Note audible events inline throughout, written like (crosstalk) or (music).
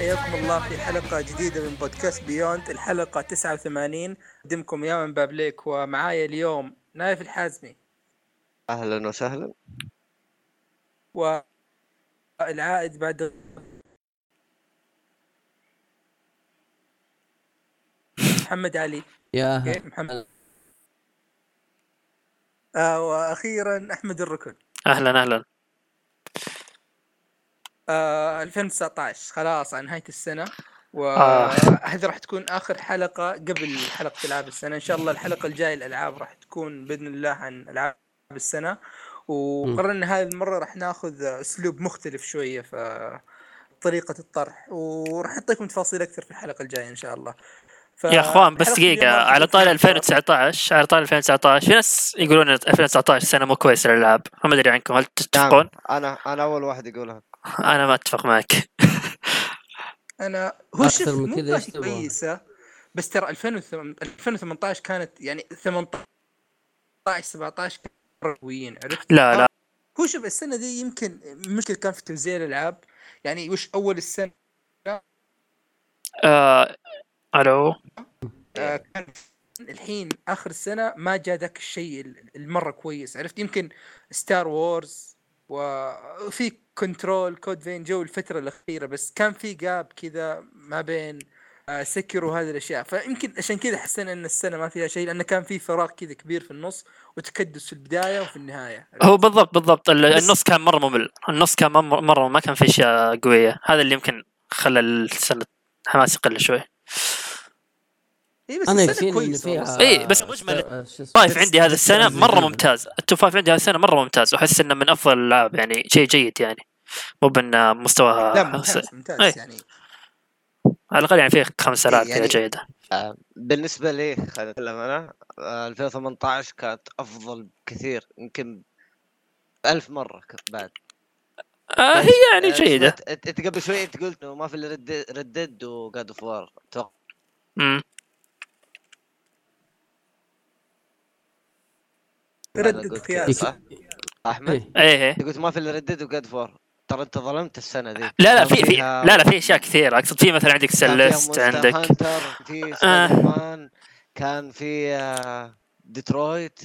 السلام عليكم مستمعينا حياكم الله في حلقة جديدة من بودكاست بيوند. الحلقة 89 أقدمكم يا من بابليك ومعايا اليوم نايف الحازمي. أهلا وسهلا. والعائد بعد محمد علي. يا. محمد. آه وأخيرا أحمد الركن. أهلا أهلا. آه 2019 خلاص عن نهاية السنة. آه. وهذه راح تكون آخر حلقة قبل حلقة ألعاب السنة. إن شاء الله الحلقة الجاية الألعاب راح تكون بإذن الله عن ألعاب السنة. وقررنا هذه المرة راح ناخذ أسلوب مختلف شوية في طريقة الطرح. وراح نعطيكم تفاصيل أكثر في الحلقة الجاية إن شاء الله. ف- يا أخوان بس راح على فيها 2019 على طاري 2019 في ناس يقولون إن 2019 سنة مو كويسة للألعاب. ما أدري عنكم. هل تتفقون؟ أنا أنا أول واحد يقولها. أنا ما أتفق معك. (laughs) أنا هو شوف من كذا؟ كويسة بس ترى 2008 2018 كانت يعني 18 17 كانوا قويين عرفت؟ لا لا. هو شوف السنة دي يمكن مشكله كان في توزيع الألعاب. يعني وش أول السنة؟ آه... ألو. آه كان الحين آخر السنة ما جاء ذاك الشيء ال- المرة كويس عرفت؟ يمكن Star Wars وفي Control Code Vein جو الفترة الأخيرة بس كان في gap كذا ما بين آه Sekiro وهذه الأشياء. فيمكن عشان كذا حسينا إن السنة ما فيها شيء لأنه كان في فراغ كذا كبير في النص وتكدس في البداية وفي النهاية. هو بالضبط بالضبط. النص كان مرة ممل. النص كان مر- مرة ما كان في أشياء قوية. هذا اللي يمكن خلى السنة حماس يقل شوي. اي بس أنا السنة كويسة. إيه، بس مجمل. آه،؟ top five عندي هذا مرة يجيبها. ممتاز. ال top five عندي هذا السنة مرة ممتاز. واحس إنه من أفضل الالعاب يعني شيء جيد يعني. مو بانه مستواها لا ممتاز ممتاز إيه. يعني. على الأقل يعني فيه خمس العاب يعني- كذا جيدة. آه، بالنسبة لي خليني اتكلم أنا آه، 2018 كانت أفضل بكثير يمكن ألف مرة ك- بعد. آه هي يعني آه، جيدة. سمعت- أنت قبل شوي أنت قلت إنه ما في إلا Red Dead و God of War أتوقع. Red Dead خيار كذا، صح؟ أحمد؟ إيه. إيه. إيه أنت قلت ما في إلا Red Dead و God of War. ترى انت ظلمت السنة ذي. لا لا في في لا لا في أشياء كثير أقصد في مثلا عندك Celeste عندك في آه. كان في Detroit.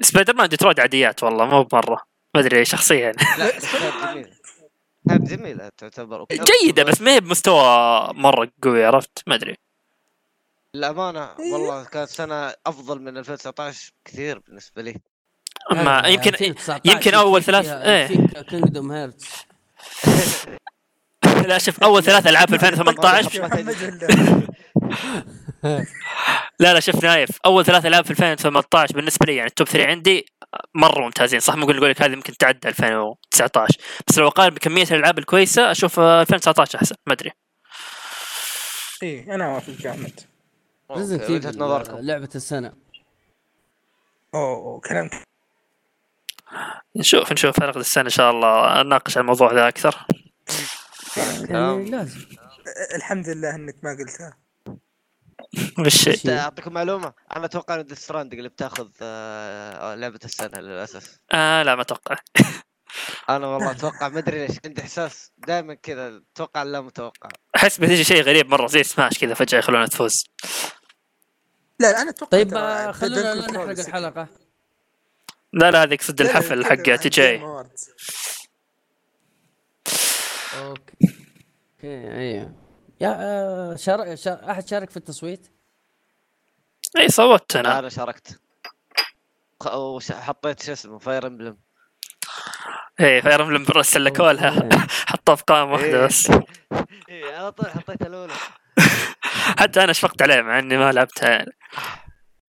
Spider-Man Detroit عاديات والله مو بمره ما أدري شخصيا. يعني لا كانت جميلة تعتبر. (laughs) جيدة بس ما هي بمستوى مرة قوي عرفت؟ ما أدري. للأمانة. والله كانت سنة أفضل من 2019 كثير بالنسبة لي. ما هذا يمكن 2019 يمكن أول ثلاث- إيه. Kingdom Hearts (laughs) لا شوف أول ثلاث ألعاب في (laughs) 2018 محمد ولا- (laughs) لا لا شوف نايف أول ثلاث ألعاب في 2018 بالنسبة لي يعني ال top 3 عندي مرة ممتازين. صح ممكن أقول لك هذه يمكن تعدى 2019 بس لو أقارن بكمية الألعاب الكويسة أشوف آه، 2019 أحسن ما أدري. إيه أنا Resident okay، وجهة نظركم. لعبة السنة. أوه كلام نشوف نشوف حلقه السنة إن شاء الله. نناقش الموضوع ذا أكثر. يعني لازم. الحمد لله إنك ما قلتها. (laughs) بالشيء شيء. أعطيكم معلومة. أنا أتوقع أن Death Stranding اللي بتاخذ آه، لعبة السنة للأسف. آه لا ما أتوقع. (laughs) أنا والله أتوقع ما أدري ليش. عندي إحساس دائما كذا أتوقع لا متوقع. أحس بتجي شيء غريب مرة زي سماش كذا فجأة يخلونها تفوز. لا لا أنا أتوقع طيب آه، خلونا نحرق Crawlers. لا لا هذه لا، الحفل حق TGA. okay okay أيوه يا آه، شارك شا... أحد شارك في التصويت؟ إي صوت أنا أنا شاركت خ- وش- حطيت شو اسمه Fire Emblem إي Fire Emblem سلكوا لها. حطها في قائمة واحدة إيه. بس (laughs) إيه على طول حطيت الأولى (laughs) حتى أنا شفقت عليه مع إني ما لعبتها يعني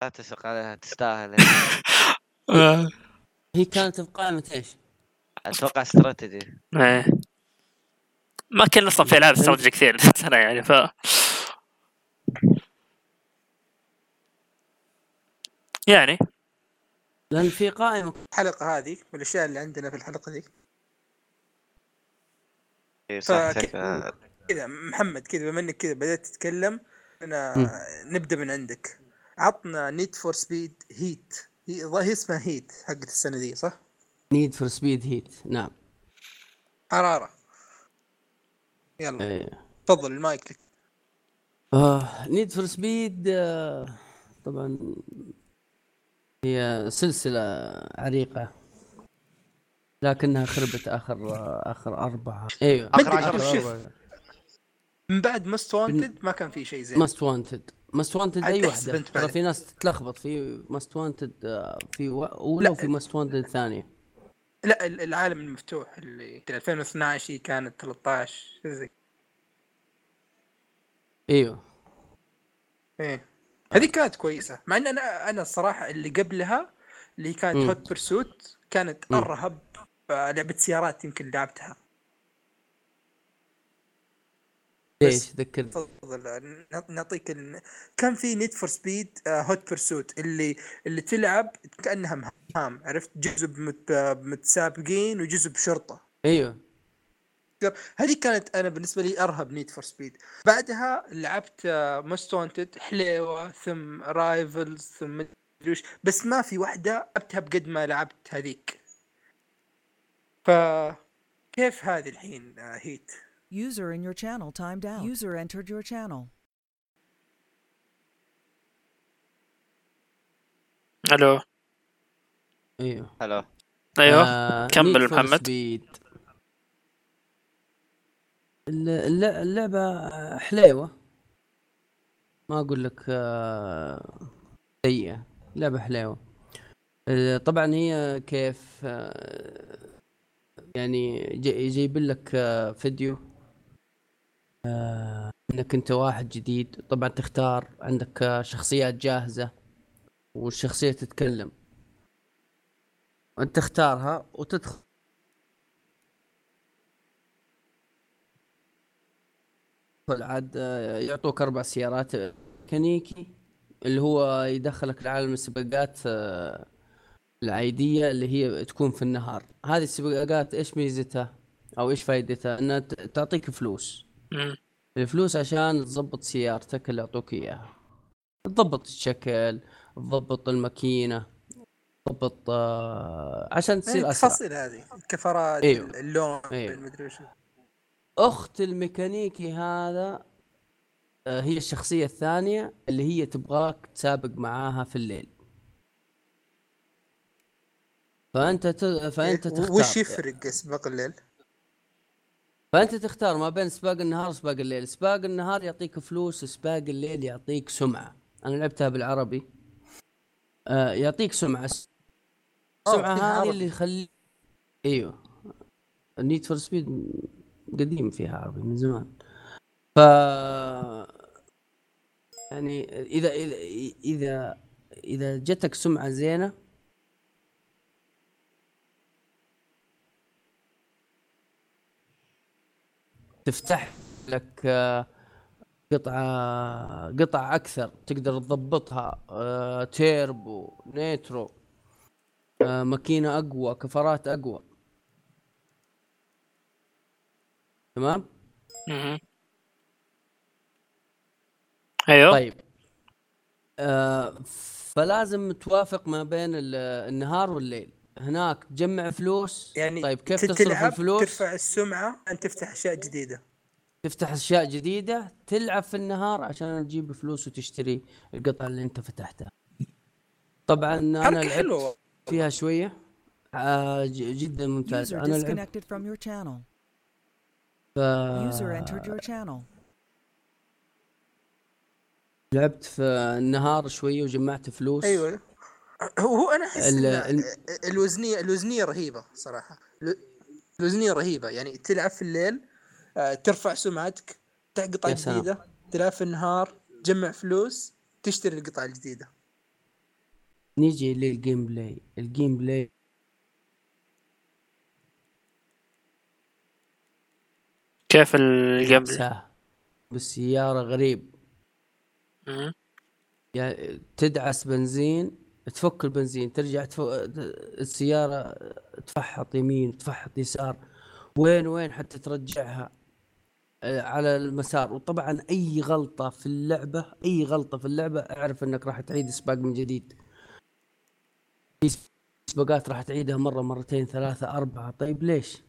لا تشق عليها تستاهل آه. (laughs) هي كانت في قائمة إيش؟ أتوقع استراتيجي إيه. ما كان أصلا في العاب استراتيجي كثير (laughs) السنة يعني ف يعني لأن في قائمة الحلقة هذه والأشياء اللي عندنا في الحلقة دي إيه،. كذا محمد كذا بما إنك كذا بدأت تتكلم أنا. نبدأ من عندك عطنا Need for Speed Heat هي اسمها Heat حقت السنة دي صح؟ Need for Speed Heat نعم. حرارة. يلا. إيه. تفضل المايك لك. آه Need for Speed آه طبعا هي سلسلة عريقة لكنها خربت آخر آخر أربعة. أيوه آخر عشر من بعد Most Wanted ما كان في شيء زين. Most Wanted Most Wanted أي أنت ترى. في ناس تتلخبط في Most Wanted في أولى. وفي Most Wanted ثانية لا ال- العالم المفتوح اللي 2012 هي كانت 13 شيء زي إيوه إيه هذه كانت كويسة مع إن أنا أنا الصراحة اللي قبلها اللي كانت. Hot Pursuit كانت. أرهب آه، لعبة سيارات يمكن لعبتها ليش؟ ذكر تفضل نع- نعطيك ال... كان في Need for Speed Hot Pursuit اللي اللي تلعب كأنها مهام عرفت؟ جزء بمت... بمتسابقين وجزء بشرطة. أيوه. هذه كانت أنا بالنسبة لي أرهب Need for Speed بعدها لعبت Most Wanted حليوة ثم Rivals ثم مدري بس ما في واحدة لعبتها بقد ما لعبت هذيك. ف كيف هذه الحين آه، Heat User in your channel timed out. User entered your channel. ألو أيوه هلا أيوه آه كمل محمد. الل- الل- اللعبة حليوة. ما أقول لك آه، سيئة. لعبة حليوة. آه، طبعا هي كيف آه، يعني جايبين لك آه، فيديو. آه، إنك أنت واحد جديد. طبعا تختار عندك آه، شخصيات جاهزة والشخصية تتكلم. أنت تختارها وتدخل. عاد آه، يعطوك أربع سيارات آه، ميكانيكي اللي هو يدخلك لعالم السباقات آه، العادية اللي هي تكون في النهار. هذه السباقات إيش ميزتها أو إيش فائدتها إنها تعطيك فلوس. الفلوس عشان تضبط سيارتك اللي يعطوك إياها تضبط الشكل تضبط الماكينة تضبط آه، عشان تصير أسرع التفاصيل هذه الكفرات أيوه. اللون أيوه. المدري وش أخت الميكانيكي هذا آه، هي الشخصية الثانية اللي هي تبغاك تسابق معاها في الليل فأنت ت... فأنت إيه، تختار وش يفرق سباق الليل؟ فأنت تختار ما بين سباق النهار وسباق الليل. سباق النهار يعطيك فلوس سباق الليل يعطيك سمعة. أنا لعبتها بالعربي. آه يعطيك سمعة. السمعة فيها هذه. اللي يخلي أيوه. النيد فور سبيد قديم فيها عربي من زمان. ف يعني اذا اذا اذا إذا جتك سمعة زينة تفتح لك آه، قطعة قطع أكثر تقدر تضبطها آه، turbo nitro آه، ماكينة أقوى كفرات أقوى. تمام. أيوه. طيب. فلازم توافق ما بين ال- النهار والليل. هناك تجمع فلوس. يعني طيب كيف تصرف الفلوس؟ ترفع السمعة أن تفتح أشياء جديدة. تفتح أشياء جديدة تلعب في النهار عشان تجيب فلوس وتشتري القطع اللي أنت فتحتها. طبعا أنا لعبت فيها شوية. آه جدا ممتاز. أنا لعبت. ف... لعبت في النهار شوية وجمعت فلوس. أيوه. هو هو أنا أحس ال- إن ال- الوزنيه الوزنية رهيبة صراحة. ال- الوزنية رهيبة. يعني تلعب في الليل آه، ترفع سمعتك تقطع. جديده تلعب في النهار تجمع فلوس تشتري القطع الجديدة. نيجي لل gameplay. ال gameplay كيف ال game ساه بالسيارة غريب. يعني تدعس بنزين تفك البنزين ترجع تف... السيارة تفحط يمين تفحط يسار وين وين حتى ترجعها آه، على المسار. وطبعا أي غلطة في اللعبة أي غلطة في اللعبة أعرف إنك راح تعيد سباق من جديد. في سباقات راح تعيدها مرة مرتين ثلاثة أربعة. طيب ليش؟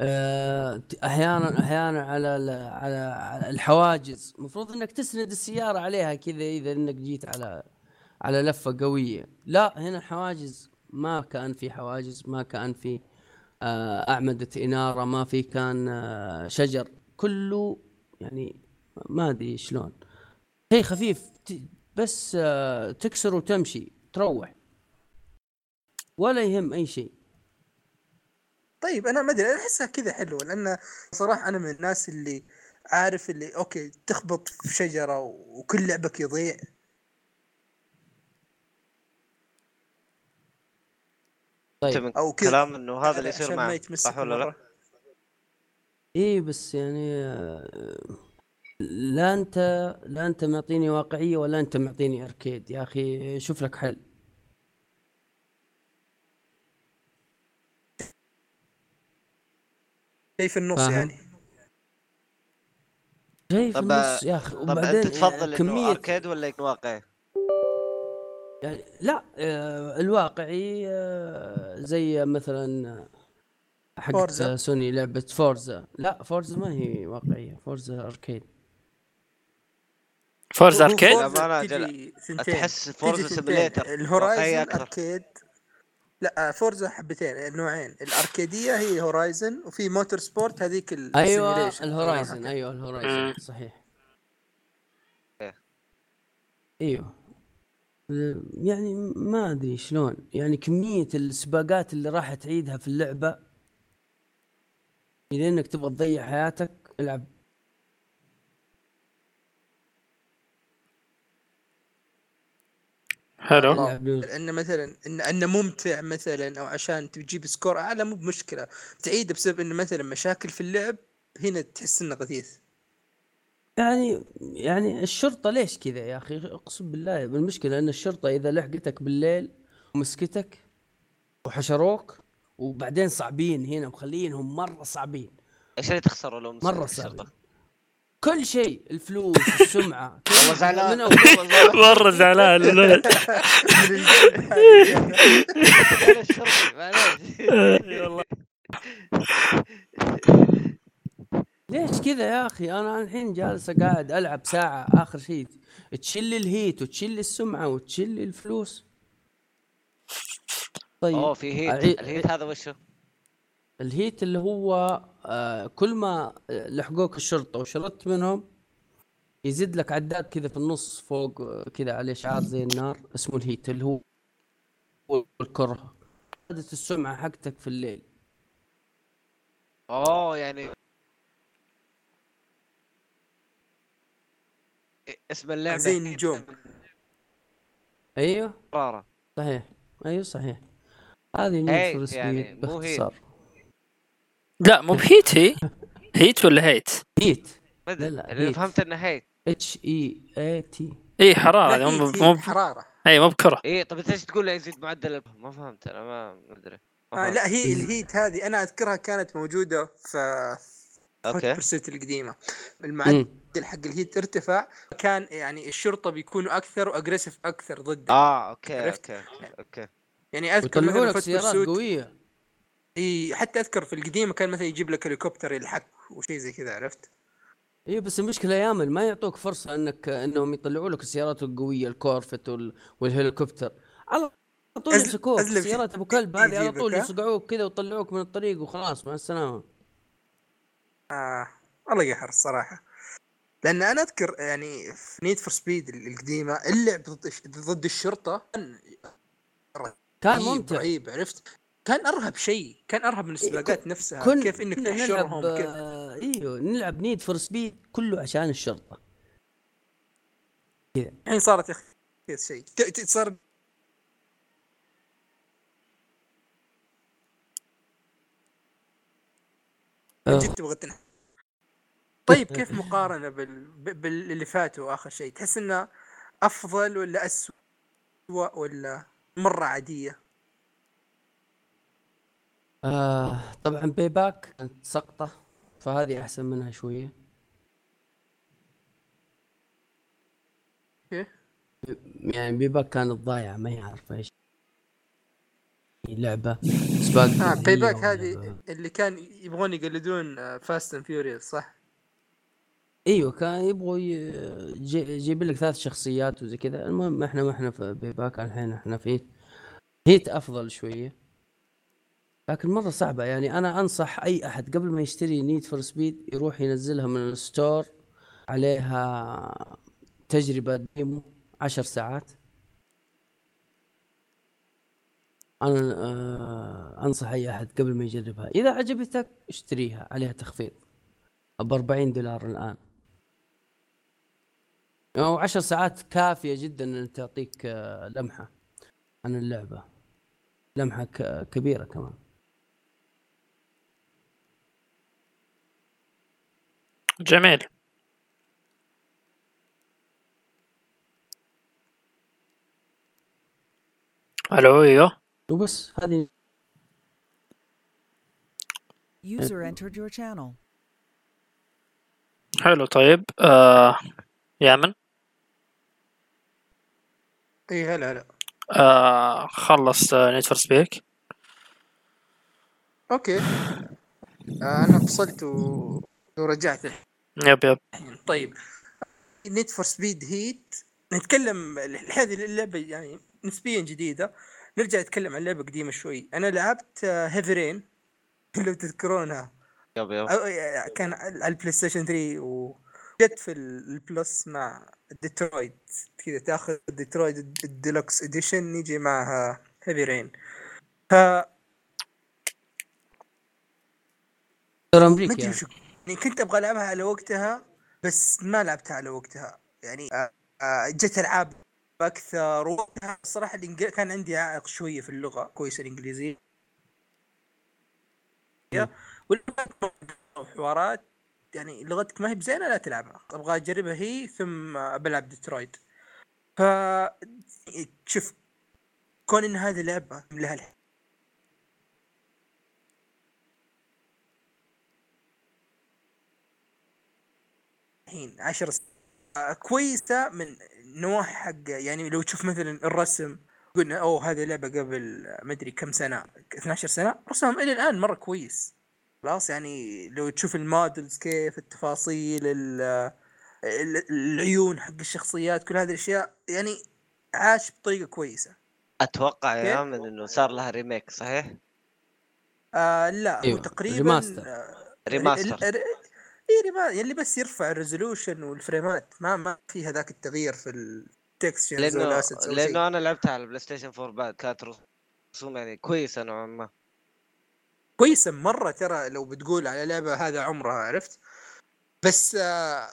آه، أحيانا أحيانا على على الحواجز. المفروض إنك تسند السيارة عليها كذا إذا إنك جيت على على لفة قوية. لا هنا الحواجز ما كان في حواجز ما كان في آه، أعمدة إنارة ما في كان آه، شجر. كله يعني ما أدري شلون. شيء خفيف بس آه، تكسر وتمشي تروح. ولا يهم أي شيء. طيب أنا ما أدري أحسها كذا حلوة لأن صراحة أنا من الناس اللي عارف اللي أوكي تخبط في شجرة وكل لعبك يضيع. طيب. أو كذا. كلام إنه هذا اللي يصير يتمسك صح ولا لا؟ إيه بس يعني آه، لا أنت لا أنت معطيني واقعية ولا أنت معطيني أركيد. يا أخي شوف لك حل. شيء في النص فاهم. يعني. شيء في طب النص يا أخي. طب وبعدين انت تفضل إنه كمية arcade ولا يكون واقعي؟ يعني لا آه، الواقعي آه، زي مثلا حقت Forza. سوني لعبة Forza. لا Forza ما هي واقعية Forza arcade. Forza arcade؟ تحس Forza. simulator ال Horizon arcade. لا Forza حبتين نوعين الأركيدية هي Horizon وفي Motorsport هذيك أيوه ال simulation. ال Horizon. أيوه ال Horizon. صحيح. إيه. أيوه. يعني ما أدري شلون. يعني كمية السباقات اللي راح تعيدها في اللعبة اذا إنك تبغى تضيع حياتك العب. حلو. العب. لأن مثلا إن انه ممتع مثلا أو عشان تجيب سكور أعلى مو بمشكلة. تعيده بسبب انه مثلا مشاكل في اللعب هنا تحس إنه غثيث. يعني يعني الشرطة ليش كذا يا أخي؟ أقسم بالله المشكلة إن الشرطة إذا لحقتك بالليل ومسكتك وحشروك وبعدين صعبين هنا مخلينهم مرة صعبين. إيش اللي تخسره لو مرة الشرطة؟ صعبين. كل شيء الفلوس (laughs) السمعة. والله زعلان. (laughs) مرة زعلان. (laughs) معليش. والله. ليش كذا يا أخي؟ أنا الحين جالس قاعد ألعب ساعة آخر شيء تشيل الهيت وتشيل السمعة وتشيل الفلوس. طيب. أوه في هيت. العي- الهيت هذا وشو؟ الهيت اللي هو آه كل ما لحقوك الشرطة وشردت منهم يزيد لك عداد كذا في النص فوق آه، كذا عليه شعار زي النار اسمه ال hate اللي هو هو الكره. زادت السمعة حقتك في الليل. أوه يعني اسم اللعبة زي النجوم. أيوه. قرارة. صحيح. أيوه صحيح. هذه Need for يعني، Speed. باختصار. لا مو بهيت هي؟ (laughs) هيت ولا هيت؟ هيت. ما أدري. لا، لا، اللي هيت. فهمت إنه هيت. اتش اي اي تي اي حرارة. هذه مو مو حرارة. اي مو بكرة. إيه طب إنت إيش تقول يزيد؟ معدل ال- ما فهمت أنا ما أدري. آه. لا هي الهيت هذه أنا أذكرها كانت موجودة في أوكي. برسيت القديمة. المعدل حق الهيت ارتفع كان يعني الشرطة بيكونوا أكثر واجريسيف أكثر ضده آه أوكي عرفت؟ أوكي أوكي. يعني أذكر مثلا لك سيارات قوية. إي حتى أذكر في القديمة كان مثلا يجيب لك هليكوبتر يلحق وشيء زي كذا عرفت؟ إي بس المشكلة يا من ما يعطوك فرصة إنك إنهم يطلعوا لك السيارات القوية ال Corvette وال... والهليكوبتر على طول يمسكوك سيارات أبو كلب هذه على طول؟ يصقعوك كذا ويطلعوك من الطريق وخلاص مع السلامه آه والله قهر الصراحة. لأن أنا أذكر يعني في Need for Speed القديمة اللعب ضد ضد الشرطة كان كان ممتع. رهيب عرفت؟ كان أرهب شيء كان أرهب من السباقات نفسها كن كيف إنك تحشرهم نلعب كيف آه إيوه نلعب Need for Speed كله عشان الشرطة. الحين صارت يا أخي شيء. صار جد تبغى تنح. طيب كيف مقارنة بال... باللي فاتوا آخر شيء؟ تحس إنه أفضل ولا اسوء ولا مرة عادية؟ آه طبعا Payback كانت سقطة فهذه أحسن منها شوية. كيف يعني Payback كانت ضايعة ما هي عارفة إيش. لعبة. سباق عادية Payback هذه- اللي كان يبغون يقلدون Fast and Furious صح؟ أيوه كان يبغوا يجيب لك ثلاث شخصيات وزي كذا. المهم إحنا ما إحنا في Payback الحين إحنا في Heat Heat أفضل شوية. لكن مرة صعبة يعني أنا أنصح أي أحد قبل ما يشتري Need for Speed يروح ينزلها من ال store عليها تجربة demo عشر ساعات. أنا آه أنصح أي أحد قبل ما يجربها. إذا عجبتك اشتريها عليها تخفيض. ب 40 دولار الآن. أو عشر ساعات كافية جدا إن تعطيك آه، لمحة عن اللعبة. لمحة كبيرة كمان. جميل. ألو أيوه. وبس هذه User entered your channel. حلو طيب آه يامن؟ إي هلا هلا. آه خلص Need for Speed. okay. آه أنا فصلت و... ورجعت. yep yep. طيب. Need for Speed Heat. نتكلم هذه اللعبة يعني نسبيا جديدة. نرجع نتكلم عن لعبة قديمة شوي. أنا لعبت Heavy Rain (laughs) لو تذكرونها. yep yep. أو- كان على ال PlayStation 3 وجت في ال- ال Plus مع ديترويت كذا تاخذ Detroit ال deluxe edition يجي معها Heavy Rain ف أمريكا أدري يعني. يعني كنت أبغى ألعبها على وقتها بس ما لعبتها على وقتها. يعني آه، آه، جت ألعاب أكثر وقتها الصراحه الإنجل... كان عندي عائق شوية في اللغة كويسه الإنجليزية. والحوارات يعني لغتك ما هي بزينة لا تلعبها. أبغى أجربها هي ثم بلعب ديترويت. ف شوف كون إن هذه لعبة لها الح- الحين عشر س... آه، كويسة من نواحي حق يعني لو تشوف مثلا الرسم قلنا أوه هذه لعبة قبل ما أدري كم سنة 12 سنة رسمهم إلى الآن مرة كويس خلاص يعني لو تشوف ال models كيف التفاصيل ال- ال- العيون حق الشخصيات كل هذه الأشياء يعني عاش بطريقة كويسة أتوقع؟ يا من إنه صار لها remake صحيح؟ آه لا هو أيوة، تقريبا remaster. آه، remaster اي rema اللي بس يرفع ال resolution والفريمات. ما ما في هذاك التغيير في ال textures لأنه لأنه أنا لعبتها على البلاي ستيشن 4 بعد كانت رسوم يعني كويسة نوعا ما. كويسة مرة ترى لو بتقول على لعبة هذا عمرها عرفت؟ بس آه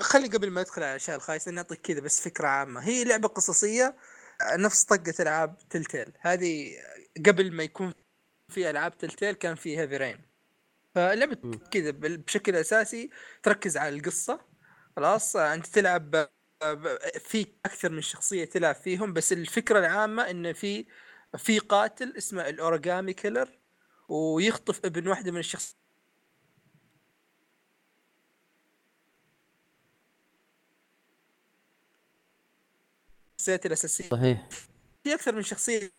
خلي قبل ما أدخل على الاشياء الخايسة نعطيك كذا بس فكرة عامة. هي لعبة قصصية نفس طقة ألعاب Telltale هذه قبل ما يكون في ألعاب Telltale كان في Heavy Rain مم. كذا بشكل أساسي تركز على القصة خلاص آه، أنت تلعب ب- في أكثر من شخصية تلعب فيهم بس الفكرة العامة إن في في قاتل اسمه ال Origami Killer ويخطف ابن واحدة من الشخص الشخصيات الأساسية. صحيح. في أكثر من شخصية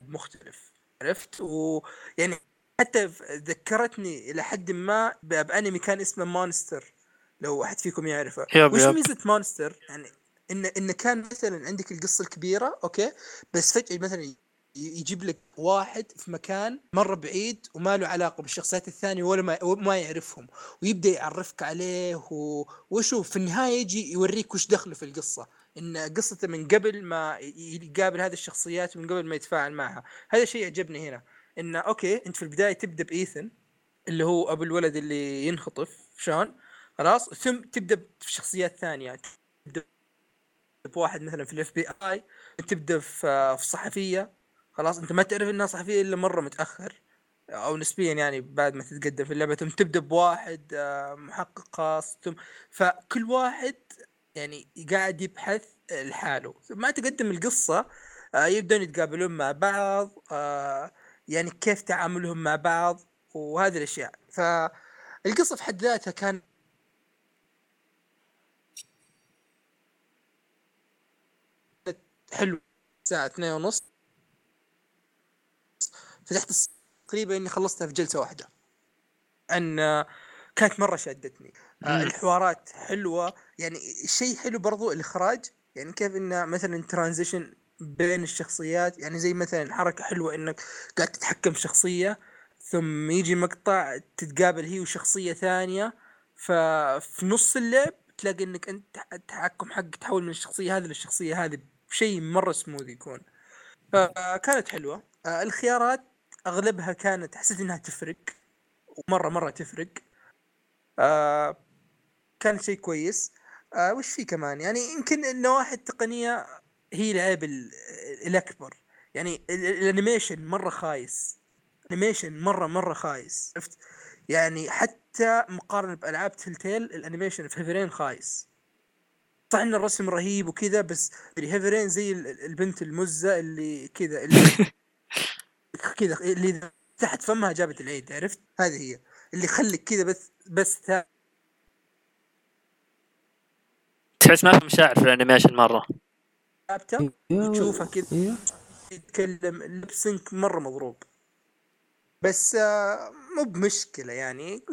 مختلف عرفت؟ ويعني حتى ذكرتني إلى حد ما بانمي كان اسمه Monster لو أحد فيكم يعرفه. yep وش yep. ميزة Monster؟ يعني إن إن كان مثلا عندك القصة الكبيرة أوكي بس فجأة مثلا يجيب لك واحد في مكان مرة بعيد وما له علاقة بالشخصيات الثانية ولا ما وما يعرفهم ويبدأ يعرفك عليه و... وشوف في النهاية يجي يوريك وش دخله في القصة. إن قصته من قبل ما يقابل هذه الشخصيات ومن قبل ما يتفاعل معها. هذا شيء عجبني هنا. إنه أوكي أنت في البداية تبدأ بإيثن اللي هو أبو الولد اللي ينخطف شلون؟ خلاص ثم تبدأ بشخصيات ثانية تبدأ بواحد مثلا في ال FBI تبدأ في في صحفيه خلاص أنت ما تعرف إنها صحفية إلا مرة متأخر أو نسبيا يعني بعد ما تتقدم في اللعبة ثم تبدأ بواحد آه، محقق خاص ثم فكل واحد يعني قاعد يبحث لحاله ما تقدم القصة آه، يبدون يتقابلون مع بعض آه، يعني كيف تعاملهم مع بعض وهذه الأشياء. فالقصة في حد ذاتها كان حلو. الساعة اثنين ونص. فتحت تقريبا إني خلصتها في جلسة واحدة. أن كانت مرة شدتني. الحوارات حلوة. يعني الشيء حلو برضو الإخراج. يعني كيف انه مثلا ترانزيشن بين الشخصيات يعني زي مثلا حركه حلوة إنك قاعد تتحكم في شخصية ثم يجي مقطع تتقابل هي وشخصية ثانية ففي نص اللعب تلاقي إنك أنت التحكم حقك تحول من الشخصية هذه للشخصية هذه بشيء مرة سموث يكون. فكانت حلوة. آه، الخيارات أغلبها كانت حسيت إنها تفرق ومرة مرة تفرق. آه كانت شيء كويس. آه وش في كمان؟ يعني يمكن النواحي التقنية هي العيب ال- الأكبر. يعني ال- ال- ال animation مرة خايس. animation مره مرة خايس. عرفت يعني حتى مقارنة بألعاب Telltale ال animation في Heavy Rain خايس. صح إن الرسم رهيب وكذا بس Heavy Rain زي ال- ال- البنت المزة اللي كذا اللي (laughs) كذا اللي تحت فمها جابت العيد عرفت؟ هذه هي. اللي يخليك كذا بس بس ثا- تحس ما في مشاعر في الأنيميشن مرة. ثابته أيوه تشوفها كذا. أيوه يتكلم اللبسنك مرة مضروب. بس آه، مو بمشكلة يعني.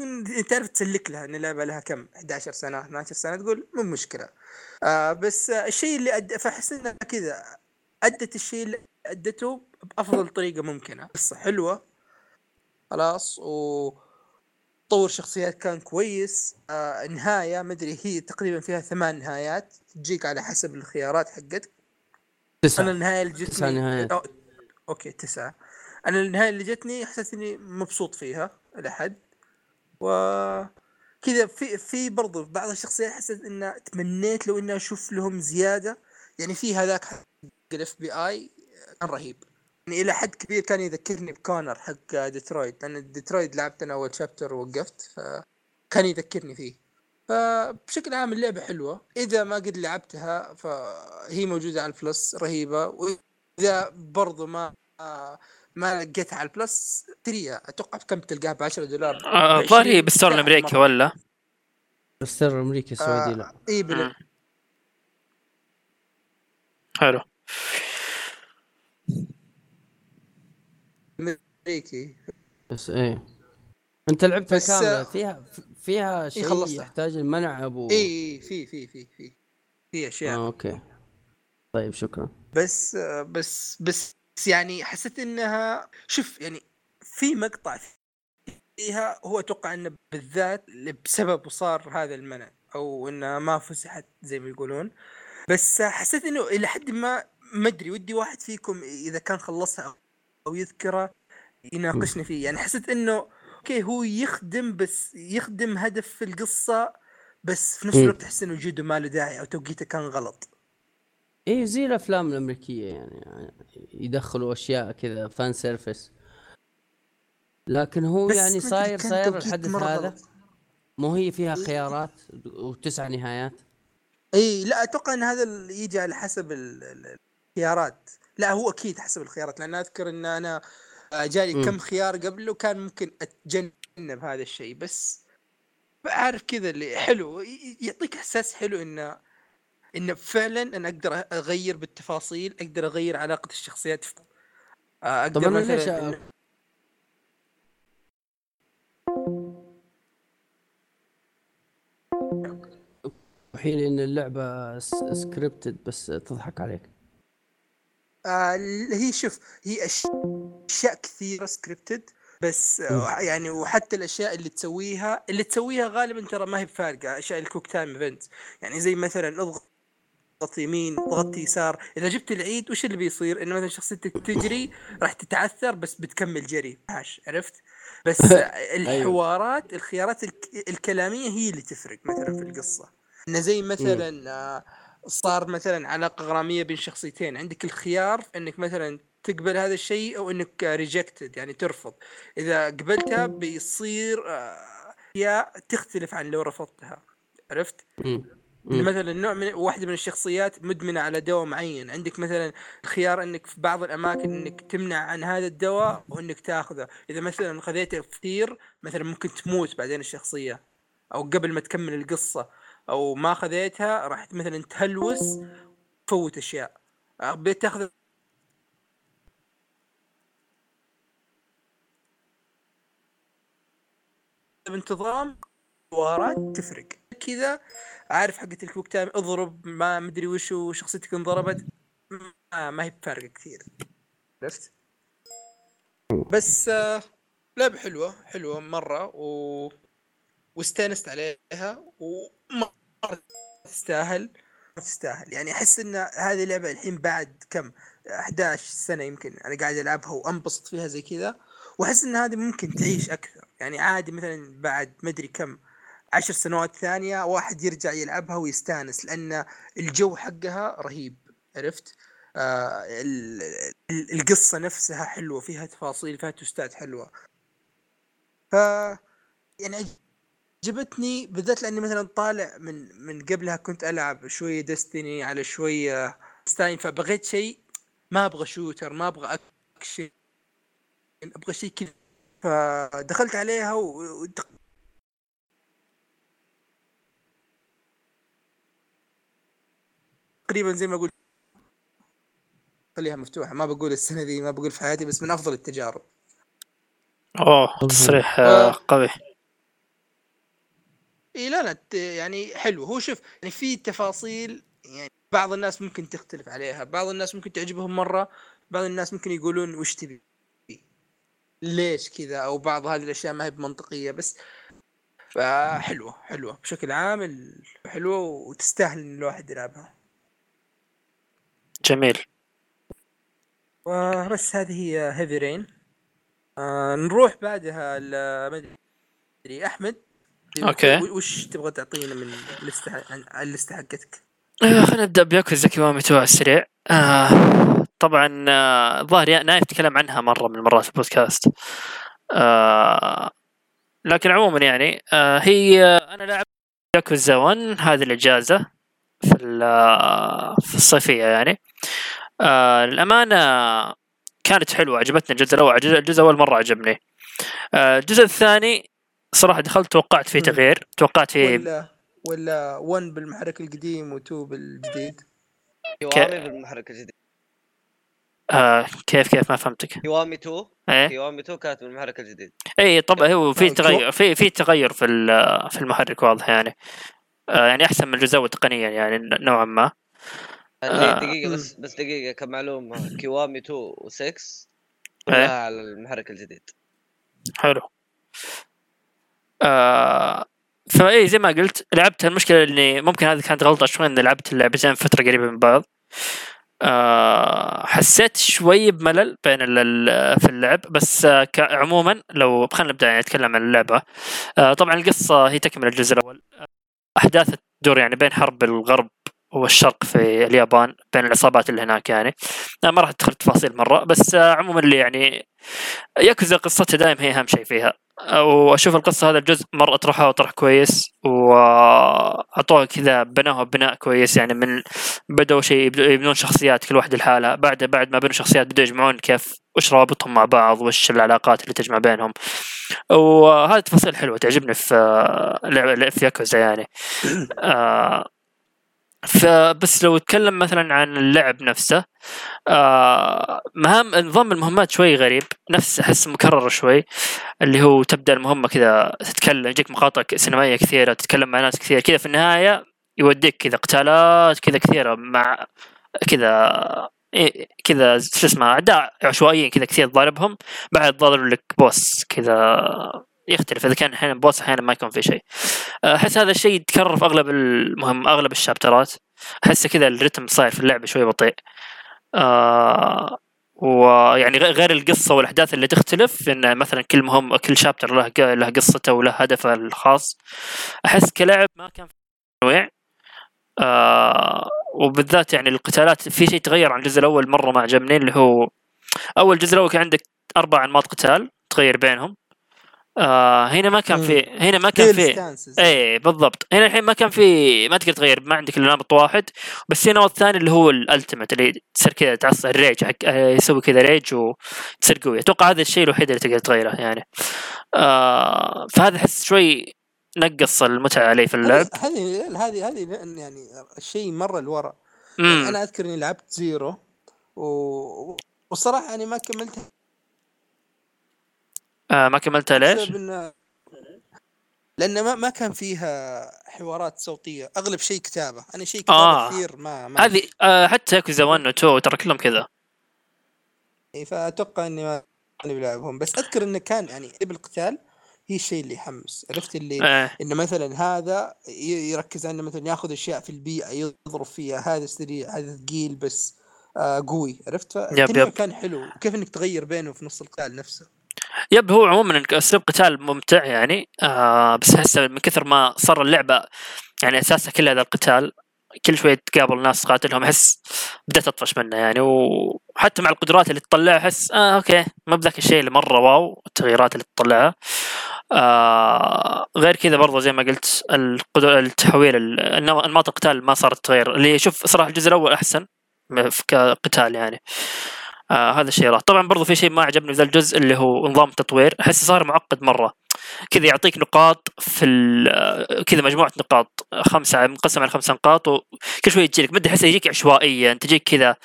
تعرف تسلك لها إن اللعبة لها كم؟ 11 سنة 12 سنة تقول؟ مو بمشكلة. آه بس آه الشيء اللي أد... فاحس إنها كذا أدت الشيء اللي أدته بأفضل طريقة ممكنة. قصة حلوة خلاص و طور شخصيات كان كويس. آه نهاية مدري هي تقريبا فيها ثمان نهايات تجيك على حسب الخيارات حقتك. أنا تسعة النهاية اللي جتني نهايات. أو... أوكي تسعة. أنا النهاية اللي جتني حسيت إني مبسوط فيها إلى حد و كذا في في برضو بعض الشخصيات حسيت إن تمنيت لو إني أشوف لهم زيادة. يعني في هذاك حق ال FBI كان رهيب. يعني إلى حد كبير كان يذكرني بكونر حق ديترويت لأن ديترويت لعبت أنا أول chapter ووقفت فكان يذكرني فيه. فبشكل عام اللعبة حلوة. إذا ما قد لعبتها فهي موجودة على ال Plus رهيبة. وإذا برضو ما ما لقيتها على ال Plus تريها أتوقع كم تلقاها ب 10 دولار. آه، الظاهر هي 20 بال store الأمريكي. ولا؟ السر الأمريكي السعودي لا. إي. بال- حلو. الامريكي بس إيه. أنت لعبتها بس، كاملة؟ آه، فيها فيها شيء خلصتها. يحتاج المنع أبو إي إي في في في في في أشياء. آه أوكي. طيب شكرا. بس بس بس يعني حسيت إنها شوف يعني في مقطع فيها هو أتوقع إنه بالذات بسبب صار هذا المنع أو إنها ما فسحت زي ما يقولون. بس حسيت إنه إلى حد ما ما أدري ودي واحد فيكم إذا كان خلصها أو يذكره يناقشني فيه. يعني حسيت إنه أوكي هو يخدم بس يخدم هدف في القصة بس في نفس. الوقت تحس إنه وجوده ما له داعي أو توقيته كان غلط. إيه زي الأفلام الأمريكية يعني يدخلوا أشياء كذا fan service لكن هو يعني صاير صاير الحدث هذا. مو هي فيها خيارات وتسع نهايات. إي لا أتوقع إن هذا يجي على حسب ال- ال- الخيارات. لا هو أكيد حسب الخيارات لأن أذكر إن أنا آه، جالي مم. كم خيار قبله كان ممكن أتجنب هذا الشيء. بس عارف كذا اللي حلو يعطيك إحساس حلو إنه إنه فعلا أنا أقدر أغير بالتفاصيل أقدر أغير علاقة الشخصيات. آه، أقدر طب أنا ليش؟ أ- وحين إن اللعبة س- scripted بس تضحك عليك. آه هي شوف هي أش- أشياء كثيرة scripted بس يعني وحتى الأشياء اللي تسويها اللي تسويها غالبا ترى ما هي بفارقة أشياء ال quick time event يعني زي مثلا اضغط يمين ضغطت يسار. إذا جبت العيد وش اللي بيصير؟ إنه مثلا شخصيتك تجري راح تتعثر بس بتكمل جري. عاش عرفت؟ بس (laughs) آه، الحوارات الخيارات الك- الكلامية هي اللي تفرق مثلا في القصة. إنه زي مثلا آه، صار مثلا علاقة غرامية بين شخصيتين. عندك الخيار إنك مثلا تقبل هذا الشيء أو إنك ريجكتد يعني ترفض. إذا قبلتها بيصير آه، أشياء تختلف عن لو رفضتها. عرفت؟ مثلا نوع من واحدة من الشخصيات مدمنة على دواء معين. عندك مثلا الخيار إنك في بعض الأماكن إنك تمنع عن هذا الدواء وإنك تاخذه. إذا مثلا خذيته كثير مثلا ممكن تموت بعدين الشخصية. أو قبل ما تكمل القصة. أو ما خذيتها راح مثلا تهلوس تفوت أشياء. بتاخذ بانتظام حوارات تفرق. كذا عارف حقة ال quick time اضرب ما مدري وشو شخصيتك انضربت ما, ما هي بفارقة كثير. عرفت؟ بس آه، لعبة حلوة حلوة مرة و واستانست عليها ومرة تستاهل تستاهل. يعني أحس إن هذه اللعبة الحين بعد كم؟ 11 سنة يمكن أنا قاعد ألعبها وأنبسط فيها زي كذا وأحس إن هذه ممكن تعيش أكثر. يعني عادي مثلا بعد مدري كم عشر سنوات ثانية واحد يرجع يلعبها ويستانس لأن الجو حقها رهيب عرفت؟ آه ال- ال- القصة نفسها حلوة فيها تفاصيل فيها twist ات حلوة ف يعني عجبتني بالذات لأني مثلا طالع من من قبلها كنت ألعب شوية Destiny على شوية ستاين فبغيت شيء ما أبغى shooter ما أبغى اكشن أبغى شيء كذا فدخلت عليها و... تقريبا زي ما أقول خليها مفتوحة. ما بقول السنة دي ما بقول في حياتي بس من أفضل التجارب. أوه تصريح آه، آه. قوي. إي لا لا يعني حلو. هو شوف يعني في تفاصيل يعني بعض الناس ممكن تختلف عليها بعض الناس ممكن تعجبهم مرة بعض الناس ممكن يقولون وش تبي. ليش كذا؟ أو بعض هذه الأشياء ما هي بمنطقية بس. فحلوة حلوة. بشكل عام حلوة وتستاهل إن الواحد يلعبها. جميل. وبس هذه هي هيفي رين آه نروح بعدها ل- أحمد. أوكي. و- وش تبغى تعطينا من اللسته اللسته حقتك؟ آه، خلينا نبدأ ب Yakuza Kiwami two على السريع. آه طبعا آه، الظاهر نايف تكلم عنها مرة من المرات في البودكاست. آه لكن عموما يعني آه هي أنا لعبت ياكوزا 1 هذه الإجازة في ال- في الصيفية يعني. آه للأمانة كانت حلوة عجبتني الجزء الأول الجزء الجزء الأول مرة عجبني. آه الجزء الثاني صراحة دخلت توقعت فيه. تغيير توقعت فيه ولا ولا 1 بالمحرك القديم و2 بالجديد. كيوامي بالمحرك الجديد. آه كيف كيف ما فهمتك. كيوامي 2 إيه؟ كيوامي 2 كانت بالمحرك الجديد. اي طبعا هو في آه، تغير في في تغير في ال- في المحرك واضح يعني. آه يعني أحسن من الجزء تقنيا يعني نوعا ما. يعني آه. دقيقة. بس بس دقيقة كمعلومة. كيوامي 2 و6 إيه. كلها على المحرك الجديد. حلو. آه فاي زي ما قلت لعبت المشكلة إني ممكن هذه كانت غلطة شوي إني لعبت اللعبتين فترة قريبة من بعض. آه حسيت شوي بملل بين في اللعب بس آه عموما لو خلينا نبدأ يعني نتكلم عن اللعبة. آه طبعا القصة هي تكمل الجزء الأول. أحداث تدور يعني بين حرب الغرب والشرق في اليابان بين العصابات اللي هناك يعني. ما راح أدخل تفاصيل مرة بس عموما اللي يعني ياكوزا قصتها دائما هي أهم شيء فيها. وأشوف القصة هذا الجزء مرة اطرحوها طرح كويس وأعطوها كذا بنوها بناء كويس يعني من بدأوا شيء يبنون شخصيات كل واحد لحالها بعد بعد ما بنوا شخصيات بدأوا يجمعون كيف وش روابطهم مع بعض وش العلاقات اللي تجمع بينهم. وهذه تفاصيل حلوة تعجبني في في ياكوزا يعني. (clears throat) آه، فبس لو اتكلم مثلا عن اللعب نفسه آه مهام نظام المهمات شوي غريب. نفس احس مكرر شوي اللي هو تبدأ المهمة كذا تتكلم يجيك مقاطع سينمائية كثيرة تتكلم مع ناس كثير كذا في النهاية يوديك كذا قتالات كذا كثيرة مع كذا كذا شو اسمه أعداء عشوائيين كذا كثير ضاربهم بعد ضارب لك بوس كذا. يختلف إذا كان أحيانا بوس أحيانا ما يكون في شيء. أحس هذا الشيء يتكرر في أغلب المهم أغلب الشابترات. أحس كذا الرتم صاير في اللعبه شوي بطيء. آه ويعني غير القصة والأحداث اللي تختلف إن مثلا كل مهم كل شابتر له له قصته وله هدفه الخاص. أحس كلعب ما كان في تنويع آه وبالذات يعني القتالات في شيء تغير عن الجزء الأول مرة ما عجبني اللي هو أول جزء الأول كان عندك أربع أنماط قتال تغير بينهم. آه هنا ما كان في هنا ما كان في. إيه بالضبط. هنا الحين ما كان في ما تقدر تغير ما عندك إلا نمط واحد. بس هنا نمط ثاني اللي هو ال ultimate اللي تصير كذا تعصب ال rage حق آه، يسوي كذا rage وتصير قوي. أتوقع هذا الشيء الوحيد اللي تقدر تغيره يعني. آه فهذا أحس شوي نقص المتعة علي في اللعب. هذه هذه هذه يعني الشيء مره لورا. امم أنا أذكر إني لعبت Zero و... والصراحة يعني ما كملتها آه ما كملتها ليش؟ لأن ما ما كان فيها حوارات صوتية. أغلب شيء كتابة. أنا شيء كتابة آه. كثير ما, ما هذه آه حتى ياكوزا 1 و 2 ترى كلهم كذا. إيه، فأتوقع إني ما ماني بلعبهم بس أذكر انه كان يعني بالقتال هي الشيء اللي يحمس. عرفت اللي آه. إنه مثلا هذا يركز انه مثلا ياخذ أشياء في البيئة يضرب فيها. هذا سريع هذا ثقيل بس آه قوي. عرفت؟ فالتنويع yep. كان حلو. كيف إنك تغير بينه في نص القتال نفسه؟ yep هو عموما أسلوب قتال ممتع يعني. آه بس احس من كثر ما صار اللعبة يعني أساسها كلها هذا القتال كل شوية تقابل ناس تقاتلهم أحس بدأت أطفش منه يعني. وحتى مع القدرات اللي تطلعها أحس آه okay ما بذاك الشيء اللي مرة wow التغييرات اللي تطلعها. آه غير كذا برضه زي ما قلت القدر التحويل انماط القتال ما صارت تغير. اللي شوف صراحة الجزء الأول أحسن كقتال يعني. آه هذا الشيء راح. طبعا برضو في شيء ما عجبني في ذا الجزء اللي هو نظام التطوير احس صار معقد مرة. كذا يعطيك نقاط في آه، كذا مجموعة نقاط. خمسة مقسم على خمس نقاط وكل شوي تجيك بدي احس يجيك عشوائيا تجيك كذا.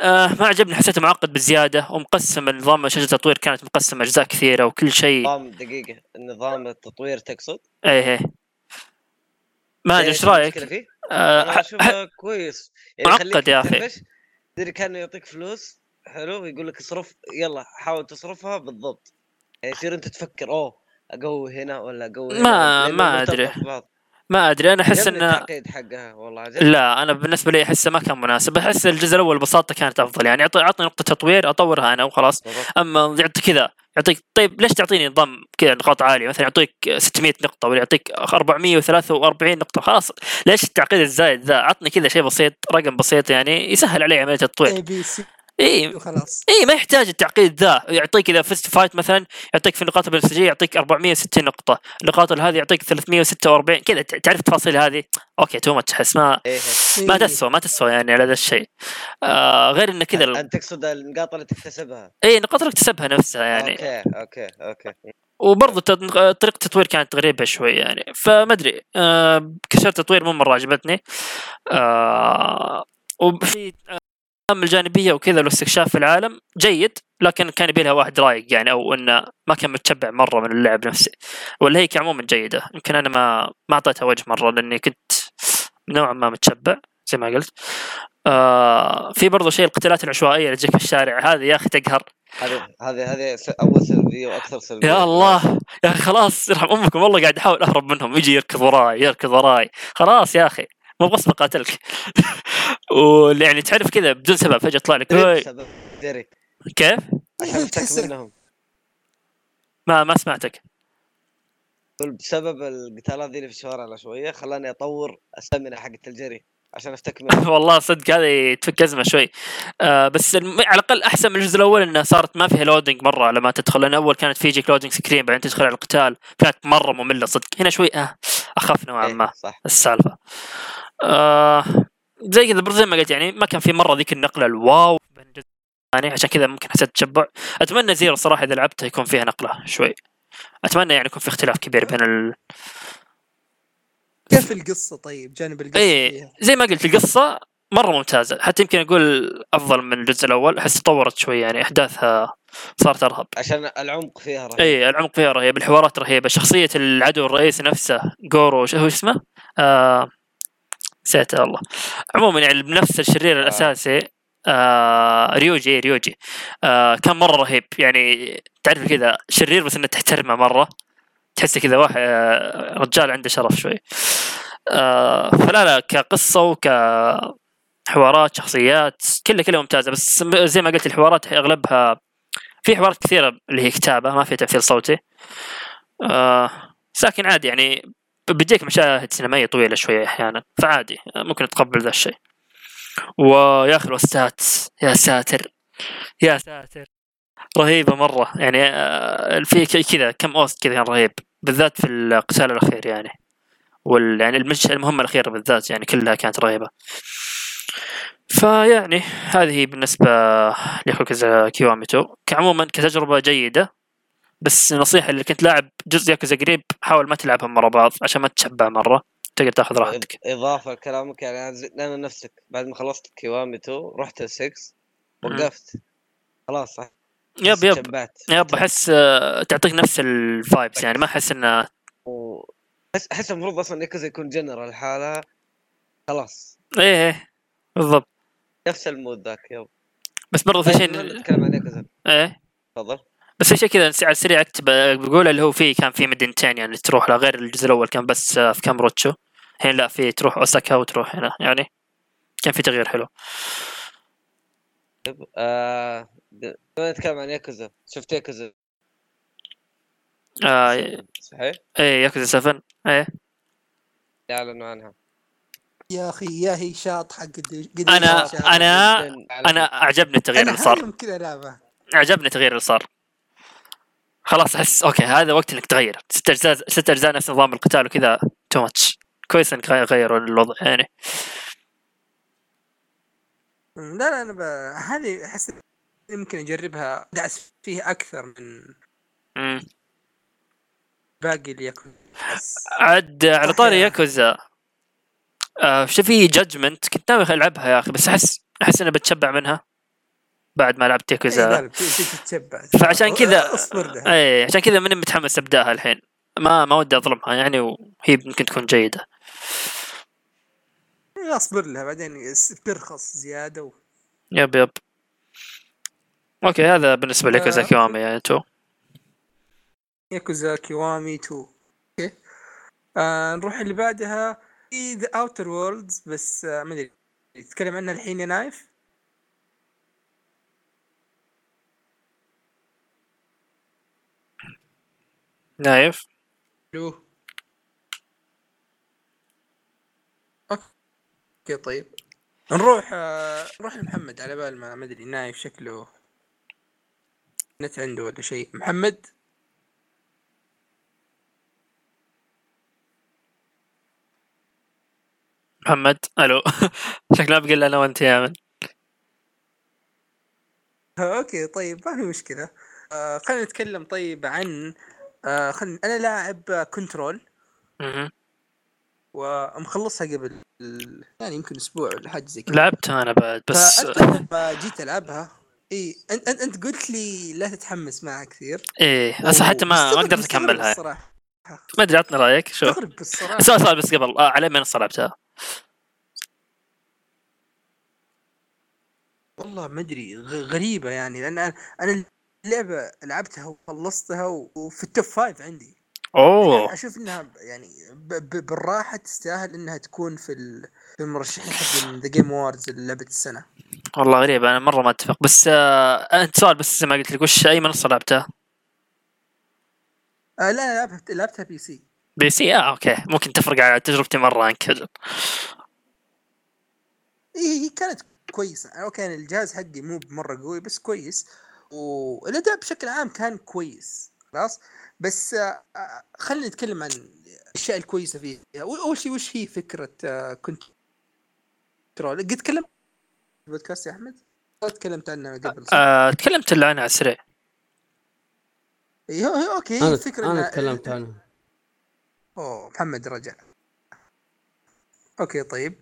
آه ما عجبني حسيته معقد بزيادة ومقسم النظام شجره التطوير كانت مقسمة أجزاء كثيرة وكل شيء. نظام دقيقة. نظام التطوير تقصد؟ إيه إيه. ما أدري إيش رأيك؟ آه ح- كويس. يعني معقد يا إيش؟ تدري كأنه يعطيك فلوس. حلو يقول لك اصرف يلا حاول تصرفها بالضبط. يعني يصير انت تفكر أوه أقوي هنا ولا أقوي هنا ما- ما بعض. ما أدري أنا أحس إنه التعقيد حقها والله لا أنا بالنسبة لي أحسه ما كان مناسب. أحس الجزء الأول ببساطه كانت أفضل يعني أعطي اعطني نقطة تطوير أطورها أنا وخلاص. بالضبط. أما يعطي كذا يعطيك طيب ليش تعطيني نظام كذا نقاط عالية؟ مثلا يعطيك 600 نقطة ولا يعطيك 443 نقطة خلاص. ليش التعقيد الزايد ذا؟ عطني كذا شيء بسيط رقم بسيط يعني يسهل علي عملية التطوير. إي. وخلاص. إي ما يحتاج التعقيد ذا. يعطيك إذا فزت fight مثلا يعطيك في النقاط البنفسجيه يعطيك 460 نقطة. النقاط هذه يعطيك 346 كذا تعرف التفاصيل هذه؟ okay too much احس ما إيه. ما تسوى ما تسوى يعني على ذا الشيء. آه غير إنه كذا أنت تقصد النقاط اللي تكتسبها. إي نقاط اللي تكتسبها نفسها يعني. okay okay okay. وبرضه طريقة التطوير كانت غريبة شوي يعني. فما أدري آه كشجرة تطوير مو مرة عجبتني. آه وفي المهام الجانبية وكذا والاستكشاف في العالم جيد لكن كان يبي لها واحد رايق يعني أو إنه ما كان متشبع مرة من اللعب نفسه. ولا هي عموما جيدة. يمكن أنا ما ما أعطيتها وجه مرة لأني كنت نوعا ما متشبع زي ما قلت. آه في برضه شيء القتالات العشوائية اللي تجيك في الشارع هذه يا أخي تقهر. هذه هذه هذه أول سلبيه وأكثر سلبيه يا الله يا أخي خلاص يرحم أمكم. والله قاعد أحاول أهرب منهم. يجي يركض وراي يركض وراي. خلاص يا أخي مو بغصب اقاتلك (laughs) ويعني تعرف كذا بدون سبب فجأة يطلع لك دري كيف؟ عشان (laughs) منهم ما ما سمعتك. بسبب القتالات ذي اللي في الشوارع العشوائيه خلاني أطور ال stamina حقت الجري عشان افتك منهم (laughs) والله صدق هذه تفك أزمة شوي. آه بس الم... على الأقل أحسن من الجزء الأول إنه صارت ما فيها loading مرة لما تدخل. لأن أول كانت في يجيك loading screen بعدين تدخل على القتال. كانت مرة مملة صدق. هنا شوي آه أخف نوعا إيه، ما. صح. السالفة. آه زي كذا برضه زي ما قلت يعني ما كان في مرة ذيك النقلة ال wow. بين الجزء الثاني عشان كذا ممكن حسيت تشبع. أتمنى Zero صراحة إذا لعبته يكون فيها نقلة شوي. أتمنى يعني يكون في اختلاف كبير بين ال... كيف القصة طيب؟ جانب القصة إيه فيها. زي ما قلت القصة مرة ممتازة. حتى يمكن أقول أفضل من الجزء الأول. أحس تطورت شوي يعني أحداثها صارت أرهب. عشان العمق فيها رهيب. اي العمق فيها رهيب الحوارات رهيبة شخصية العدو الرئيسي نفسه جورو ش- هو إيش اسمه؟ آه... نسيته والله. عموما يعني بنفس الشرير الأساسي آه... ريوجي ريوجي. آه... كان مرة رهيب. يعني تعرف كذا شرير بس إنه تحترمه مرة. تحسه كذا واحد آه، رجال عنده شرف شوي. آه... فلا لا كقصة وك حوارات شخصيات كلها كلها ممتازة. بس زي ما قلت الحوارات أغلبها في حوارات كثيرة اللي هي كتابة ما في تمثيل صوتي. آه لكن عادي يعني بيجيك مشاهد سينمائية طويلة شوية أحيانا فعادي ممكن تقبل ذا الشيء. ويا أخي ال OST ات يا ساتر يا ساتر. رهيبة مرة يعني آه، في كذا كم OST كذا كان رهيب بالذات في القتال الأخير يعني. وال يعني المهمة الأخيرة بالذات يعني كلها كانت رهيبة. فيعني هذه بالنسبة ل Yakuza Kiwami two كعموما كتجربة جيدة بس نصيحة اللي كنت لاعب جزء ياكوزا قريب حاول ما تلعبهم ورا بعض عشان ما تتشبع مرة. تقدر تاخذ راحتك. إضافة لكلامك يعني أنا نفسك بعد ما خلصت Kiwami 2 رحت ال 6 مم. وقفت. خلاص صح. yep yep. شبعت yep أحس آه، تعطيك نفس ال vibes يعني ما أحس إنه. احس أحس المفروض أصلا ياكوزا يكون genre لحاله. خلاص. إيه إيه. بالضبط. نفس ال mood ذاك yep. بس برضو في طيب، شيء نتكلم عن ياكوزا. إيه. تفضل. بس في شيء كذا على السريع أكتب بقول اللي هو في كان في مدينتين يعني تروح له غير الجزء الأول كان بس في كامروتشو هنا لا في تروح أوساكا وتروح هنا يعني. كان في تغيير حلو. طيب آه بما نتكلم عن ياكوزا. شفت ياكوزا؟ آه صحيح؟ إيه ياكوزا 7 إيه. اعلنوا عنها. يا أخي يا هي شاط حق قد. أنا- جداً أنا أعجبني التغيير أنا اللي صار. حالهم كذا لعبه عجبني التغيير اللي صار. خلاص أحس أوكي هذا وقت إنك تغير ست أجزاء ست أجزاء نفس نظام القتال وكذا تو ماتش كويس إنك غي- غيروا الوضع يعني لا لا أنا ب... هذه أحس يمكن أجربها دعس فيها أكثر من. باقي بس عاد على طاري يا. ياكوزا آه شو في جادجمنت كنت ناوي ألعبها يا أخي بس أحس أحس إني بتشبع منها بعد ما لعبت إيه، بت- تتشبع. فعشان كذا إيه عشان كذا ماني متحمس أبداها الحين. ما ما ودي أظلمها يعني وهي يمكن تكون جيدة. إيه، أصبر لها بعدين بترخص زيادة و... يب يب. okay هذا بالنسبة لياكوزا آه. Kiwami يعني two. Yakuza Kiwami 2 okay. آه نروح اللي بعدها. في The Outer Worlds بس آه ما أدري. تتكلم عنها الحين يا نايف؟ نايف. ألو okay طيب. نروح آه نروح لمحمد على بال ما ما أدري نايف شكله نت عنده ولا شيء. محمد؟ محمد ألو. (laughs) شكلها بقول أنا وأنت يا من. آه، okay طيب ما في مشكلة. آه خلينا نتكلم طيب عن آه خلينا أنا لاعب Control. مهم. ومخلصها قبل يعني يمكن أسبوع ولا حاجة زي كذا. لعبتها أنا بعد بس (laughs) لما جيت ألعبها إي انت انت قلت لي لا تتحمس معها كثير. إيه هسه حتى ما ما قدرت أكملها. الصراحه ما أدري عطنا رأيك شو سؤال سؤال بس قبل آه على منصه لعبتها؟ والله ما أدري غريبة يعني لأن أنا اللعبه لعبتها وخلصتها وفي ال top five عندي. أوه. يعني أشوف إنها يعني ب ب بالراحة تستاهل إنها تكون في في المرشحين حق The Game Awards لعبة السنة. والله غريب أنا مرة ما أتفق. بس آه أنت سؤال بس زي ما قلت لك وش أي منصة لعبتها؟ آه لا لعبتها لعبتها PC. PC؟ آه okay. ممكن تفرق على تجربتي مرة عنك أجل. هي هي كانت كويسة. okay يعني الجهاز حقي مو بمرة قوي بس كويس. والأداء بشكل عام كان كويس خلاص؟ بس آه، خلينا نتكلم عن الأشياء الكويسة فيها. أول شيء وش هي فكرة آه، كنت Control؟ قد تكلمت في البودكاست يا أحمد؟ تكلمت عنها قبل؟ آه تكلمت اللي عنها على السريع هي okay أنا الفكرة أنا تكلمت عنه أوه محمد رجع. okay طيب.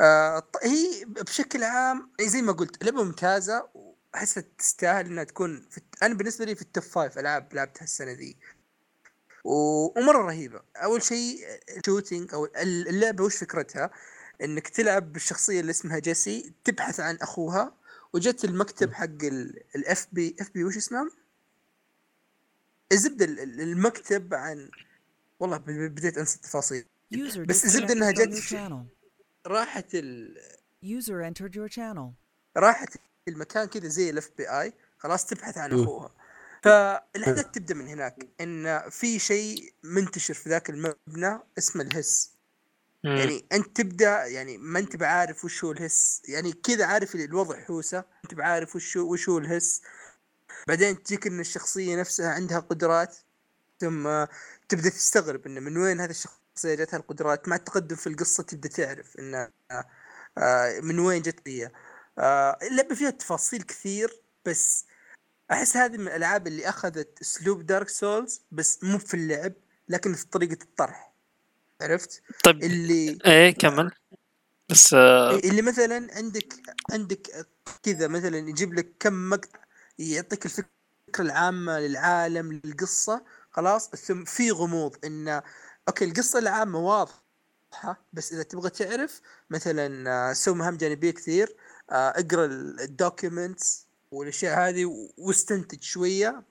آه هي بشكل عام زي ما قلت لعبة ممتازة واحسها تستاهل إنها تكون في الت- أنا بالنسبة لي في ال top five ألعاب لعبتها السنة ذي. و- ومرة رهيبة. أول شيء shooting أو ال- اللعبة وش فكرتها؟ إنك تلعب بالشخصية اللي اسمها جيسي تبحث عن أخوها وجت المكتب حق ال FB FB وش اسمه؟ الزبدة ال- ال- المكتب عن والله بديت أنسى التفاصيل. بس الزبدة إنها جت. راحت ال... User entered your channel. راحت المكان كذا زي ال FBI خلاص تبحث عن. أخوها. فالاحداث تبدأ من هناك إن في شيء منتشر في ذاك المبنى اسمه الهس. يعني أنت تبدأ يعني ما أنت بعارف وش هو الهس. يعني كذا عارف الوضع حوسة أنت بعارف وش هو وش هو الهس. بعدين تجيك إن الشخصية نفسها عندها قدرات ثم تبدأ تستغرب انه من وين هذه الشخصية جاتها القدرات. مع التقدم في القصة تبدأ تعرف انه آه، من وين جت هي آه، اللعبة فيها تفاصيل كثير بس أحس هذه من الألعاب اللي أخذت أسلوب دارك سولز بس مو في اللعب لكن في طريقة الطرح. عرفت؟ طيب اللي إيه كمل. بس آه اللي مثلا عندك عندك كذا مثلا يجيب لك كم مقطع يعطيك الفكرة العامة للعالم للقصة خلاص؟ ثم في غموض ان okay القصة العامة واضحة بس إذا تبغى تعرف مثلا آه، سوي مهام جانبية كثير اقرأ ال documents والأشياء هذه واستنتج شوية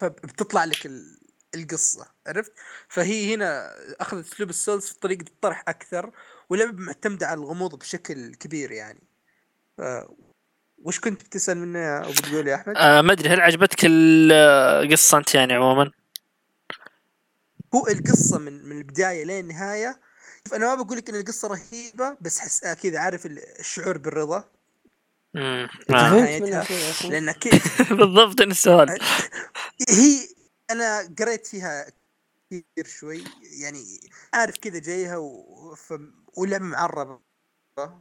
فبتطلع لك ال- القصة عرفت؟ فهي هنا أخذت أسلوب ال Souls في طريقة الطرح أكثر واللعبه معتمدة على الغموض بشكل كبير يعني ف... وش كنت بتسأل منه يا أبو تقول يا أحمد؟ آه ما أدري هل عجبتك القصة أنت يعني عموما؟ هو القصة من من البداية لين النهاية أنا ما بقول لك إن القصة رهيبة بس حس كذا عارف ال- الشعور بالرضا مم. فهمت؟ منها. شيء أصلا لأن (laughs) كي- بالضبط إن السؤال. هي أنا قريت فيها كثير شوي يعني عارف كذا جايها و... ف... واللعبه معربة.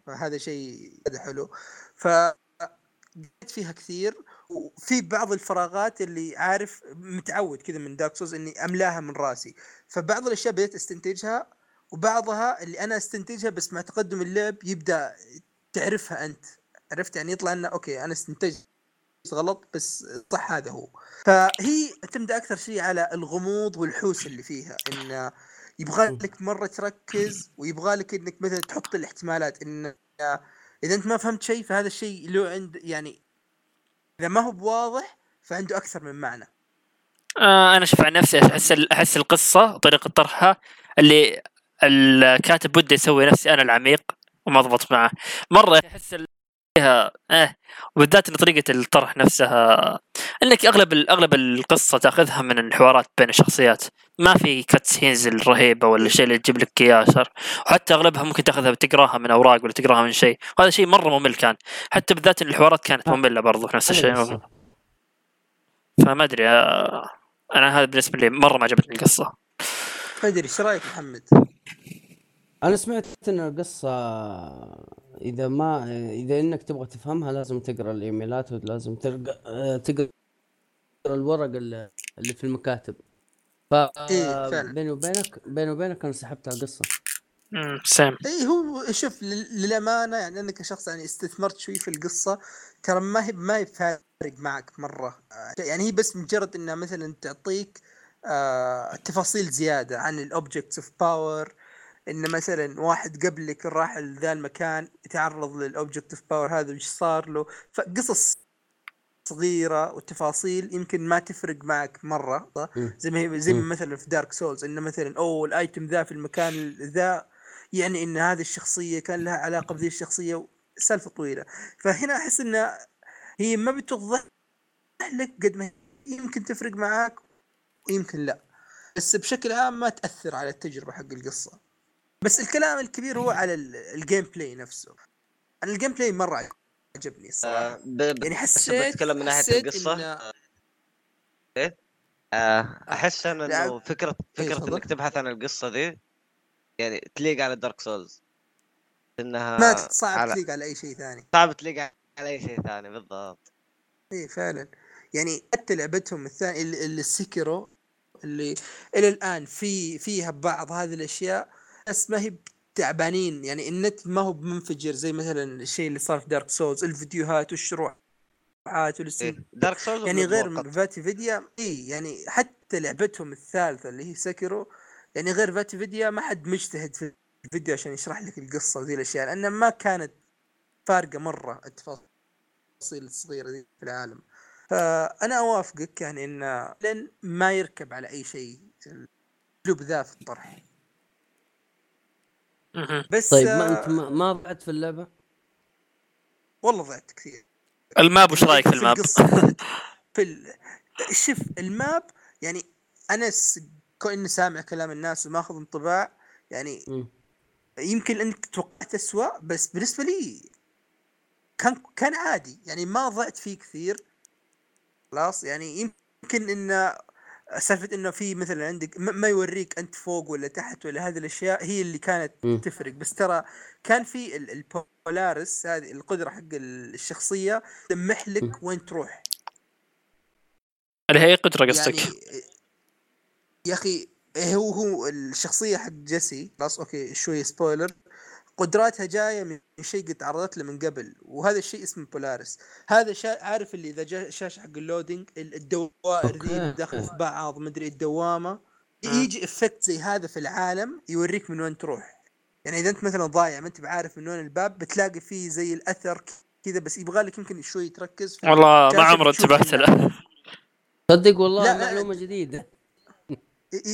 فهذا شيء هذا حلو. ف قريت فيها كثير وفي بعض الفراغات اللي عارف متعود كذا من Dark Souls إني أملاها من راسي. فبعض الأشياء بديت أستنتجها وبعضها اللي أنا أستنتجها بس مع تقدم اللعب يبدأ تعرفها أنت. عرفت يعني يطلع انه okay أنا استنتجت غلط بس صح هذا هو. فهي تعتمد أكثر شيء على الغموض والحوسة اللي فيها إن يبغى لك مرة تركز ويبغى لك إنك مثلا تحط الاحتمالات إن إذا أنت ما فهمت شيء فهذا الشيء له عند يعني إذا ما هو بواضح فعنده أكثر من معنى. آه أنا شوف عن نفسي أحس أحس القصة طريقة طرحها اللي الكاتب بده يسوي نفسي أنا العميق وما ضبط معه. مرة أحس ال- فيها آه وبالذات إن طريقة الطرح نفسها إنك أغلب أغلب القصة تأخذها من الحوارات بين الشخصيات. ما في كات سينز الرهيبة ولا الشيء اللي تجيب لك إياه صار وحتى أغلبها ممكن تأخذها تقراها من أوراق ولا تقراها من شيء. وهذا شيء مرة ممل كان. حتى بالذات إن الحوارات كانت مملة برضو نفس الشيء. حلو بس. فما أدري آه، أنا هذا بالنسبة لي مرة ما عجبتني القصة. ما أدري إيش رأيك محمد؟ أنا سمعت ان القصة إذا ما إذا إنك تبغى تفهمها لازم تقرأ الإيميلات ولازم تقرا تقرأ الورق اللي في المكاتب. ف إيه،. بيني وبينك بيني وبينك أنا سحبت على القصة. امم same. اي هو شوف لل- للأمانة يعني أنا كشخص يعني استثمرت شوي في القصة ترى ما هي ما هي فارق معك مرة. يعني هي بس مجرد إنها مثلا تعطيك آه تفاصيل زيادة عن ال objects of power إن مثلا واحد قبلك راح لذا المكان تعرض لل object of power هذا وش صار له. فقصص صغيرة وتفاصيل يمكن ما تفرق معك مرة. زي ما هي زي ما. مثلا في Dark Souls انه مثلا أوه ال item ذا في المكان ذا يعني إن هذه الشخصية كان لها علاقة بذي الشخصية سالفة طويلة. فهنا أحس إن هي ما بتوضح لك قد ما يمكن تفرق معاك ويمكن لا. بس بشكل عام ما تأثر على التجربة حق القصة. بس الكلام الكبير هو على ال- ال gameplay نفسه. أنا ال gameplay مرة عجبني الصراحة. آه، يعني بس حسيت بتكلم من ناحية القصة. إن- آه، أحس أنا إنه فكره فكرة تفضل. إنك تبحث عن القصة ذي يعني تليق على Dark Souls إنها ما صعب على... تليق على أي شيء ثاني. صعب تليق على أي شيء ثاني بالضبط. اي فعلا. يعني حتى لعبتهم الثانية السكرو اللي إلى الآن في فيها بعض هذه الأشياء بس ما هي تعبانين يعني النت ما هو منفجر زي مثلا الشيء اللي صار في دارك سولز الفيديوهات والشروحات إيه. دارك سولز يعني غير. فاتي فيديا اي يعني حتى لعبتهم الثالثة اللي هي سكرو يعني غير فاتي فيديا ما حد مجتهد في الفيديو عشان يشرح لك القصة وذي الأشياء لأن ما كانت فارقة مرة التفاصيل الصغيرة دي في العالم فأنا أوافقك يعني إن ما يركب على أي شيء الاسلوب ذا في الطرح. بس طيب ما آه، انت ما, ما بعد في اللعبة؟ والله ضعت كثير. ال map وش رأيك في ال map؟ (laughs) في ال... شوف ال map يعني أنا س... كوني سامع كلام الناس وماخذ انطباع يعني. يمكن انك توقعت اسوء بس بالنسبة لي كان كان عادي. يعني ما ضعت فيه كثير. خلاص يعني يمكن انه سالفة إنه في مثلا عندك م- ما يوريك أنت فوق ولا تحت ولا هذه الأشياء هي اللي كانت مم. تفرق بس ترى كان في ال- Polaris هذه القدرة حق ال- الشخصية تلمح. لك وين تروح اللي هي قدرة قصدك يعني يا أخي هو هو الشخصية حق جيسي خلاص okay شوية spoiler قدراتها جاية من شيء قد تعرضت له من قبل وهذا الشيء اسمه Polaris هذا شا... عارف اللي إذا جاء الشاشه حق ال loading ال- الدوائر ذي. داخل في بعض مدري الدوامة. يجي effect زي هذا في العالم يوريك من وين تروح. يعني إذا أنت مثلا ضايع ما أنت بعارف من وين الباب بتلاقي فيه زي الأثر كذا بس يبغى لك يمكن شوي تركز والله ما عمري انتبهت له. صدق والله لا، معلومة جديدة.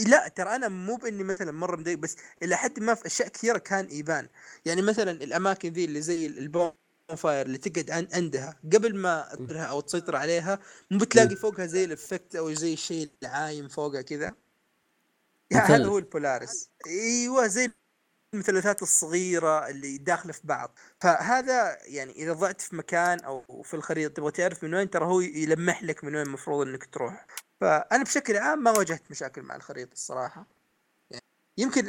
لا ترى أنا مو بإني مثلا مرة مضايق بس إلى حد ما في أشياء كثيرة كان يبان. يعني مثلا الأماكن ذي اللي زي ال bonfire اللي تقعد عن عندها قبل ما تدرها أو تسيطر عليها مو بتلاقي فوقها زي ال effect أو زي الشيء العايم فوقها كذا؟ هذا. هو ال Polaris. أيوه زي المثلثات الصغيرة اللي داخلة في بعض. فهذا يعني إذا ضعت في مكان أو في الخريطة تبغى تعرف من وين ترى هو يلمح لك من وين المفروض إنك تروح. فأنا بشكل عام ما واجهت مشاكل مع الخريطة الصراحة. يعني يمكن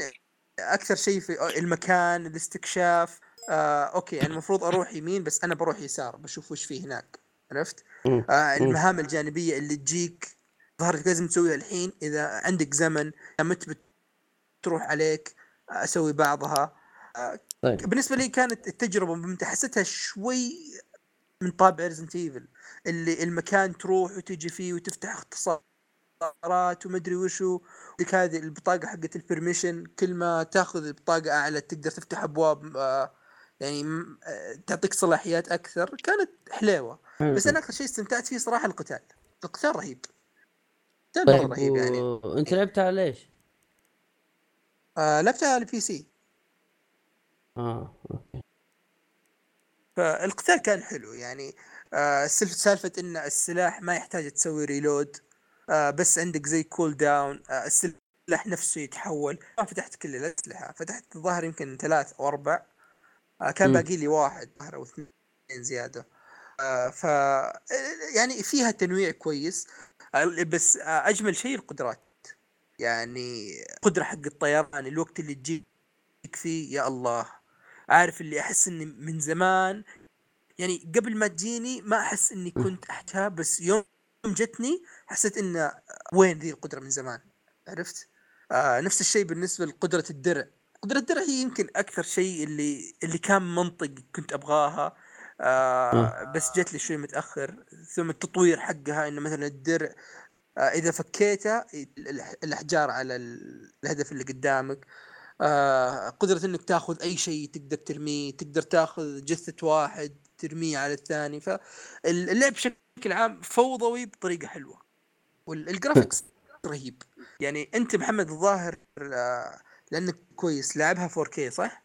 أكثر شيء في المكان الاستكشاف آه okay يعني المفروض أروح يمين بس أنا بروح يسار بشوف وش فيه هناك عرفت. آه المهام الجانبية اللي تجيك ظهرت لازم تسويها الحين إذا عندك زمن مت بتروح عليك أسوي بعضها. آه طيب. بالنسبة لي كانت التجربة ممتعة حسيتها شوي من طابع Resident Evil اللي المكان تروح وتجي فيه وتفتح اختصارات ومدري وشو عندك هذه البطاقة حقت ال permission كل ما تاخذ البطاقة أعلى تقدر تفتح أبواب آه، يعني آه، تعطيك صلاحيات أكثر. كانت حليوة. بس أنا أكثر شيء استمتعت فيه صراحة القتال. القتال رهيب. مرة طيب رهيب يعني. و... أنت لعبت على إيش؟ آه لعبتها على ال PC. آه okay. فالقتال كان حلو يعني. آه سلف- سالفة إن السلاح ما يحتاج تسوي reload آه بس عندك زي كول داون آه السلاح نفسه يتحول. ما فتحت كل الأسلحة فتحت الظاهر يمكن ثلاث أو أربع آه كان. باقي لي واحد ظهر أو اثنين زيادة. آه ف يعني فيها تنويع كويس آه بس آه أجمل شيء القدرات. يعني قدرة حق الطيران الوقت اللي تجيك فيه يا الله. عارف اللي أحس إني من زمان يعني قبل ما تجيني ما أحس إني كنت أحتاج بس يوم جتني حسيت إن وين ذي القدرة من زمان عرفت؟ آه نفس الشيء بالنسبة لقدرة الدرع. قدرة الدرع هي يمكن أكثر شيء اللي اللي كان منطق كنت أبغاها. آه بس جت لي شوي متأخر ثم التطوير حقها انه مثلا الدرع آه إذا فكيته الأحجار على ال- الهدف اللي قدامك. آه قدرة إنك تاخذ أي شيء تقدر ترميه تقدر تاخذ جثة واحد ترميه على الثاني فاللعب بشكل عام فوضوي بطريقة حلوة وال graphics رهيب يعني أنت محمد الظاهر آه، لأنك كويس لعبها 4K صح؟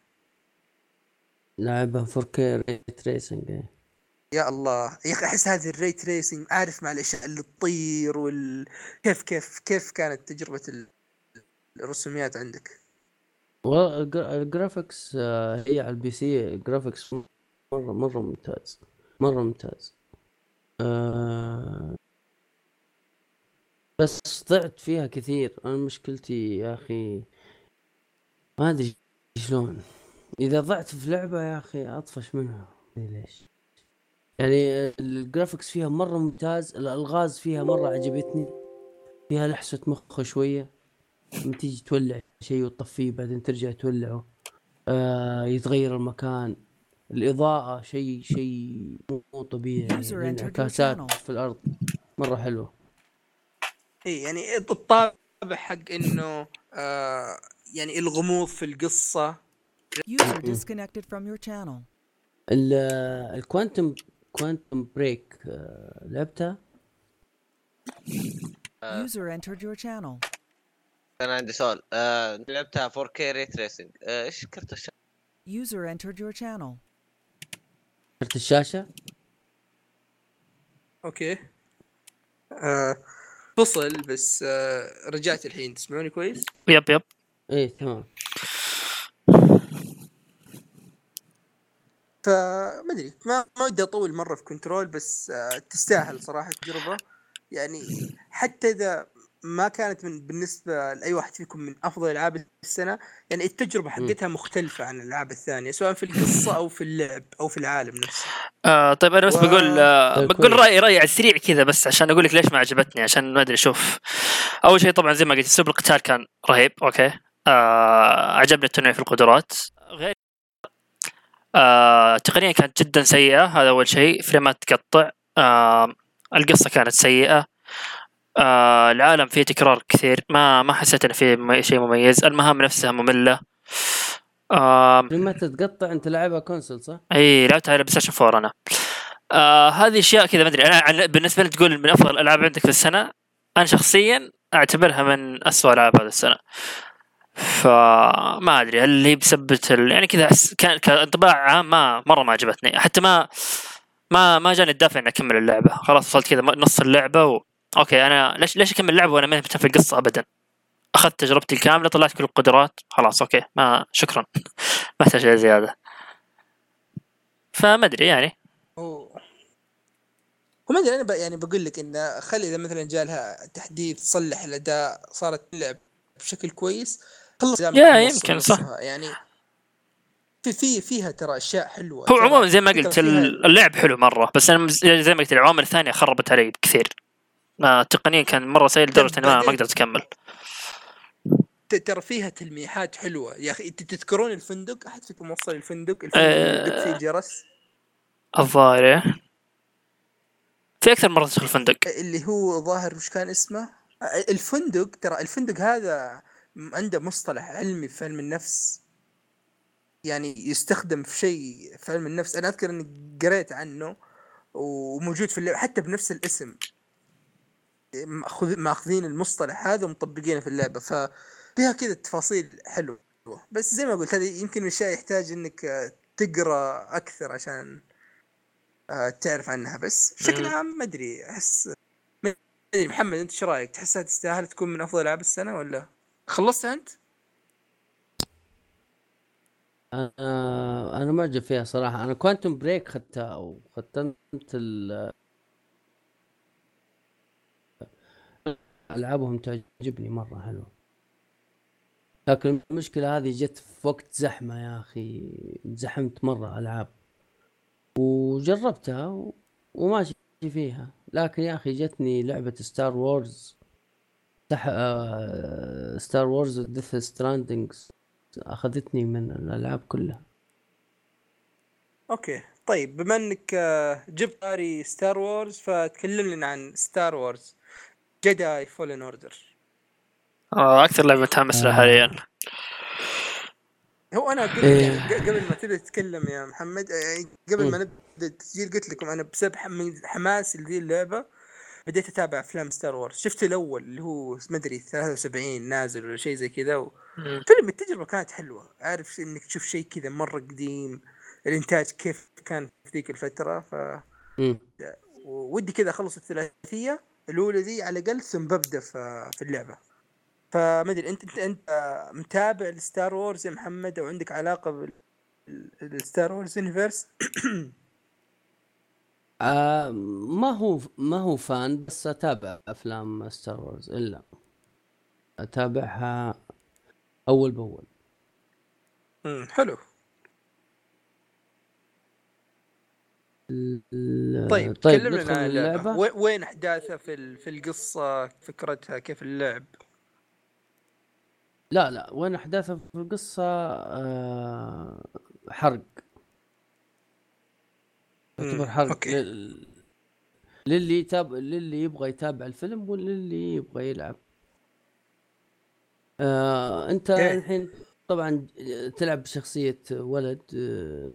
لعبها 4K ray tracing. يا الله يا أخي أحس هذه ال ray tracing عارف مع الأشياء اللي تطير وال كيف كيف كيف كانت تجربة ال- الرسوميات عندك؟ والله ال g- ال graphics آه، هي على ال PC ال graphics مره مرة ممتاز. مرة ممتاز. آه، بس ضعت فيها كثير. أنا مشكلتي يا أخي ما أدري شلون. إذا ضعت في لعبة يا أخي أطفش منها. أدري ليش؟ يعني الجرافيكس فيها مرة ممتاز الألغاز فيها مرة عجبتني فيها لحسة مخ شوية. لما تيجي تولع شيء وتطفيه بعدين ترجع تولعه آه يتغير المكان الإضاءة شيء شيء مو طبيعي الانعكاسات channel. في الأرض مرة حلوة اي يعني الطابع حق إنه آه يعني الغموض في القصة User disconnected from your channel. ال- ال Quantum Quantum Break لعبتها. User entered your channel. كان عندي سؤال. آه لعبتها 4K ray tracing آه إيش كرت الشاشة؟ User entered your channel. كرت الشاشة؟ okay. آه فصل بس آه رجعت الحين. تسمعوني كويس؟ yep yep. إيه تمام. فما أدري ما ما ودي أطول مرة في Control بس آه تستاهل صراحة التجربه يعني حتى إذا ما كانت من بالنسبة لأي واحد فيكم من أفضل ألعاب السنة يعني التجربة حقتها مختلفة عن الألعاب الثانية سواء في القصة أو في اللعب أو في العالم نفسه. آه طيب أنا بس و- بقول آه طيب بقول. رايي رايي على السريع كذا بس عشان أقول لك ليش ما عجبتني عشان ما أدري أشوف أول شيء طبعا زي ما قلت اسلوب القتال كان رهيب أوكي. آه عجبني التنويع في القدرات. غير آه تقنيا كانت جدا سيئة هذا أول شيء. فريمات تقطع آه القصة كانت سيئة. آه العالم فيه تكرار كثير. ما ما حسيت إنه فيه شيء مميز. المهام نفسها مملة. آه لما تتقطع أنت لاعبها console صح؟ إي لعبتها على PlayStation 4 أنا. آه هذه أشياء كذا ما أدري. أنا بالنسبة لي تقول من أفضل الألعاب عندك في السنة أنا شخصيا أعتبرها من أسوأ العاب هذه السنة. فما أدري. هل هي بسبة ال... يعني كذا كان كانطباع عام ما مرة ما عجبتني. حتى ما ما ما جاني الدافع إني أكمل اللعبة. خلاص وصلت كذا نص اللعبة و... okay أنا ليش ليش أكمل اللعبه وأنا ما مهتم في القصة ابدا؟ أخذت تجربتي الكاملة طلعت كل القدرات خلاص okay. ما شكرا. (laughs) ما أحتاج زيادة. فما أدري يعني. وما أدري أنا ب... يعني بقول لك انه خلي إذا مثلا جاء لها تحديث صلح الأداء صارت تلعب بشكل كويس خلص يا يمكن، صح. يعني في في فيها ترى أشياء حلوة. هو عموما زي ما قلت اللعب حلو مرة بس أنا زي ما قلت العوامل الثانية خربت علي كثير تقنيا كان مرة سيء لدرجة إني ما قدرت أكمل. ترى فيها تلميحات حلوة. يا أخي انت تذكرون الفندق؟ أحد فيكم وصل الفندق؟ الفندق آه. فيه الجرس الظاهر إيه. في أكثر مرة تدخل الفندق. اللي هو ظاهر وش كان اسمه؟ الفندق ترى الفندق هذا عنده مصطلح علمي في علم النفس. يعني يستخدم في شيء في علم النفس. أنا أذكر إني قريت عنه وموجود في اللعبه حتى بنفس الاسم. مأخذين المصطلح هذا ومطبقينه في اللعبة ففيها كذا تفاصيل حلوة بس زي ما قلت هذه يمكن من الاشياء يحتاج إنك آه، تقرأ أكثر عشان آه، تعرف عنها بس بشكل. عام ما أدري أحس ما أدري محمد أنت إيش رأيك؟ تحسها تستاهل تكون من أفضل ألعاب السنة ولا؟ خلصت أنت؟ آه أنا معجب فيها صراحة أنا Quantum Break خدتها وختمت ال ألعابهم تعجبني مرة حلوة. لكن المشكلة هذه جت في وقت زحمة يا أخي. زحمت مرة ألعاب. وجربتها. وماشي فيها. لكن يا أخي جتني لعبة Star Wars تح... Star Wars Death Strandings أخذتني من الألعاب كلها. okay. طيب بما إنك آه، جبت طاري Star Wars فتكلم لنا عن Star Wars Jedi Fallen Order آه، أكثر لعبة متحمس لها آه. حاليا هو أنا قلت إيه. يعني قبل ما تبدأ تتكلم يا محمد آه، قبل ما مم. نبدأ التسجيل قلت لكم أنا بسبب حم- حماسي لذي اللعبة بديت أتابع أفلام Star Wars شفت الأول اللي هو ما أدري 73 نازل ولا شيء زي كذا و... فيلم التجربة كانت حلوة عارف إنك تشوف شيء كذا مرة قديم الإنتاج كيف كان في ذيك الفترة ف مم. ودي كذا أخلص الثلاثية الأولى دي على الأقل ثم ببدا في في اللعبة. فما ادري أنت أنت أنت متابع ل Star Wars يا محمد؟ أو عندك علاقة بال Star Wars universe (coughs) آه ما هو ما هو fan بس أتابع أفلام Star Wars. إلا أتابعها أول بأول. حلو. طيب, طيب كلمنا عن اللعبة. وين- احداثها في في القصة فكرتها كيف اللعب؟ لا لا وين احداثها في القصة؟ آه حرق. يعتبر حرق أوكي. لل... للي يتابع للي يبغى يتابع الفيلم وللي يبغى يلعب. آه أنت. الحين طبعا تلعب بشخصية ولد آه،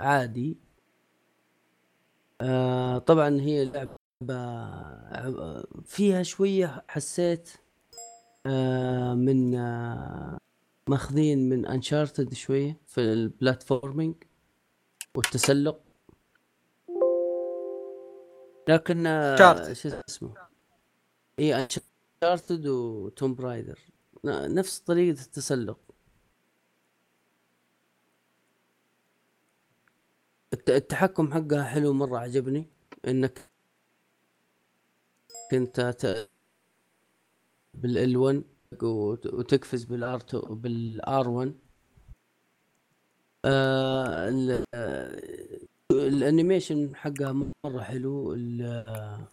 عادي. آه طبعا هي لعبة آه، فيها شوية حسيت آه من آه ماخذين من Uncharted شوية في ال platforming والتسلق. لكن آه،. شو اسمه؟ اي Uncharted و Tomb Raider نفس طريقة التسلق. التحكم حقها حلو مرة عجبني إنك كنت ت... بال L 1 وتقفز بال R 2 بال R 1 آه ال- آه، ال animation حقها مرة حلو ال- آه،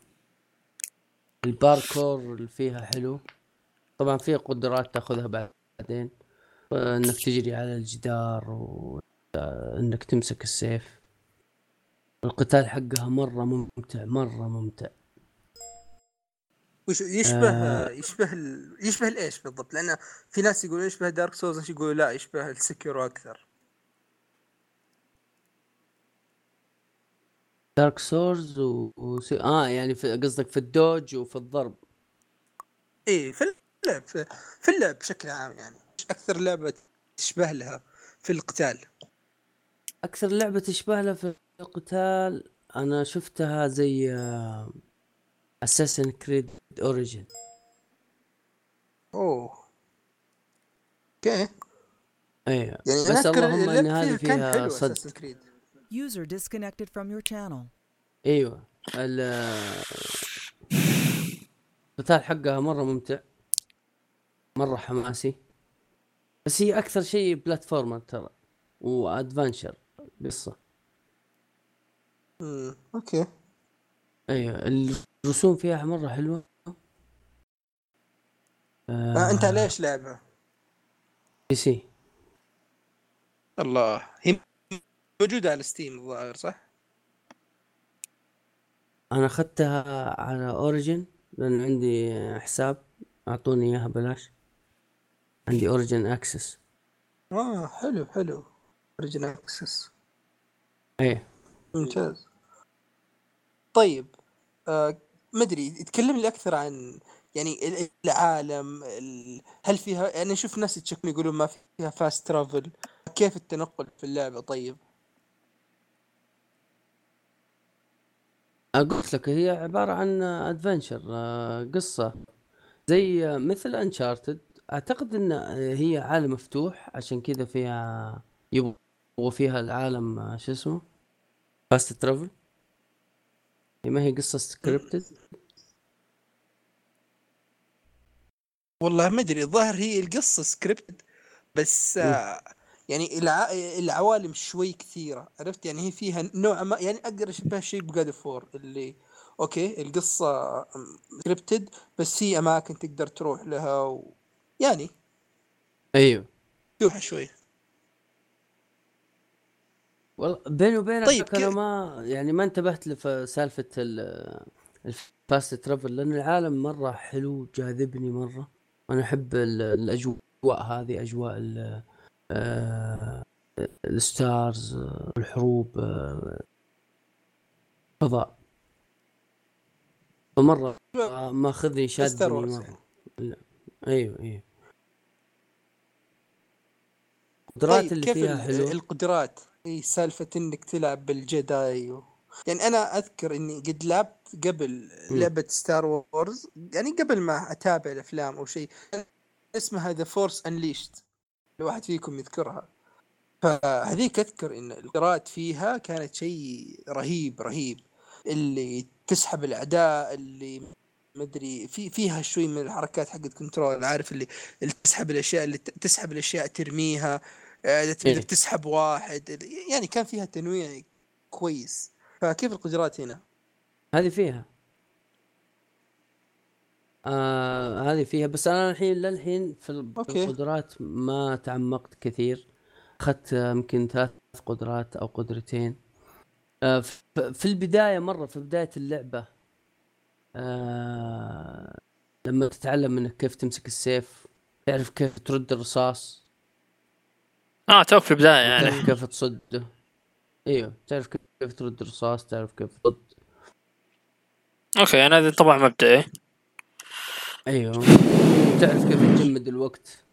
الباركور اللي فيها حلو. طبعا فيها قدرات تاخذها بعدين آه، إنك تجري على الجدار وانك تمسك السيف. القتال حقها مرة ممتع مرة ممتع. وش يشبه آه. يشبه ال... يشبه الايش بالضبط؟ لأن في ناس يقولون يشبه Dark Souls ناس يقولوا لا يشبه ال Sekiro أكثر. Dark Souls و... و... آه يعني في... قصدك في ال dodge وفي الضرب. إيه في اللعب في, في اللعب بشكل عام يعني. أكثر لعبة تشبه لها في القتال؟ أكثر لعبة تشبه لها في القتال أنا شفتها زي Assassin's Creed Origins أوه. okay. أيوه يعني بس اللهم إن هذه فيها صدق. User disconnected from your channel. أيوه. ال القتال حقها مرة ممتع. مرة حماسي. بس هي أكثر شيء platformer ترى و adventure قصة. امم okay. أيوه الرسوم فيها مرة حلوة. آه. أنت على إيش لعبة؟ PC. الله. هي موجودة على Steam الظاهر صح؟ أنا أخذتها على Origin لأن عندي حساب. أعطوني إياها بلاش عندي Origin Access. آه حلو حلو. Origin Access. إيه. ممتاز. طيب آه مدري تكلم لي أكثر عن يعني ال- العالم ال... هل فيها يعني أشوف ناس يتشكون يقولون ما فيها fast travel كيف التنقل في اللعبة؟ طيب. قلت لك هي عبارة عن adventure قصة. زي آه، مثل Uncharted أعتقد إن هي عالم مفتوح عشان كذا فيها يبغوا فيها العالم آه، شو اسمه؟ fast travel ما هي قصة scripted والله ما أدري الظاهر هي القصة سكريبت بس آه يعني الع... العوالم شوي كثيرة عرفت؟ يعني هي فيها نوع ما يعني أقدر اشبه شيء ب God of War اللي okay القصة scripted بس في أماكن تقدر تروح لها و... يعني أيوه. شوي. والله بيني وبينك طيب، أنا ما يعني ما انتبهت لسالفة ال fast travel لأن العالم مرة حلو جاذبني مرة. أنا أحب ال- الأجواء هذه أجواء ال- آه، ال stars الحروب آه، فضاء فمرة آه، ماخذني شادني Star Wars مرة. لا. أيوه أيوه. القدرات طيب اللي كيف فيها حلوة. القدرات؟ إي سالفة إنك تلعب بال Jedi و... يعني أنا أذكر إني قد لعبت قبل. لعبة Star Wars يعني قبل ما أتابع الأفلام أو شيء. اسمها The Force Unleashed الواحد فيكم يذكرها. فهذيك أذكر إن القدرات فيها كانت شيء رهيب رهيب. اللي تسحب الأعداء اللي مدري في فيها شوي من الحركات حقت Control عارف اللي, اللي تسحب الأشياء اللي تسحب الأشياء ترميها. آه، تقدر إيه. تسحب واحد يعني كان فيها تنويع كويس فكيف القدرات هنا؟ هذه فيها آه هذه فيها بس أنا الحين للحين في أوكي. القدرات ما تعمقت كثير أخذت آه، يمكن ثلاث قدرات أو قدرتين آه في البداية مرة في بداية اللعبة آه لما تتعلم إنك كيف تمسك السيف تعرف كيف ترد الرصاص آه توك في البداية يعني. تعرف كيف تصده إيوه تعرف كيف ترد الرصاص تعرف كيف تصد. أوكي يعني هذا طبعا مبدئي. إيوه. تعرف كيف تجمد الوقت.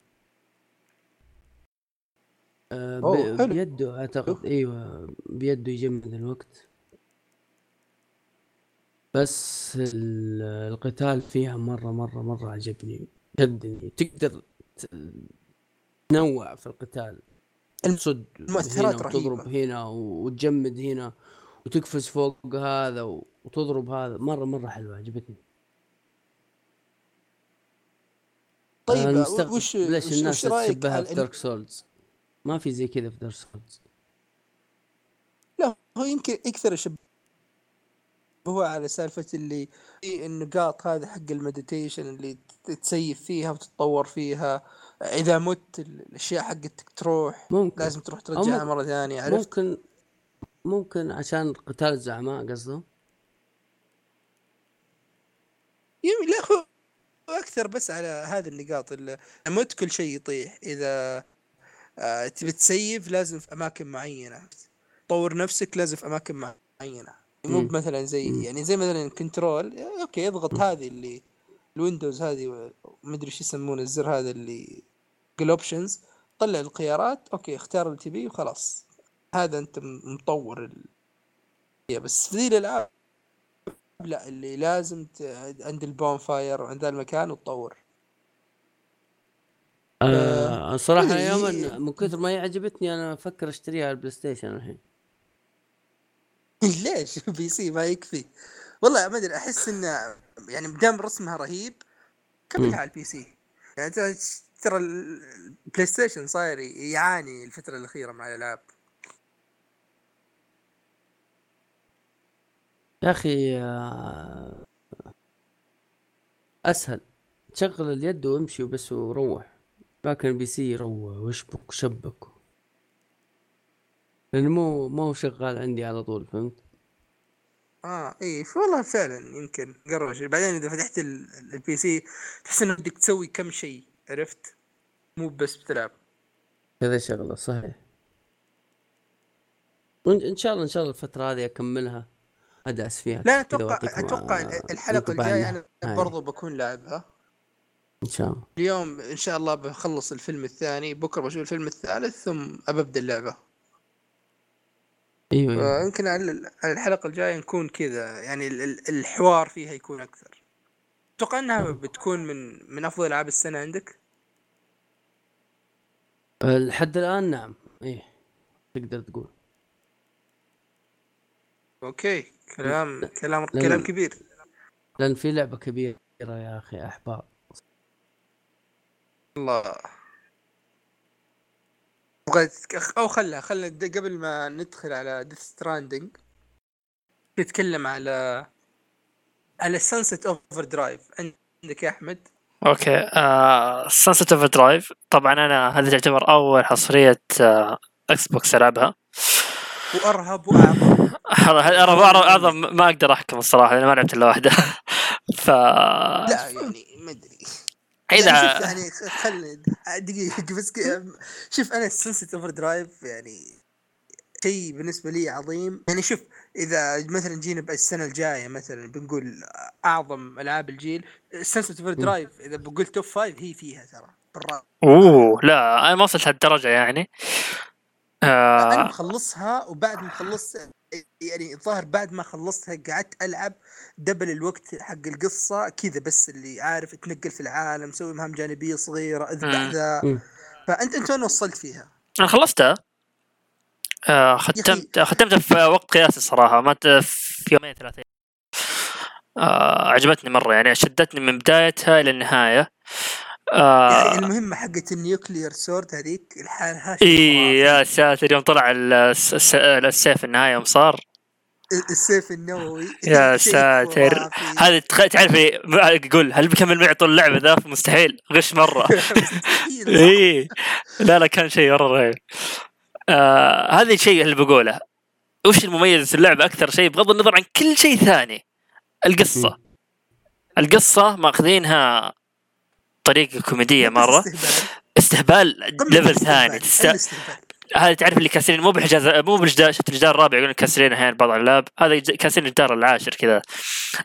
آه ب-. بيده أعتقد إيوه بيده يجمد الوقت. بس ال- القتال فيها مرة مرة مرة عجبني شدني. تقدر تنوع في القتال. المؤثرات هنا رهيبة. وتضرب هنا وتجمد هنا وتقفز فوق هذا وتضرب هذا. مره مرة حلوة عجبتني. طيب أنا مستغرب وش ليش الناس على في Dark Souls ما في زي كذا في دارك سولز لا هو يمكن أكثر يشبه هو على سالفة اللي في النقاط هذه حق ال meditation اللي تسيف فيها وتتطور فيها. إذا مت ال- الأشياء حقتك تروح ممكن لازم تروح ترجعها ممكن- مرة ثانية عرفت؟ ممكن ممكن عشان قتال الزعماء قصده يم- لا هو أكثر بس على هذه النقاط اللي لما كل شيء يطيح إذا آه، تبي تسيف لازم في أماكن معينة تطور نفسك لازم في أماكن معينة مو. مثلا زي. يعني زي مثلا Control okay اضغط هذه اللي ال Windows هذه ما أدري إيش يسمونه الزر هذا اللي ال options طلع الخيارات okay اختار اللي تبيه وخلاص. هذا أنت مطور ال... بس في ذي الألعاب لا اللي لازم ت... عند ال bonfire وعند ذا المكان وتطور. آه صراحة مدري. يوم من كثر ما هي عجبتني أنا أفكر أشتريها على ال PlayStation الحين. (laughs) ليش؟ (laughs) PC ما يكفي. والله ما أدري أحس إنه يعني مدام رسمها رهيب. كملها على ال PC يعني ترى ترى ال- ال PlayStation صاير يعاني الفترة الأخيرة مع الألعاب. يا أخي آه، أسهل. تشغل اليد وامشي وبس وروح. لكن ال PC يروح ويشبك وشبك لأنه مو مو شغال عندي على طول فهمت؟ آه إي والله فعلا يمكن قرب شيء بعدين إذا فتحت ال- ال- ال PC تحس إنه بدك تسوي كم شيء عرفت؟ مو بس بتلعب. هذا شغلة صحيح. إن شاء الله إن شاء الله الفترة هذه أكملها. أدعس فيها. لا أتوقع أتوقع الحلقة الجاية. أنا. برضو بكون لاعبها. إن شاء الله. اليوم إن شاء الله بخلص الفيلم الثاني بكرة بشوف الفيلم الثالث ثم أبدأ اللعبة. إيوه إيوه. يمكن الحلقة الجاية نكون كذا يعني ال- ال- الحوار فيها يكون أكثر. أتوقع إنها بتكون من من أفضل ألعاب السنة عندك؟ لحد الآن نعم. إيه تقدر تقول. okay كلام كلام لا، كلام لا. كبير. لأن في لعبة كبيرة يا أخي احباب الله. أو خلها خلنا قبل ما ندخل على Death Stranding نتكلم على على Sunset Overdrive عندك يا أحمد؟ okay آه Sunset Overdrive طبعا أنا هذه تعتبر أول حصرية آه Xbox ألعبها. وأرهب وأعظم. أنا بعرف أعظم ما أقدر أحكم الصراحة لأن ما لعبت إلا واحدة. (laughs) ف لا يعني ما أدري. إذا يعني خل دقيقة (laughs) بس شوف أنا ال Sunset Overdrive يعني شيء بالنسبة لي عظيم. يعني شوف إذا مثلا جينا بالسنة الجاية مثلا بنقول أعظم ألعاب الجيل ال Sunset Overdrive إذا بقول top five هي فيها ترى بالرا أوه لا أنا ما وصلت هالدرجه يعني. أنا آه مخلصها وبعد ما خلصت يعني الظاهر بعد ما خلصتها قعدت ألعب دبل الوقت حق القصة كذا بس اللي عارف تنقل في العالم سوي مهام جانبية صغيرة اذبح. ذا. فأنت أنت وين وصلت فيها؟ أنا خلصتها آه ختمت ختمتها في وقت قياسي الصراحه ما ت- في يومين ثلاثة آه عجبتني مرة يعني شدتني من بدايتها إلى النهاية يعني آه المهمة حقت ال nuclear sword هذيك الحالها إي يا ساتر يوم طلع الس- الس- السيف النهاية يوم صار. السيف النووي. يا ساتر. هذه تعرف إيه، يقول هل بكمل معي طول اللعبة؟ ذا مستحيل. غش مرة؟ (laughs) (laughs) إي. لا لا كان شيء مرة رهيب. آه هذا الشيء اللي بقوله. وش المميز في اللعبة؟ أكثر شيء بغض النظر عن كل شيء ثاني. القصة. القصة ماخذينها طريقة كوميدية مرة. استهبال. level. ثاني. هذا تعرف اللي كاسرين مو بالحجاز مو بالجدار شفت الجدار الرابع يقولون كاسرين أحيانا بعض الألعاب. هذا كاسرين الجدار العاشر كذا.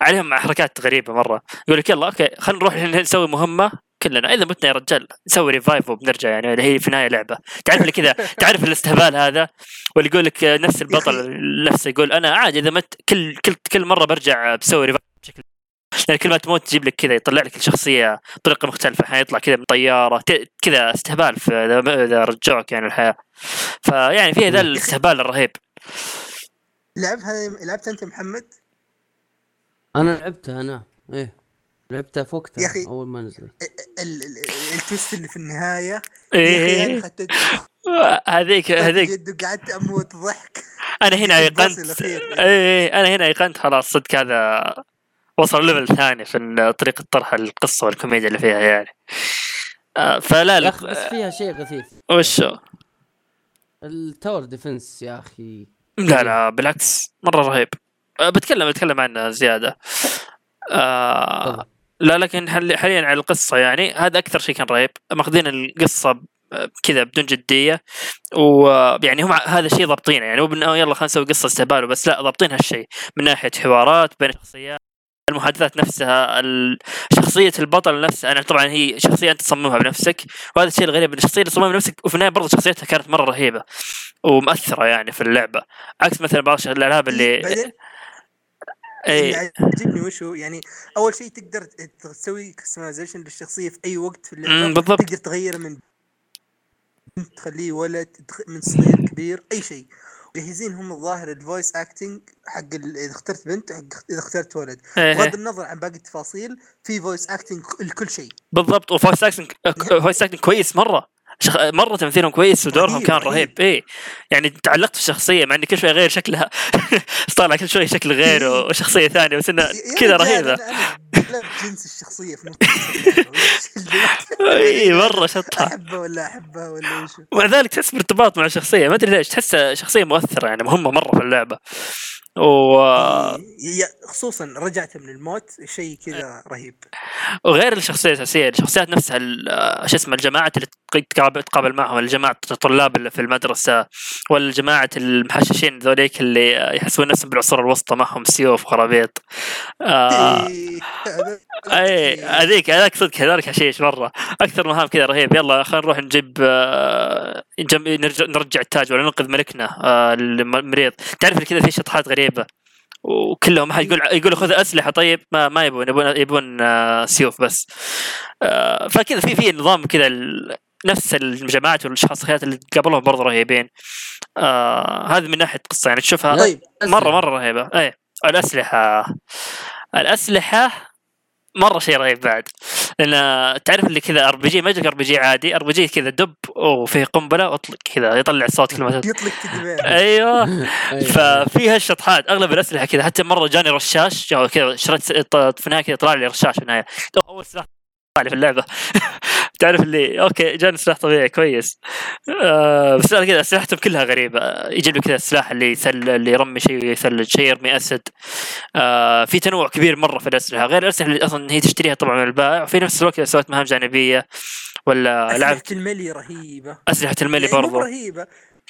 عليهم حركات غريبة مرة. يقول لك يلا okay خلينا نروح نسوي مهمة كلنا. إذا متنا يا رجال نسوي revive وبنرجع يعني اللي هي في النهايه لعبة. تعرف اللي كذا؟ (laughs) تعرف الاستهبال هذا؟ واللي يقول لك نفس البطل (laughs) نفسه يقول أنا عادي إذا مت كل كل كل مرة برجع بسوي revive بشكل لأن كل ما تموت تجيب لك كذا يطلع لك الشخصية بطريقة مختلفة حيطلع كذا من طيارة كذا استهبال إذا إذا رجعوك يعني الحياة. فيعني فيها ذا الاستهبال الرهيب. لعبها لعبتها أنت محمد؟ أنا لعبتها أنا. إيه. لعبتها في وقتها يا أخي. أول ما نزلت. ال- ال- ال- ال twist اللي في النهاية أخي إيه (laughs) هذيك هذيك جد وقعدت أموت ضحك. أنا هنا (laughs) ايقنت. اي إيه، أنا هنا ايقنت خلاص صدق هذا وصل level ثاني في طريقة طرح القصة والكوميديا اللي فيها يعني. آه، فلا لا بس فيها شيء غثيث. وش؟ ال tower defense يا أخي. لا لا بالعكس مرة رهيب. آه، بتكلم بتكلم عنه زيادة. آه. لا لكن حاليا على القصة يعني هذا أكثر شيء كان رهيب. ماخذين القصة كذا بدون جدية ويعني هم هذا الشيء ضابطينه يعني مو يلا خلينا نسوي قصة استهبال وبس لا ضابطين هالشيء. من ناحية حوارات بين الشخصيات المحادثات نفسها شخصية البطل نفسها أنا طبعا هي شخصية أنت تصممها بنفسك وهذا الشيء الغريب إن الشخصية اللي تصممها بنفسك وفي النهاية برضه شخصيتها كانت مرة رهيبة ومؤثرة يعني في اللعبة عكس مثلا بعض الألعاب اللي بعدين؟ إيه. اللي عجبني وشو؟ يعني أول شيء تقدر تسوي customization للشخصية في أي وقت في اللعبة بالضبط. تقدر تغيره من تخليه ولد من صغير كبير أي شيء. جاهزين هم الظاهر ال voice acting حق إذا اخترت بنت حق إذا اخترت ولد. إيه. بغض النظر عن باقي التفاصيل في voice acting لكل شيء. بالضبط و voice acting voice acting كويس مرة. شخ... مرة تمثيلهم كويس ودورهم رهيب، كان رهيب. رهيب. اي يعني تعلقت في الشخصيه مع إني كل شوي غير شكلها. (laughs) طالع كل شوي شكل غير إيه. وشخصية ثانية بس يا كذا رهيبة. جنس الشخصية في اللي- إي مرة شطحة. أحبه ولا أحبه ولا وش. ومع ذلك تحس بارتباط مع الشخصيه ما أدري ليش تحسها شخصية مؤثرة يعني مهمة مرة في اللعبة. و... خصوصا رجعته من الموت شيء كذا رهيب. وغير الشخصية الأساسية الشخصيات نفسها شو اسمه الجماعه اللي تقابل معهم الجماعة الطلاب اللي في المدرسة ولا جماعة المحششين ذوليك اللي يحسبون نفسهم بالعصور الوسطى معهم سيوف وخرابيط. آه (laughs) اي هذيك هذاك صدق هذاك حشيش مرة. أكثر مهام كذا رهيب. يلا خلينا نروح نجيب آه، نجم- نرجع, نرجع التاج ولا ننقذ ملكنا آه، المريض. تعرف كذا في شطحات غريبة؟ وكلهم أحد يقول يقول خذ أسلحة. طيب ما ما يبون. يبون يبون آه، سيوف بس. فكذا في في نظام كذا نفس الجماعات والشخصيات اللي تقابلهم برضه رهيبين. آه هذه من ناحية قصة. يعني تشوفها طيب مره مرة رهيبة. أي الأسلحة. الأسلحة مرة شيء رهيب بعد. لأن تعرف اللي كذا ار بي جي ما يجيك ار بي جي عادي ار بي جي كذا دب وفيه قنبلة واطلق كذا يطلع صوت كل ما يطلق تدبير (laughs) أيوه. (laughs) أيوة. ففيها الشطحات أغلب الأسلحة كذا حتى مرة جاني رشاش كذا شريت في النهايه كذا طلع لي رشاش في النهايه أول سلاح طلع لي في اللعبة. (laughs) تعرف اللي okay جاني سلاح طبيعي كويس. آه بس لا كذا اسلحتهم كلها غريبة. يجيب لي كذا السلاح اللي يثل اللي يرمي شيء ويثلج شيء يرمي أسد. آه في تنوع كبير مرة في الأسلحة. غير الأسلحة اللي أصلا هي تشتريها طبعا من البائع. وفي نفس الوقت إذا سويت مهام جانبية ولا أسلحة لعبت ال melee رهيبة. أسلحة ال melee يعني برضو. رهيبة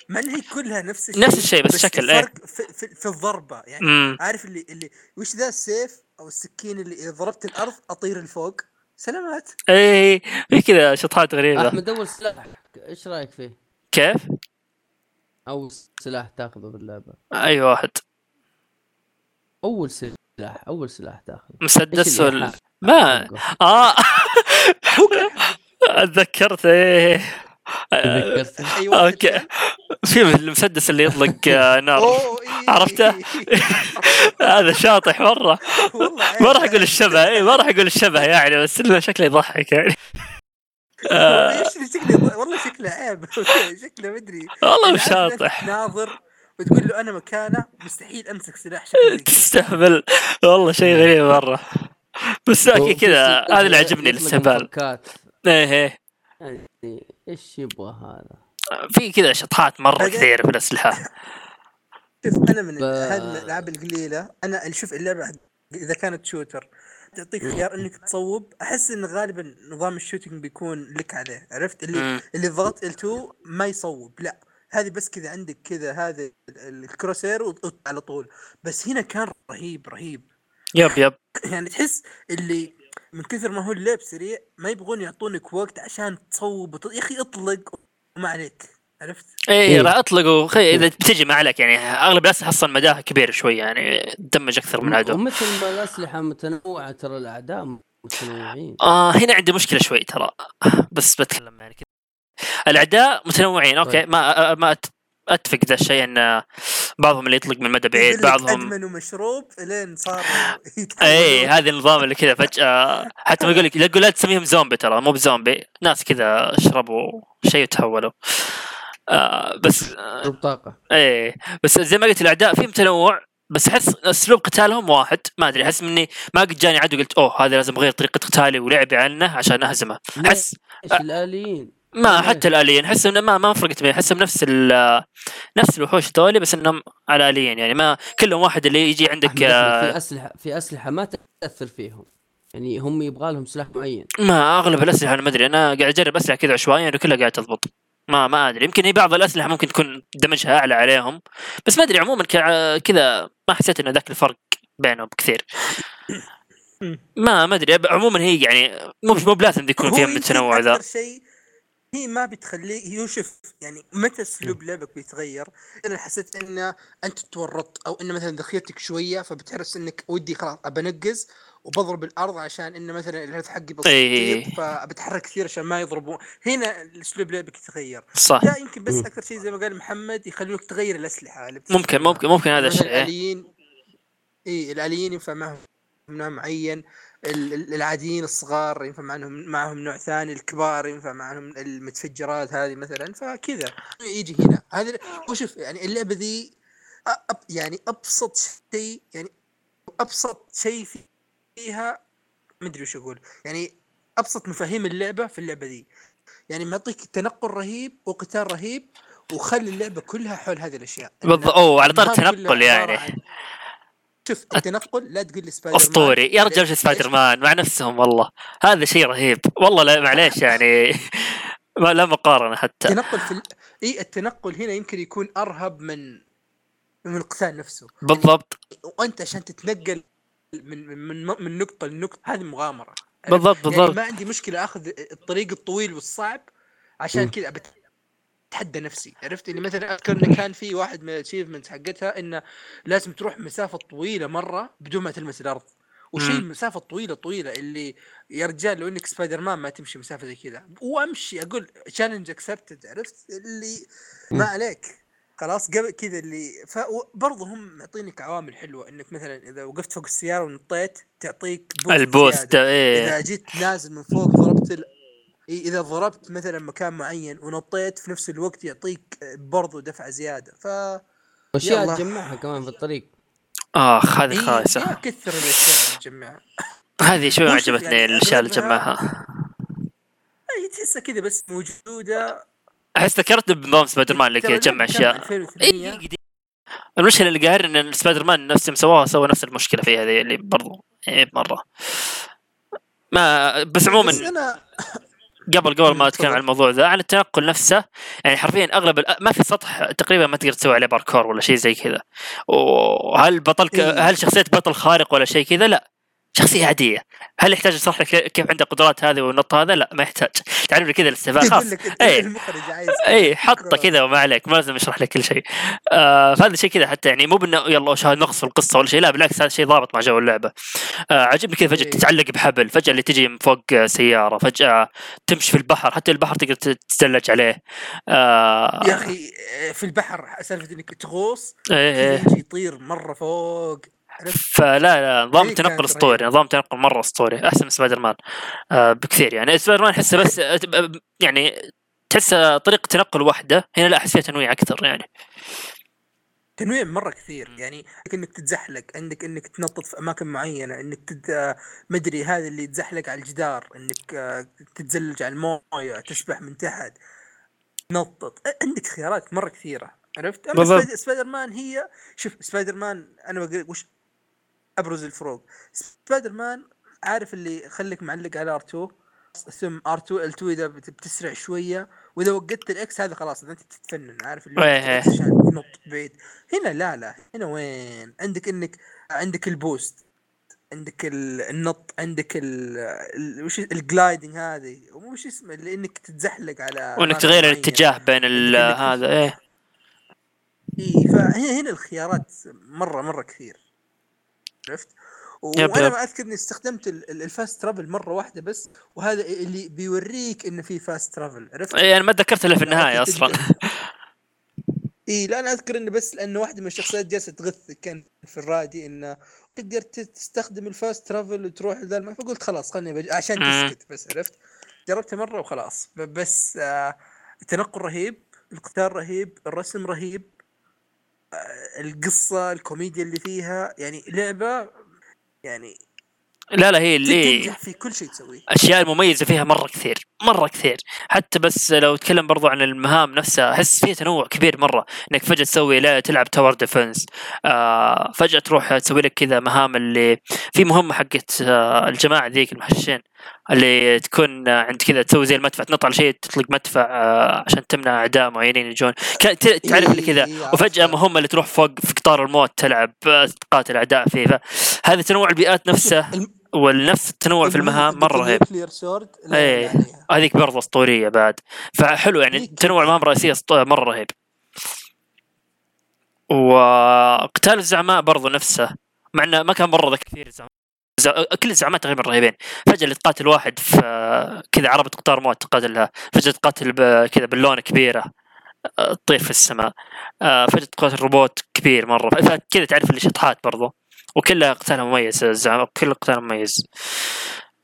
مع ان هي كلها نفس الشيء نفس الشيء بس شكل، إيه. الفرق في, في, في الضربة. يعني امم عارف اللي اللي وش ذا السيف أو السكين اللي إذا ضربت الأرض أطير لفوق؟ سلامات. اي في كذا شطحات غريبة. أحمد أول سلاح إيش رأيك فيه؟ كيف؟ أول سلاح تاخذه باللعبة. أي واحد. أول سلاح أول سلاح تاخذه. مسدس ولا؟ ما. آه. (laughs) أتذكرت إيه. okay. في المسدس اللي يطلق آه، نار؟ إيه. عرفته؟ (laughs) هذا شاطح مرة. والله عيب. ما راح أقول الشبه اي ما راح أقول الشبه يعني بس إنه شكله يضحك يعني. (laughs) آه، والله شكله عيب. (laughs) شكله مدري والله شاطح. تناظر وتقول له أنا مكانه مستحيل أمسك سلاح. تستهبل. والله شيء غريب مرة. بس كذا. هذا اللي عجبني الاستهبال. إيه إيه. يعني إيش يبغى هذا؟ في كذا شطحات مرة كثير في الأسلحة. شوف أنا من ب- هذه الألعاب القليلة أنا اللي شوف اللعبه إذا كانت shooter تعطيك خيار إنك تصوب. أحس إن غالبا نظام ال shooting بيكون لك عليه عرفت؟ اللي. اللي ضغط L2 ما يصوب لا. هذه بس كذا عندك كذا هذا ال- ال crosshair وط- على طول. بس هنا كان رهيب رهيب. yep yep. يعني تحس اللي من كثر ما هو اللعب سريع ما يبغون يعطونك وقت عشان تصوب. يا أخي اطلق وما عليك عرفت؟ إيه إيه. راح اطلق وأخي إذا بتجي ما عليك يعني أغلب الاسلحه أصلا مداها كبير شوي يعني damage أكثر من عدو ومثل ما الأسلحة متنوعة ترى الأعداء متنوعين آه هنا عندي مشكلة شوي ترى (laughs) بس بتكلم يعني كذا الأعداء متنوعين okay طيب. ما ما أت- أتفق ذا الشيء إن بعضهم اللي يطلق من مدى بعيد بعضهم ادمنوا مشروب إلين صار (laughs) اي هذا النظام اللي كذا فجأة حتى ما يقول لك يقول لا تسميهم زومبي ترى مو بزومبي ناس كذا شربوا شيء وتحولوا آه بس آه ضرب طاقة. إيه بس زي ما قلت الأعداء فيهم تنوع بس أحس أسلوب قتالهم واحد ما أدري أحس مني ما قد جاني عدو قلت أوه هذا لازم أغير طريقة قتالي ولعبي عنه عشان أهزمه. أحس إيش الآليين؟ ما ليه؟ حتى الاليين أحس إنه ما ما فرقت معي احسهم نفس ال- نفس الوحوش ذولي بس إنهم على اليين يعني ما كلهم واحد اللي يجي عندك أحمد، آه، في اسلحه في أسلحة ما تأثر فيهم. يعني هم يبغى لهم سلاح معين. ما أغلب الأسلحة أنا ما أدري أنا قاعد أجرب أسلحة كذا عشوائيا وكلها قاعد تضبط. ما ما أدري يمكن هي بعض الأسلحة ممكن تكون دمجها أعلى عليهم بس ما أدري عموما كذا ما حسيت إنه ذاك الفرق بينهم كثير. (coughs) ما ما أدري عموما هي يعني مو مو بلازم يكون فيها التنوع ذا. شيء هي ما بتخليه هي شوف يعني متى أسلوب لعبك بيتغير أنا حسيت إن أنت تورطت أو إن مثلا دخيلتك شوية فبتحرص إنك ودي خلاص أبى أنقز وبضرب الأرض عشان انه مثلا الهيلث حقي بسيط إيه. فبتحرك كثير عشان ما يضربون هنا الاسلوب لعبك يتغير صح لا يمكن بس. أكثر شيء زي ما قال محمد يخلونك تغير الأسلحة ممكن. ممكن ممكن هذا مثلا الشيء إيه. الآليين اي الآليين ينفع معهم نوع معين العاديين الصغار ينفع معهم معهم نوع ثاني الكبار ينفع معهم المتفجرات هذه مثلا فكذا يجي هنا. هذا وشوف يعني اللعبة ذي يعني أبسط شيء يعني أبسط شيء فيها ما أدري وش أقول. يعني أبسط مفاهيم اللعبة في اللعبة ذي. يعني معطيك تنقل رهيب وقتال رهيب وخلي اللعبة كلها حول هذه الأشياء. بالضبط أوه على طاري التنقل يعني. عن- شوف التنقل لا تقول لي سبايدر مان أسطوري. يا رجال سبايدر مان مع نفسهم والله. هذا شيء رهيب. والله لا معليش (laughs) يعني. ما لا مقارنة حتى. التنقل في ال... إي التنقل هنا يمكن يكون أرهب من من القتال نفسه. بالضبط. وأنت عشان تتنقل من من من, من نقطة لنقطة هذه مغامرة. بالضبط يعني بالضبط. ما عندي مشكلة أخذ الطريق الطويل والصعب عشان. كذا بتحدى نفسي. عرفت؟ اللي مثلا أذكر انه كان في واحد من الاتشيفمنت حقتها إنه لازم تروح مسافة طويلة مرة بدون ما تلمس الأرض. وشيء. المسافه الطويله طويلة اللي يا رجال لو إنك سبايدر مان ما تمشي مسافة زي كذا. وأمشي أقول challenge accepted عرفت؟ اللي ما عليك. خلاص قبل كذا اللي فبرضه هم معطينك عوامل حلوة. إنك مثلا إذا وقفت فوق السيارة ونطيت تعطيك ال boost. إيه. إذا جيت نازل من فوق ضربت إذا ضربت مثلا مكان معين ونطيت في نفس الوقت يعطيك برضو دفعه زيادة. ف وأشياء يلا. تجمعها كمان في الطريق. آخ هذه خايسة. كثر الأشياء اللي تجمعها. هذه شوي ما عجبتني يعني الأشياء اللي أغلبها- جمعها هي تحسها كذا بس موجودة. أحس ذكرت بنظام سبايدر مان اللي كذا كم أشياء. 2800 قديم. المشكلة اللي قاهر إن سبايدر مان نفسه مسواها سوى نفس المشكلة فيها هذه اللي برضو عيب مرة. ما بس عموما بس أنا قبل قبل ما مم، أتكلم. عن الموضوع ذا عن التنقل نفسه يعني حرفيا أغلب الأ- ما في سطح تقريبا ما تقدر تسوي عليه باركور ولا شيء زي كذا وهل بطل ك... إيه. هل شخصية بطل خارق ولا شيء كذا لا شخصية عادية. هل يحتاج اشرح لك كيف عنده قدرات هذه والنط هذا؟ لا ما يحتاج. تعرف كذا الاستفادة؟ خلاص. يقول لك أنت إيه. المخرج عايز (laughs) اي حطه كذا وما عليك ما لازم اشرح لك كل شيء. آه فهذا شيء كذا حتى يعني مو بإنه يلا نقص في القصة ولا شيء لا بالعكس هذا شيء ضابط مع جو اللعبة. آه عجبني كذا فجأة إيه. تتعلق بحبل فجأة اللي تجي من فوق سيارة فجأة تمشي في البحر حتى البحر تقدر تتزلج عليه. آه. يا أخي في البحر سالفة إنك تغوص إيه إيه. يجي يطير مرة فوق. فلا لا نظام إيه، تنقل أسطوري. نظام تنقل مرة أسطوري أحسن من سبايدر مان. آه بكثير يعني. سبايدر مان احسه بس آه، يعني تحس طريقة تنقل واحدة هنا لا أحس فيها تنويع أكثر يعني. تنويع مرة كثير يعني. إنك تتزحلق عندك إنك تنطط في أماكن معينة إنك تد... مدري هذا اللي يتزحلق على الجدار إنك آه، تتزلج على الموية تسبح من تحت تنطط. آه، عندك خيارات مرة كثيرة عرفت؟ أما سبايدر مان هي شوف سبايدر مان أنا بقول وش أبرز الفروق. سبايدر مان عارف اللي خليك معلق على R2 ثم R2 L2 إذا بت- بتسرع شوية وإذا وقدت ال X هذا خلاص أنت تتفنن عارف اللي إيه إيه. تنط بعيد. هنا لا لا هنا وين؟ عندك إنك عندك ال boost عندك ال- النط عندك ال ال- وش ال gliding هذه وش اسمه اللي إنك تتزحلق على وإنك تغير. الاتجاه بين ال- هذا إيه. اي فهنا هنا الخيارات مرة مرة كثير. عرفت؟ وأنا. ما اذكر إني استخدمت ال- ال- ال fast travel مرة واحدة بس وهذا اللي بيوريك انه في fast travel عرفت؟ إيه أنا ما تذكرت إلا في (laughs) النهاية أصلا (laughs) إي لا أنا أذكر انه بس لأنه واحدة من الشخصيات جالسة تغث كان في الرادي إنه تقدر تستخدم الفاست ترافل وتروح لذا المكان فقلت خلاص خلني بج... عشان. تسكت بس عرفت؟ جربتها مرة وخلاص بس آه التنقل رهيب القتال رهيب الرسم رهيب القصة الكوميديا اللي فيها يعني لعبة يعني لا لا هي اللي تنجح في كل شيء تسويه. الاشياء المميزه فيها مرة كثير مرة كثير. حتى بس لو أتكلم برضو عن المهام نفسها أحس فيها تنوع كبير مرة إنك فجأة تسوي لا تلعب tower defense آه فجأة تروح تسوي لك كذا مهام اللي في مهمة حقت آه الجماعة ذيك المحشين اللي تكون آه، عند كذا تسوي زي المدفع تنط على شيء تطلق مدفع آه عشان تمنع أعداء معينين يجون. تعرف اللي كذا. وفجأة. مهمة اللي تروح فوق في قطار الموت تلعب آه، تقاتل أعداء فيه. هذا تنوع البيئات نفسه والنفس التنوع في المهام مرة رهيب. لا عليها. هذيك برضه أسطورية بعد. فحلو يعني تنوع المهام الرئيسية مرة رهيب. وقتال الزعماء برضه نفسه. مع إنه ما كان مرة ذا كثير الزعماء كل الزعماء تقريبا رهيبين. فجأة اللي تقاتل واحد في كذا عربة قطار موت تقاتلها. فجأة تقاتل كذا بالونه كبيرة. أه، تطير في السماء. أه، فجأة تقاتل روبوت كبير مرة. فكذا تعرف اللي شطحات برضه. وكلها قتالها مميز الزعماء كل قتال مميز.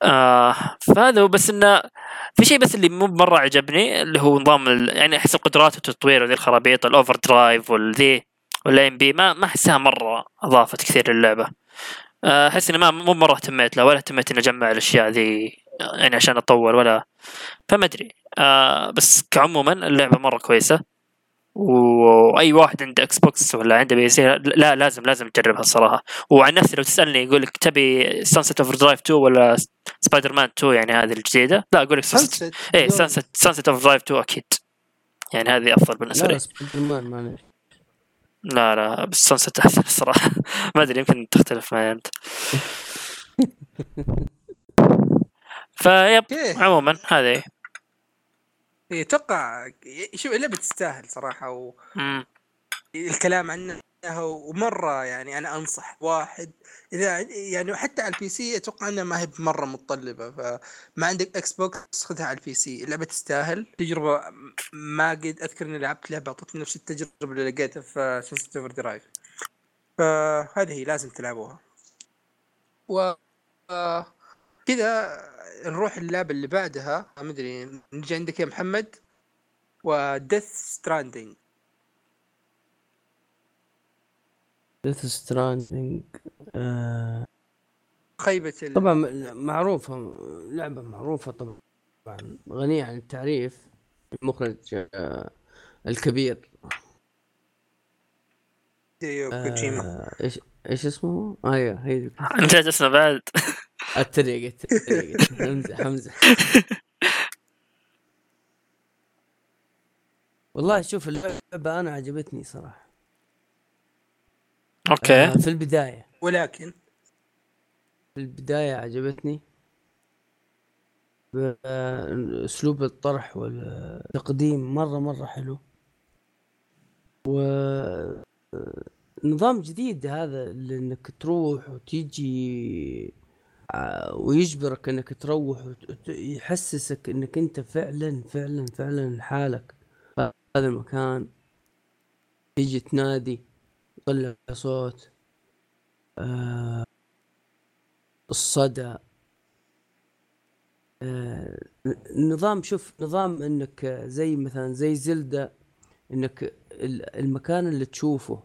آه فهذا هو بس انه في شيء بس اللي مو مرة عجبني اللي هو نظام. يعني أحس القدرات والتطوير وذي الخرابيط ال overdrive والذي ولا amp ما ما أحسها مرة أضافت كثير للعبة. آه، أحس إني ما مو مرة اهتميت لها ولا اهتميت إني أجمع الأشياء ذي يعني عشان أطور ولا فما أدري. آه بس كعموما اللعبة مرة كويسة. وأي واحد عنده إكس بوكس ولا عنده PC لا لازم لازم تجربها الصراحة. وعن نفسي لو تسألني يقول لك تبي Sunset Overdrive 2 ولا سبايدر مان 2 يعني هذه الجديدة؟ لا أقول لك Sunset اليوم. Sunset Sunset Overdrive 2 أكيد. يعني هذه أفضل لا بالنسبة لا لي. سبايدر مان معليش لا لا بس Sunset أحسن الصراحة. (laughs) ما أدري يمكن تختلف معي أنت. (laughs) vibe عموما هذه. أتوقع شوف اللعبه تستاهل صراحة و... مم. الكلام عنها ومرة يعني أنا أنصح واحد. إذا يعني حتى على ال PC أتوقع إنها ما هي مره متطلبة فما عندك إكس بوكس خذها على ال PC اللعبه تستاهل تجربة ما قد أذكر إني لعبت لعبة أعطتني نفس التجربة اللي لقيتها في Sunset Overdrive فهذه هي لازم تلعبوها. و كذا نروح اللعبة اللي بعدها. ما ادري نجي عندك يا محمد. وديث ستراندنج ديث ستراندنج آه خيبة ال... طبعا معروفة لعبة معروفة طبعا غنية عن التعريف المخرج آه الكبير. هيديو كوجيما. آه إيش إيش اسمه؟ أيوه هي نسيت اسمه بعد. (laughs) التريقة التريقة حمزة حمزة. والله شوف اللعبة أنا عجبتني صراحة. أوكي. آه في البداية. ولكن؟ في البداية عجبتني. آه، أسلوب الطرح والتقديم مرة مرة حلو. و آه، نظام جديد هذا اللي انك تروح وتيجي ويجبرك إنك تروح وت- يحسسك إنك أنت فعلا فعلا فعلا لحالك. هذا المكان تيجي تنادي تطلع صوت آه، الصدى. آه، نظام شوف نظام إنك زي مثلا زي زلدة إنك ال- المكان اللي تشوفه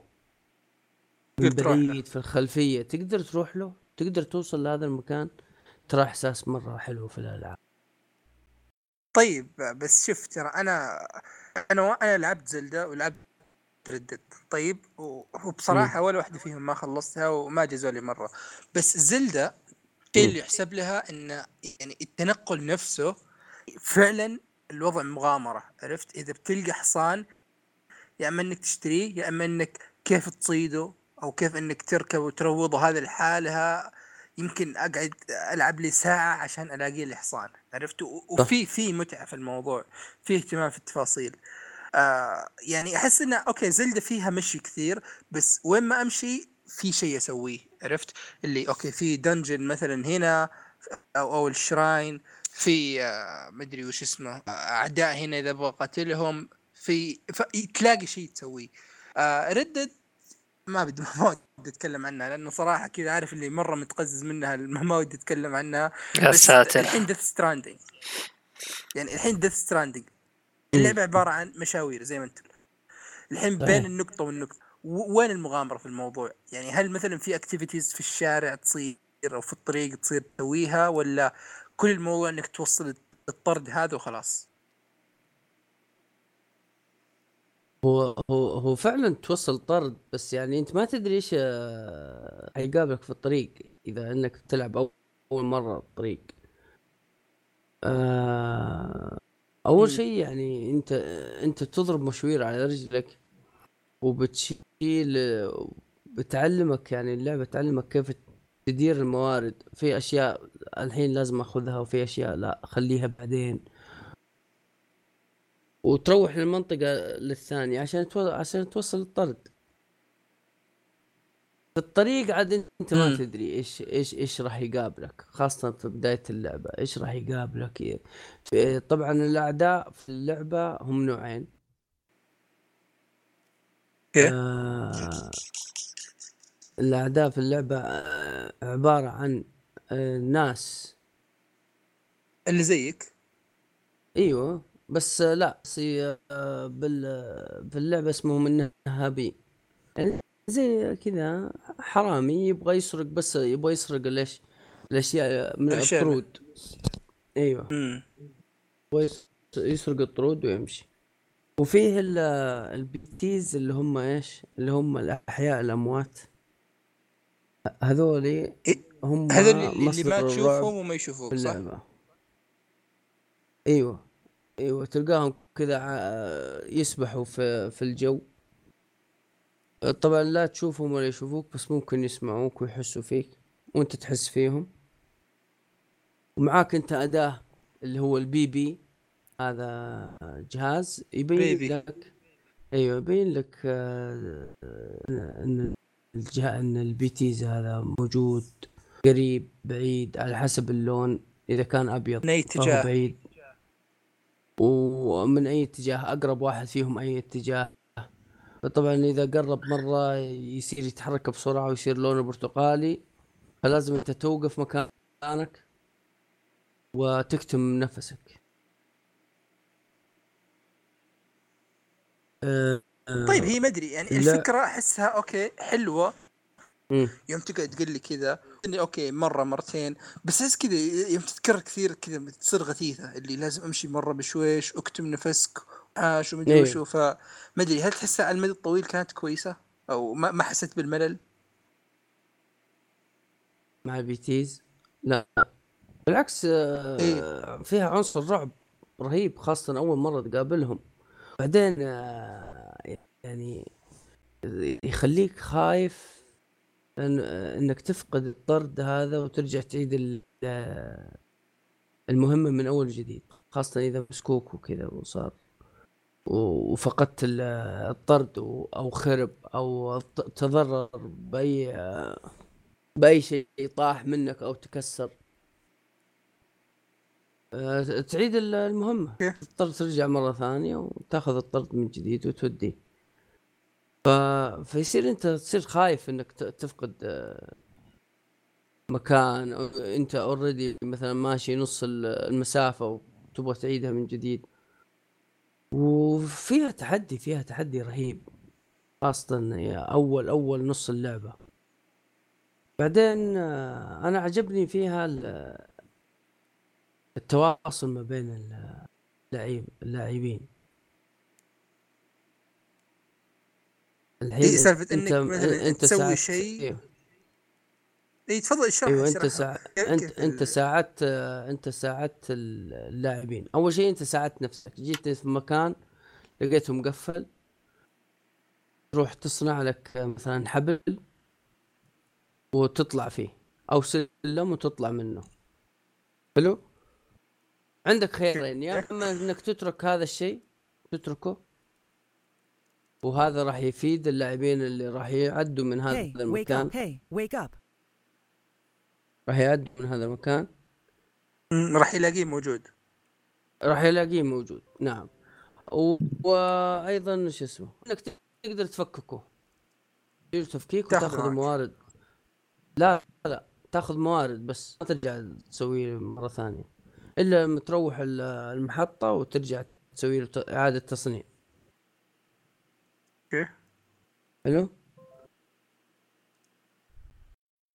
من. بعيد في الخلفية تقدر تروح له؟ تقدر توصل لهذا المكان ترى إحساس مرة حلو في الألعاب. طيب بس شوف ترى أنا أنا أنا لعبت زلدة ولعبت ردد طيب وبصراحة ولا واحدة فيهم ما خلصتها وما جازوا لي مرة. بس زلدة الشيء. اللي يحسب لها إن يعني التنقل نفسه فعلا الوضع مغامرة عرفت؟ إذا بتلقى حصان يا إما إنك تشتريه يا إما إنك كيف تصيده أو كيف إنك تركب وتروضه هذا لحالها يمكن أقعد ألعب لي ساعة عشان ألاقي لي حصان. عرفت؟ وفي في متعة في الموضوع في اهتمام في التفاصيل. آه يعني أحس انه okay زلدة فيها مشي كثير بس وين ما أمشي في شيء أسويه. عرفت؟ اللي okay في dungeon مثلا هنا أو أو ال shrine في آه مدري وش اسمه آه، أعداء هنا إذا أبغى أقاتلهم في تلاقي شيء تسويه. آه ردد ما بدي (laughs) ما ودي أتكلم عنها لأنه صراحة كذا عارف اللي مرة متقزز منها (laughs) ما ودي أتكلم عنها. يا ساتر. الحين Death Stranding يعني الحين Death Stranding اللعبة عبارة عن مشاوير زي ما أنت الحين. بين النقطة والنقطة. وين المغامرة في الموضوع؟ يعني هل مثلا في activities في الشارع تصير أو في الطريق تصير تسويها ولا كل الموضوع إنك توصل الطرد هذا وخلاص؟ هو هو هو فعلا توصل طرد بس يعني أنت ما تدري إيش آه، حيقابلك في الطريق إذا إنك تلعب أول مرة الطريق. آه أول. شيء يعني أنت أنت تضرب مشوير على رجلك وبتشيل بتعلمك يعني اللعبة تعلمك كيف تدير الموارد. في أشياء الحين لازم أخذها وفي أشياء لا خليها بعدين. وتروح للمنطقة للثانية عشان تو... عشان توصل الطرد في الطريق عاد انت ما. تدري إيش إيش إيش راح يقابلك خاصة في بداية اللعبة. إيش راح يقابلك؟ في... طبعا الأعداء في اللعبة هم نوعين. أوكي آه... الأعداء في اللعبة آه... عبارة عن آه... ناس. اللي زيك. إيوه. بس لا بس آه، بال في اللعبه اسمهم النهابين يعني زي كذا حرامي يبغى يسرق بس يبغى يسرق ليش الأشياء من الطرود. أيوه. يبغى يس- يسرق الطرود ويمشي. وفيه ال- البيتيز اللي هم إيش؟ اللي هم الأحياء الأموات. هذولي هم هذول اللي, ما تشوفهم وما يشوفوك صح؟ اللعبة أيوه. إيوه تلقاهم كذا يسبحوا في في الجو. طبعا لا تشوفهم ولا يشوفوك بس ممكن يسمعوك ويحسوا فيك وأنت تحس فيهم. ومعاك أنت أداة اللي هو البي بي هذا جهاز يبين بيبي. لك. إيوه يبين لك آه، إن إن ال BTs هذا موجود قريب بعيد على حسب اللون. إذا كان أبيض فهو بعيد. ومن أي اتجاه أقرب واحد فيهم أي اتجاه فطبعا إذا قرب مرة يصير يتحرك بسرعة ويصير لونه برتقالي فلازم أنت توقف مكانك وتكتم نفسك أه طيب هي ما أدري يعني لا. الفكرة أحسها أوكي حلوة مم. يوم تقعد تقول لي كذا إني أوكي مرة مرتين بس أحس كذا يوم تتكرر كثير كذا تصير غثيثة اللي لازم أمشي مرة بشويش أكتم نفسك عاش ومدري أيوه. وشو فما أدري هل تحسها على المدى الطويل كانت كويسة أو ما, ما حسيت بالملل؟ مع ال BTs لا بالعكس آه، إيه. فيها عنصر رعب رهيب خاصة أول مرة تقابلهم بعدين آه، يعني يخليك خايف إن إنك تفقد الطرد هذا وترجع تعيد ال- المهمة من أول وجديد خاصة إذا مسكوك وكذا وصار. وفقدت ال- الطرد أو خرب أو تضرر باي بأي شيء طاح منك أو تكسر. تعيد ال- المهمة. كيف؟ تضطر ترجع مرة ثانية وتاخذ الطرد من جديد وتوديه. ف... فيصير انت تصير خايف انك تفقد آه، مكان أو انت اوريدي مثلا ماشي نص ال- المسافة وتبغى تعيدها من جديد. وفيها تحدي فيها تحدي رهيب خاصة يا أول أول نص اللعبة. بعدين آه، أنا عجبني فيها ال- التواصل ما بين اللاعب اللاعبين. الحين إيه، سالفة إنك أنت مثلاً أنت تسوي شيء. اي تفضل اشرح أيوه أنت. كيف- أنت أنت ساعدت أنت ساعدت اللاعبين. أول شيء أنت ساعدت نفسك. جيت في مكان لقيته مقفل تروح تصنع لك مثلا حبل وتطلع فيه أو سلم وتطلع منه. حلو؟ عندك خيارين. يا إما إنك تترك هذا الشيء تتركه وهذا راح يفيد اللاعبين اللي راح يعدوا من هذا Hey, المكان. Hey, wake up. راح يعدوا من هذا المكان. راح يلاقيه موجود. راح يلاقيه موجود. نعم. و... وأيضا شو اسمه؟ إنك تقدر تفككه. يصير تفكيك وتاخذ معك. الموارد لا لا تاخذ موارد بس ما ترجع تسويه مرة ثانية. إلا لما تروح ال- المحطة وترجع تسوي له إعادة تصنيع. أوكي. حلو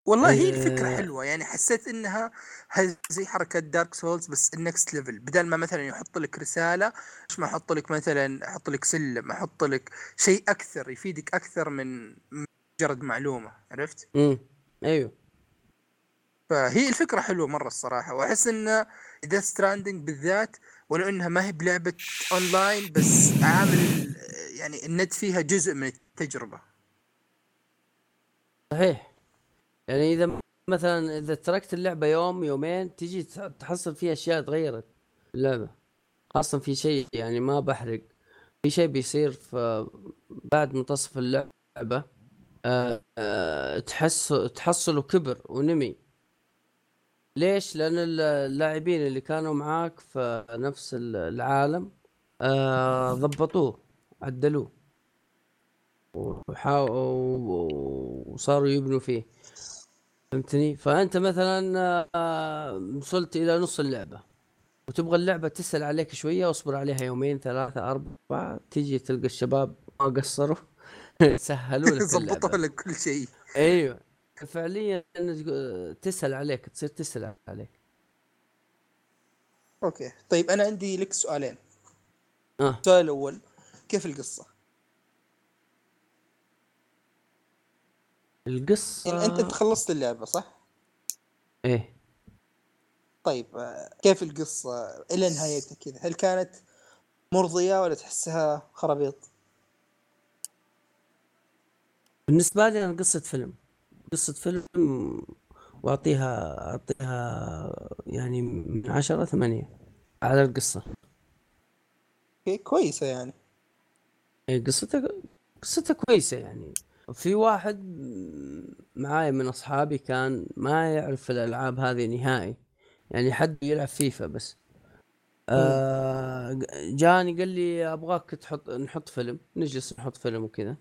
والله هي إيه. الفكرة حلوة يعني حسيت إنها زي حركة Dark Souls بس ال next level بدل ما مثلا يحط لك رسالة إيش ما أحط لك مثلا أحط لك سلم أحط لك شيء أكثر يفيدك أكثر من من مجرد معلومة عرفت؟ امم أيوه. فهي الفكرة حلوة مرة الصراحة وأحس إن Death Stranding بالذات ولو إنها ما هي بلعبة اونلاين بس عامل يعني النت فيها جزء من التجربة. صحيح. يعني إذا مثلا إذا تركت اللعبة يوم يومين تجي تح- تحصل فيها أشياء تغيرت اللعبة. خاصه في شيء يعني ما بحرق. في شيء بيصير في بعد منتصف اللعبة آه، آه، تحس تحصله كبر ونمي. ليش؟ لأن ال- اللاعبين اللي كانوا معاك في نفس ال- العالم آه، ضبطوه. عدلوه. وصاروا يبنوا فيه. فهمتني؟ فأنت مثلا آه، وصلت إلى نص اللعبة. وتبغى اللعبة تسهل عليك شوية واصبر عليها يومين ثلاثة أربعة تيجي تلقى الشباب ما قصروا. (laughs) سهلوا لك ظبطوا اللعبه لك كل شيء. أيوه. فعليا إنه تسهل عليك تصير تسهل عليك. أوكي. طيب أنا عندي لك سؤالين. آه. السؤال الأول كيف القصة؟ القصة يعني أنت خلصت اللعبة صح؟ إيه طيب آه، كيف القصة إلى نهايتها كذا؟ هل كانت مرضية ولا تحسها خرابيط؟ بالنسبة لي أنا قصة فيلم قصة فيلم وأعطيها أعطيها يعني من عشرة ثمانية على القصة أوكي كويسة يعني إيه قصتها قصتها كويسة يعني. في واحد معاي من أصحابي كان ما يعرف الألعاب هذه نهائي. يعني حد يلعب فيفا بس. آه جاني قال لي أبغاك تحط نحط فيلم نجلس نحط فيلم وكذا.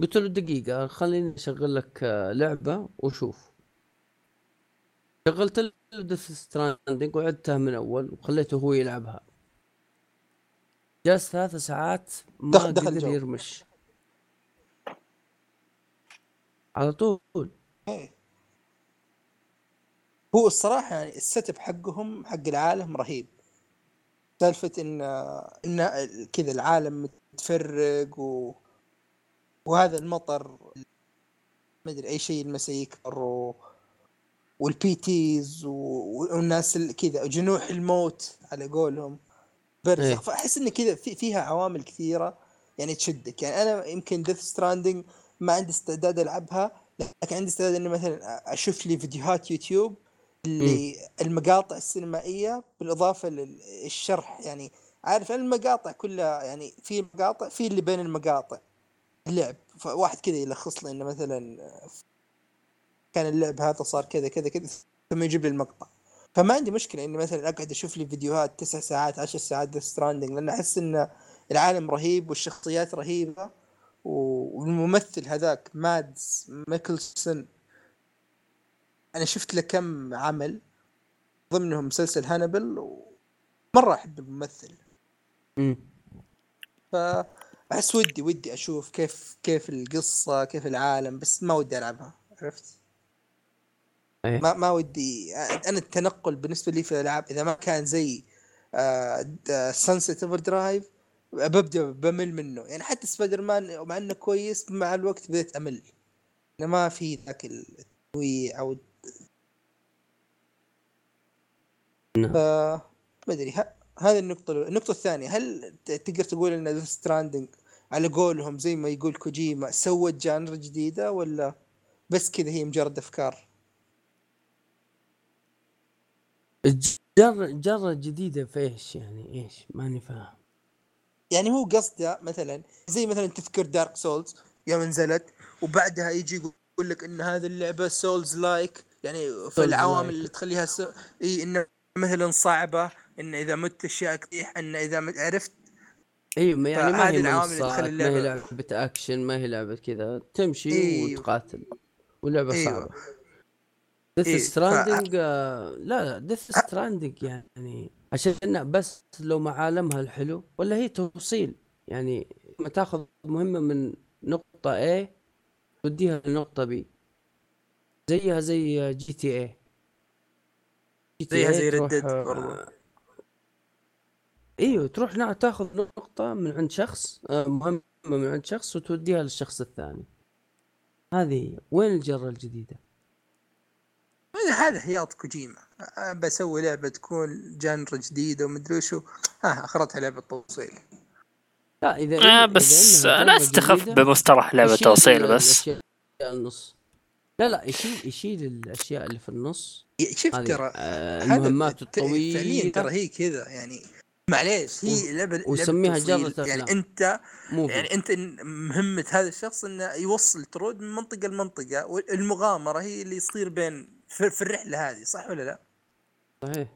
قلت له دقيقة خليني أشغل لك آه، لعبة وشوف. شغلت له Death Stranding وعدتها من أول وخليته هو يلعبها. جلس ثلاث ساعات ما دخل- دخل قدر جو. يرمش على طول إيه. هو الصراحة يعني ال setup حقهم حق العالم رهيب سالفة إن إن كذا العالم متفرق و... وهذا المطر ما أدري أي شيء المسا يكبر و... وال BTs و... والناس ال- كذا جنوح الموت على قولهم إيه. برزخ فأحس إن كذا في فيها عوامل كثيرة يعني تشدك. يعني أنا يمكن Death Stranding ما عندي استعداد ألعبها لكن عندي استعداد إني مثلا أشوف لي فيديوهات يوتيوب اللي المقاطع السينمائية بالإضافة للشرح. يعني عارف المقاطع كلها يعني في مقاطع في اللي بين المقاطع اللعب. فواحد كذا يلخص لي إنه مثلا كان اللعب هذا صار كذا كذا كذا ثم يجيب لي المقطع. فما عندي مشكلة إني مثلا أقعد أشوف لي فيديوهات تسع ساعات عشر ساعات Stranding لأن أحس إن العالم رهيب والشخصيات رهيبة والممثل هذاك مادز ميكلسون أنا شفت له كم عمل ضمنهم مسلسل هانيبال ومرة أحب الممثل مم. فاحس ودي ودي أشوف كيف كيف القصة كيف العالم بس ما ودي ألعبها عرفت؟ إيه. ما ما ودي أنا التنقل بالنسبة لي في الألعاب إذا ما كان زي Sunset Overdrive ببدأ بمل منه يعني حتى سبايدر مان مع إنه كويس مع الوقت بديت أمل إنه ما في ذاك التنويع أو نعم. ف ما أدري هذه النقطة. النقطة الثانية هل تقدر تقول إن Death Stranding على قولهم زي ما يقول كوجيما سوت genre جديدة ولا بس كذا هي مجرد أفكار؟ جرة جرة جديدة في إيش يعني؟ إيش؟ ماني فاهم. يعني هو قصده مثلا زي مثلا تذكر Dark Souls يوم نزلت وبعدها يجي يقول لك إن هذه اللعبة souls-like يعني في العوامل. اللي تخليها س... إي انه مثلا صعبة إن إذا مت أشياء تطيح إن إذا مت... عرفت؟ أيوه ما- يعني ما هي العوامل اللي تخلي ما هي اللعبة- لعبة اكشن ما هي لعبة كذا. تمشي إيوه. وتقاتل ولعبة أيوه صعبة. Death إيه، ف- Stranding لا لا Death Stranding يعني عشان بس لو مع عالمها الحلو ولا هي توصيل يعني ما تاخذ مهمة من نقطة A توديها لنقطة B زيها زي GTA زيها زي Red Dead برضو. إيوه تروح نا- تاخذ نقطة من عند شخص آه، مهمة من عند شخص وتوديها للشخص الثاني هذه. وين الجرة الجديدة؟ هذا حياط كوجيما. أه، بسوي لعبة تكون جانرا جديدة ومدري وشو. ها أخرتها لعبة توصيل. لا إذا آه إذا بس جرة تستخف جديدة، بمصطلح لعبة توصيل بس. النص؟ لا لا يشيل يشيل الأشياء اللي في النص. شفت ترى آه، المهمات الت- فعليا ترى هي كذا يعني معليش هي لعبة توصيل. جرة يعني. أنت movie يعني أنت مهمة هذا الشخص إنه يوصل طرود من منطقة لمنطقة والمغامرة هي اللي يصير بين في, في الرحلة هذه صح ولا لا؟ صحيح.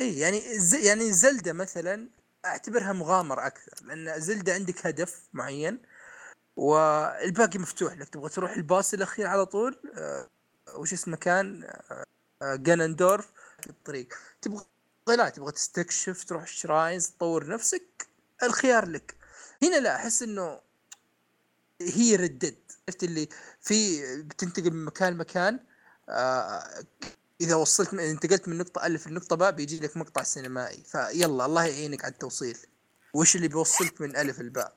اي يعني ز... يعني Zelda مثلا أعتبرها مغامرة أكثر لأن Zelda عندك هدف معين والباقي مفتوح لك تبغى تروح الباص الأخير على طول آه وش اسمه كان؟ جانندورف في الطريق. تبغى لا تبغى تستكشف تروح الشراينز تطور نفسك الخيار لك. هنا لا أحس إنه هي ردد عرفت اللي في بتنتقل من مكان لمكان إذا وصلت من انتقلت من نقطة ألف لنقطة باء بيجي لك مقطع سينمائي. فيلا الله يعينك على التوصيل. وش اللي بيوصلك من ألف لباء؟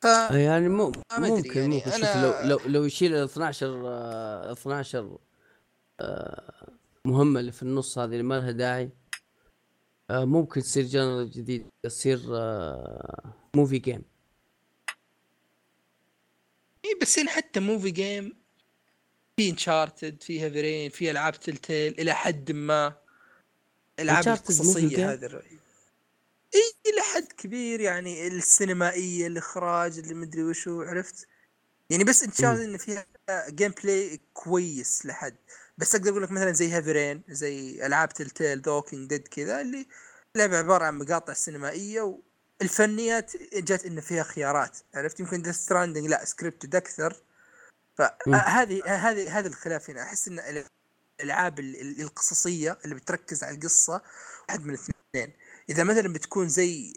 ف يعني مو ممكن يعني ممكن. أنا- لو لو لو يشيل ال 12 آه، 12 آه، مهمة اللي في النص هذه اللي ما لها داعي آه، ممكن تصير genre جديد تصير آه، موفي جيم إيه بس حتى movie game في Uncharted في Heavy Rain في ألعاب Telltale إلى حد ما ألعاب؟ القصصية هذه الرأي. إي إلى حد كبير يعني السينمائية الإخراج اللي مدري وشو عرفت يعني بس Uncharted انه فيها gameplay كويس لحد بس أقدر أقول لك مثلا زي Heavy Rain زي ألعاب Telltale The Walking Dead كذا اللي لعبة عبارة عن مقاطع سينمائية والفنيات جات انه فيها خيارات عرفت يمكن Death Stranding لا scripted أكثر. فهذه هذه هذا الخلاف هنا. أحس إن الألعاب ال- ال- القصصية اللي بتركز على القصة واحد من الاثنين. إذا مثلا بتكون زي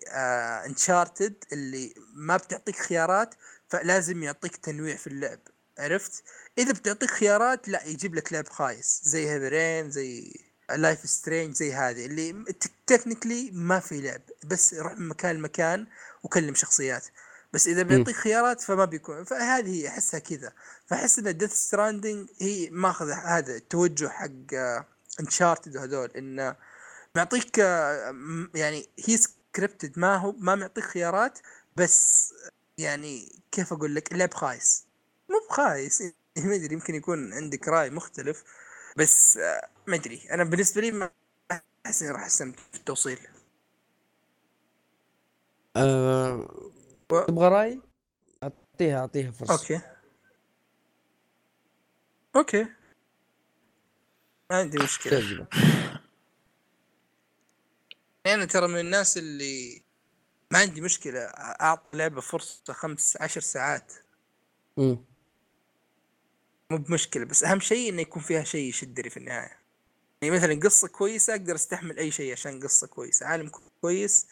Uncharted اللي ما بتعطيك خيارات فلازم يعطيك تنويع في اللعب. عرفت؟ إذا بتعطيك خيارات لا يجيب لك لعب خايس. زي Heavy Rain زي Life is Strange زي هذه اللي technically ما في لعب. بس روح من مكان لمكان وكلم شخصيات. بس إذا بيعطيك خيارات فما بيكون. فهذه هي أحسها كذا. فأحس إن Death Stranding هي ماخذ هذا التوجه حق Uncharted وهذول. انه معطيك آه، يعني هي scripted ما هو ما معطيك خيارات بس يعني كيف أقول لك؟ لعب خايس. مو بخايس. (laughs) ما أدري يمكن يكون عندك رأي مختلف. بس آه، ما أدري. أنا بالنسبة لي ما أحس إني راح أستمتع في التوصيل آه، و- تبغى رأي؟ اعطيها أعطيها فرصة. أوكي. أوكي. ما عندي مشكلة. تعجبك. أنا ترى من الناس اللي ما عندي مشكلة. أعطي لعبه فرصة خمس عشر ساعات. مم. مو بمشكلة بس أهم شيء إنه يكون فيها شيء يشدني في النهاية. يعني مثلا قصة كويسة أقدر أستحمل أي شيء عشان قصة كويسة. عالم كويس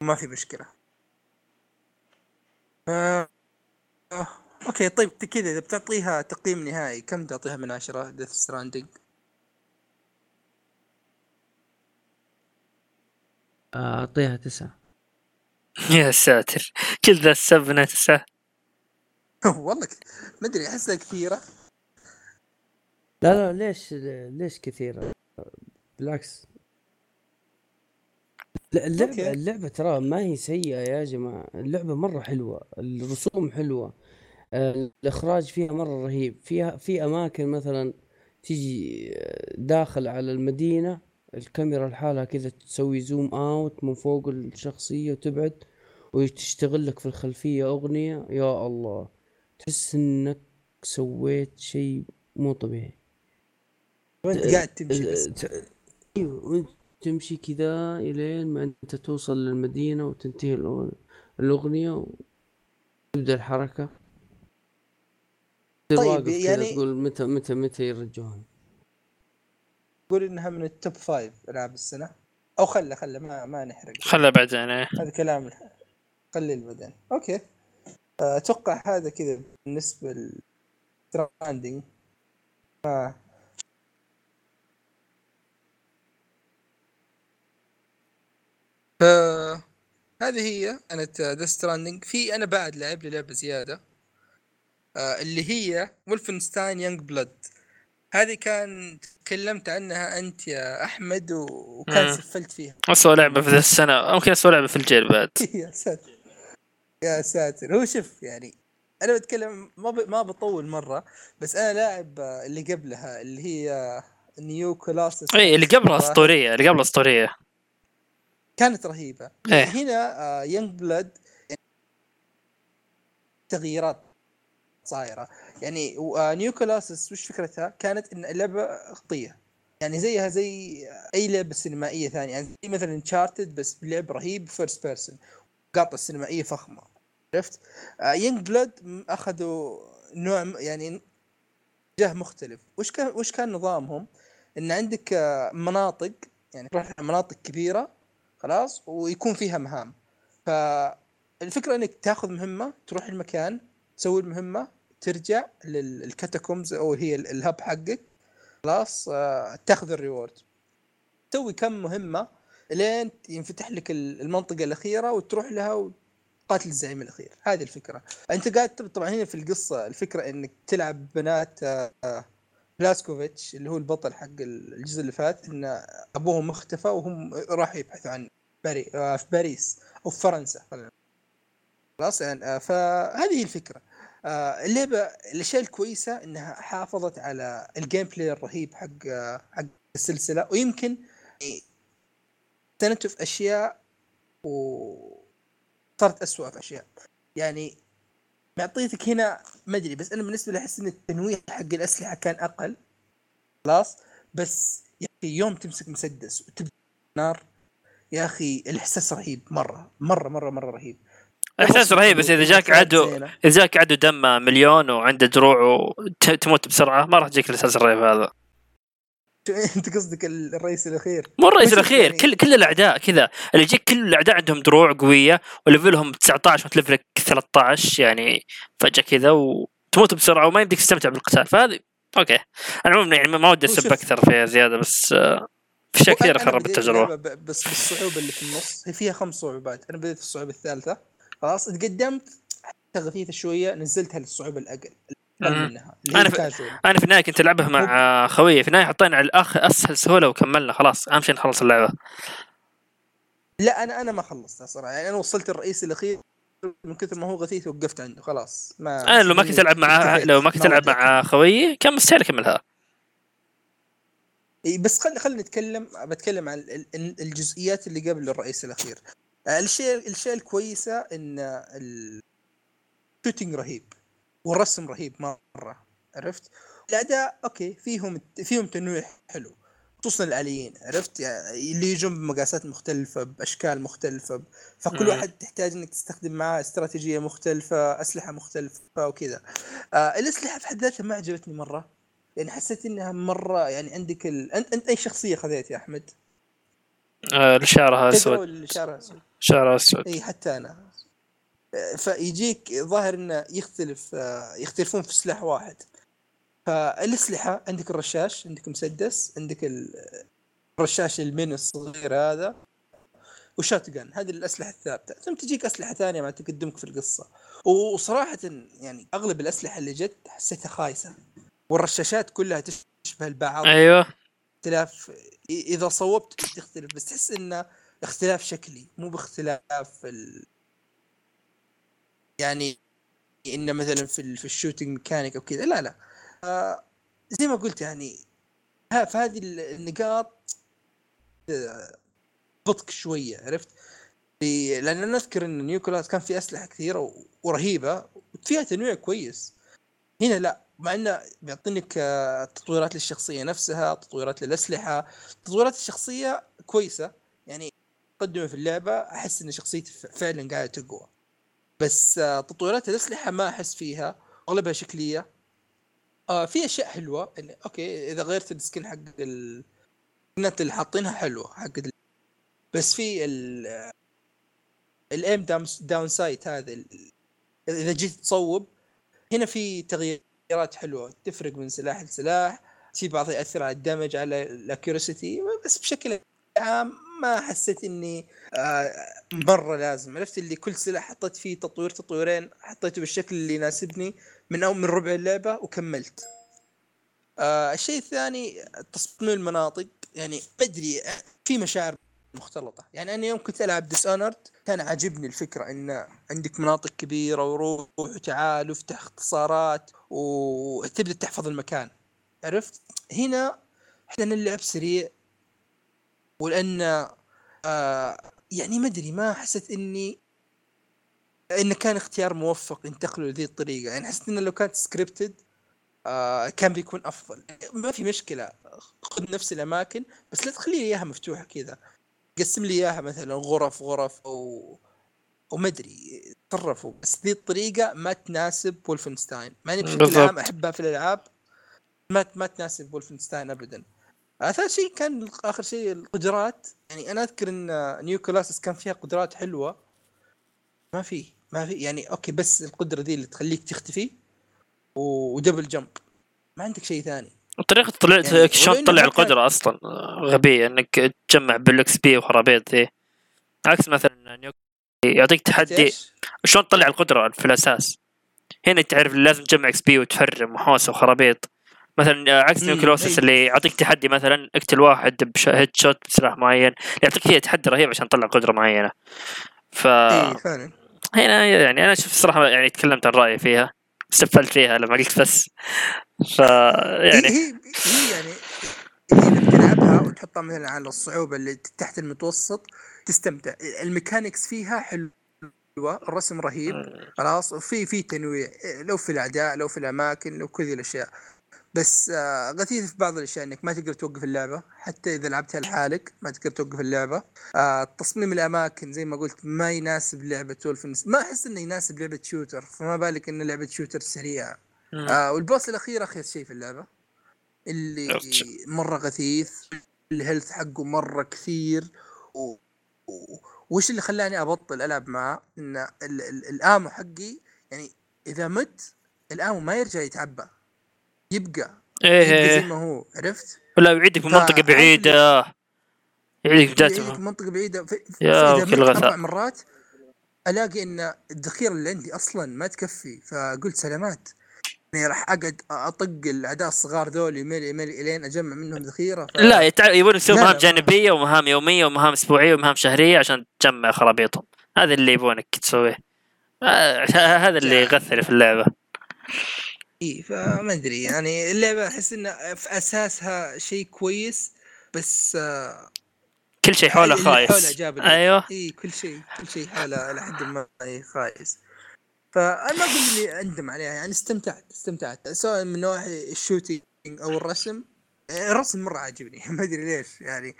وما في مشكلة. آه، أوكي طيب كذا إذا بتعطيها تقييم نهائي كم تعطيها من عشرة Death Stranding آه، أعطيها تسعة. يا ساتر كل ذا السبنة تسعة. (laughs) والله ما أدري أحسها كثيرة. لا لا ليش ليش كثيرة؟ بالعكس. لا، اللعبة أوكي. اللعبة ترى ما هي سيئة يا جماعة. اللعبة مرة حلوة الرسوم حلوة آه، الإخراج فيها مرة رهيب. فيها في أماكن مثلا تيجي آه، داخل على المدينة الكاميرا لحالها كذا تسوي زوم آوت من فوق الشخصية وتبعد وتشتغل لك في الخلفية أغنية. يا الله تحس إنك سويت شيء مو طبيعي. وأنت قاعد تمشي بس. ت- أيوه وأنت تمشي كذا إلين ما أنت توصل للمدينة وتنتهي الأغ- الأغنية وتبدأ الحركة. تصير طيب، واقف كذا يعني- تقول متى متى متى يرجعون. تقول إنها من ال top five العاب السنة أو خله خله ما ما نحرق. خلها بعدين إيه. هذا كلام خليه بعدين أوكي. أتوقع هذا كذا بالنسبة Stranding ف ف هذه هي أنا Death Stranding في أنا بعد لعب لي لعبة زيادة. آه اللي هي Wolfenstein Youngblood هذه كان تكلمت عنها أنت يا أحمد وكان. سفلت فيها. اسوء لعبة في ذا السنة. ممكن اسوء لعبة في الجيل بعد. (laughs) يا ساتر. يا ساتر. هو شوف يعني أنا بتكلم ما ب... ما بطول مرة بس أنا لاعب اللي قبلها اللي هي New Colossus اي اللي قبلها أسطورية اللي قبلها أسطورية. كانت رهيبة إيه. هنا Youngblood تغييرات صايرة يعني New Colossus وش فكرتها؟ كانت إن اللعبه خطية يعني زيها زي أي لعبة سينمائية ثانية يعني زي مثلا Uncharted بس بلعب رهيب first person مقاطع سينمائية فخمة عرفت؟ Youngblood أخذوا نوع يعني اتجاه مختلف وش كان وش كان نظامهم؟ إن عندك آه، مناطق يعني تروح مناطق كبيرة خلاص ويكون فيها مهام. فالفكرة إنك تاخذ مهمة تروح المكان تسوي المهمة ترجع لل catacombs أو هي ال- ال hub حقك. خلاص آه، تاخذ ال reward. تسوي كم مهمة لين ينفتح لك ال- المنطقة الأخيرة وتروح لها وتقاتل الزعيم الأخير. هذه الفكرة. أنت قاعد طبعا هنا في القصة الفكرة إنك تلعب بنات آه، بلاسكوفيتش اللي هو البطل حق الجزء اللي فات إن أبوهم اختفى وهم راحوا يبحثوا عنه. باري آه، في باريس أو في فرنسا. خلاص يعني آه، فهذه الفكرة. آه، اللعبة الأشياء الكويسة إنها حافظت على ال gameplay الرهيب حق آه، حق السلسلة ويمكن استندت في أشياء وصارت اسوء في أشياء. يعني معطيتك هنا ما أدري بس أنا بالنسبة لي أحس إن التنويع حق الأسلحة كان أقل. خلاص بس يا أخي يوم تمسك مسدس وتبدأ نار يا أخي الإحساس رهيب مرة مرة مرة مرة رهيب. احساس رهيب بس إذا جاك عدو إذا جاك عدو دمه مليون وعنده دروع وتموت بسرعة ما راح تجيك الإحساس الرهيب هذا. (laughs) أنت قصدك الرئيس الأخير؟ مو الرئيس الأخير يعني- كل كل الأعداء كذا. اللي يجيك كل الأعداء عندهم دروع قوية وليفلهم 19 وانت ليفلك 13 يعني فجأة كذا وتموت بسرعة وما يمديك تستمتع بالقتال. فهذه أوكي. أنا عموما يعني ما ودي أسب أكثر فيها زيادة بس آه، في اشياء كثيره أنا خرب بديت التجربة. بس بالصعوبة اللي في النص. هي فيها خمس صعوبات. أنا بديت في الصعوبة الثالثة. خلاص تقدمت غثيثه شوية نزلتها للصعوبه الأقل. منها. اللي أنا هي ف- كاجوال أنا في النهاية كنت ألعبها مع خويي. في النهاية حطينا على الأخ أسهل سهولة وكملنا. خلاص أهم شيء نخلص اللعبة. لا أنا أنا ما خلصتها صراحة. يعني أنا وصلت الرئيس الأخير. من كثر ما هو غثيث وقفت عنده. خلاص ما أنا لو ما كنت ألعب مع. لو ما كنت ألعب مع خويي كان مستحيل أكملها. بس خل خلينا نتكلم بتكلم عن ال- ال- الجزئيات اللي قبل الرئيس الأخير. آه، الشيء الاشياء الكويسة إن ال shooting رهيب والرسم رهيب مرة عرفت؟ الاعداء okay فيهم فيهم تنويع حلو خصوصا الآليين عرفت؟ يعني اللي يجون بمقاسات مختلفة بأشكال مختلفة فكل. واحد تحتاج إنك تستخدم معاه استراتيجية مختلفة أسلحة مختلفة وكذا. آه الأسلحة في حد ذاتها ما عجبتني مرة. يعني حسيت إنها مرة يعني عندك ال... أنت أنت أي شخصية خذيت يا أحمد؟ آه، شعرها أسود. شعرها أسود؟ شعرها أسود. إي حتى أنا. فيجيك ظاهر إنه يختلف آه، يختلفون في سلاح واحد. فالأسلحة عندك الرشاش عندك مسدس عندك ال- الرشاش المين الصغير هذا وشوت جن. هذه الأسلحة الثابتة. ثم تجيك أسلحة ثانية مع تقدمك في القصة. وصراحه يعني أغلب الأسلحة اللي جت حسيتها خايسة. والرشاشات كلها تشبه البعض. أيوه. اختلاف إذا صوبت تختلف بس تحس انه اختلاف شكلي مو باختلاف ال... يعني انه مثلا في ال... في ال shooting mechanic أو كذا لا لا. آه زي ما قلت يعني ها في هذه ال- النقاط آه، بطك شوية عرفت؟ في- لأن أنا أذكر إن New Colossus كان في أسلحة كثيرة و- ورهيبة وفيها تنويع كويس. هنا لا. مع إنه بيعطينك آه، تطويرات للشخصية نفسها تطويرات للأسلحة. تطويرات الشخصية كويسة يعني مقدمه في اللعبة أحس إن شخصيتي فعلا قاعدة تقوى. بس آه، تطويرات الأسلحة ما أحس فيها. أغلبها شكلية. آه في أشياء حلوة. اللي okay إذا غيرت ال skin حق ال- اللي حاطينها حلوة حق ال- بس في ال ال aim down sight هذا ال- إذا جيت تصوب هنا في تغييرات تغييرات حلوة تفرق من سلاح لسلاح في بعض يأثر على ال damage على ال accuracy بس بشكل عام ما حسيت إني آه مرة لازم. عرفت اللي كل سلاح حطيت فيه تطوير تطويرين حطيته بالشكل اللي يناسبني من أو من ربع اللعبة وكملت. آه الشيء الثاني تصميم المناطق يعني بدري في مشاعر مختلطة. يعني أنا يوم كنت ألعب Dishonored كان عاجبني الفكرة إن عندك مناطق كبيرة وروح وتعال وافتح اختصارات وتبدأ تحفظ المكان. عرفت؟ هنا إحنا نلعب سريع ولأن آه يعني ما أدري ما حسيت إني انه كان اختيار موفق ينتقلوا لذي الطريقة. يعني حسيت إنه لو كانت scripted آه كان بيكون أفضل. ما في مشكلة خذ نفس الأماكن بس لا تخلي لي إياها مفتوحة كذا. قسم لي إياها مثلا غرف غرف أو أو ما أدري تصرفوا بس ذي الطريقة ما تناسب Wolfenstein مع اني بشكل بالضبط. عام أحبها في الألعاب ما ما تناسب Wolfenstein ابدا. ثالث شيء كان آخر شيء القدرات. يعني أنا أذكر إن New Colossus كان فيها قدرات حلوة. ما في ما في يعني okay بس القدرة ذي اللي تخليك تختفي و double jump ما عندك شيء ثاني. طريقة طلعت يعني شلون تطلع القدرة أصلا؟ غبية إنك تجمع بال XP وخرابيط ذي. عكس مثلا New يعطيك تحدي؟ شلون تطلع القدرة في الأساس؟ هنا تعرف لازم تجمع XP وتفرم وحوسه وخرابيط مثلا عكس New Colossus أيوة. اللي يعطيك تحدي مثلا اقتل واحد ب headshot بسلاح معين يعطيك فيها تحدي رهيب عشان تطلع قدرة معينة. ف فعلا. هنا يعني أنا شوف الصراحة يعني تكلمت عن رأيي فيها. استفلت فيها لما قلت بس. ف يعني هي, هي, يعني هي لما تلعبها وتحطها مثلا على الصعوبة اللي تحت المتوسط تستمتع. الميكانكس فيها حلوة الرسم رهيب خلاص. وفي في تنويع. لو في الاعداء لو في الأماكن لو كل ذي الأشياء. بس آه غثيث في بعض الأشياء إنك ما تقدر توقف اللعبة حتى إذا لعبتها لحالك ما تقدر توقف اللعبة آه تصميم الأماكن زي ما قلت ما يناسب لعبة Wolfenstein ما أحس إنه يناسب لعبة shooter فما بالك انه لعبة shooter سريعة. آه وال boss الأخير اخيس شيء في اللعبة اللي. مرة غثيث ال health حقه مرة كثير و... و... وش اللي خلاني أبطل ألعب معاه إن ال... ال... ال ammo حقي يعني إذا مت ال ammo ما يرجع يتعبى يبقى إيه يبقى زي ما هو عرفت؟ ولا يعيدك في منطقة فعارف بعيدة يعيدك يعيدك بداية منطقة بعيدة ف... يا فاذا وكيل مت غثاء. أربع مرات ألاقي إن الذخيرة اللي عندي أصلا ما تكفي فقلت سلامات يعني راح أقعد أطق الأعداء الصغار ذول يميل يميل إلين أجمع منهم ذخيرة ف... لا. يبون يسوون مهام جانبية ومهام يومية ومهام أسبوعية ومهام شهرية عشان تجمع خرابيطهم هذا اللي يبونك تسويه آه، هذا اللي. يغثر في اللعبة إي فما أدري يعني اللعبة أحس إنها في أساسها شيء كويس بس آه، كل شيء حوله اللي حوله خايس. جاب أيوه. إي كل شيء كل شيء حوله إلى حد ما خايس. فأنا ما أقول إني أندم عليها يعني استمتعت استمتعت. سواء من نواحي ال shooting أو الرسم. الرسم مرة عاجبني (laughs) ما أدري ليش يعني.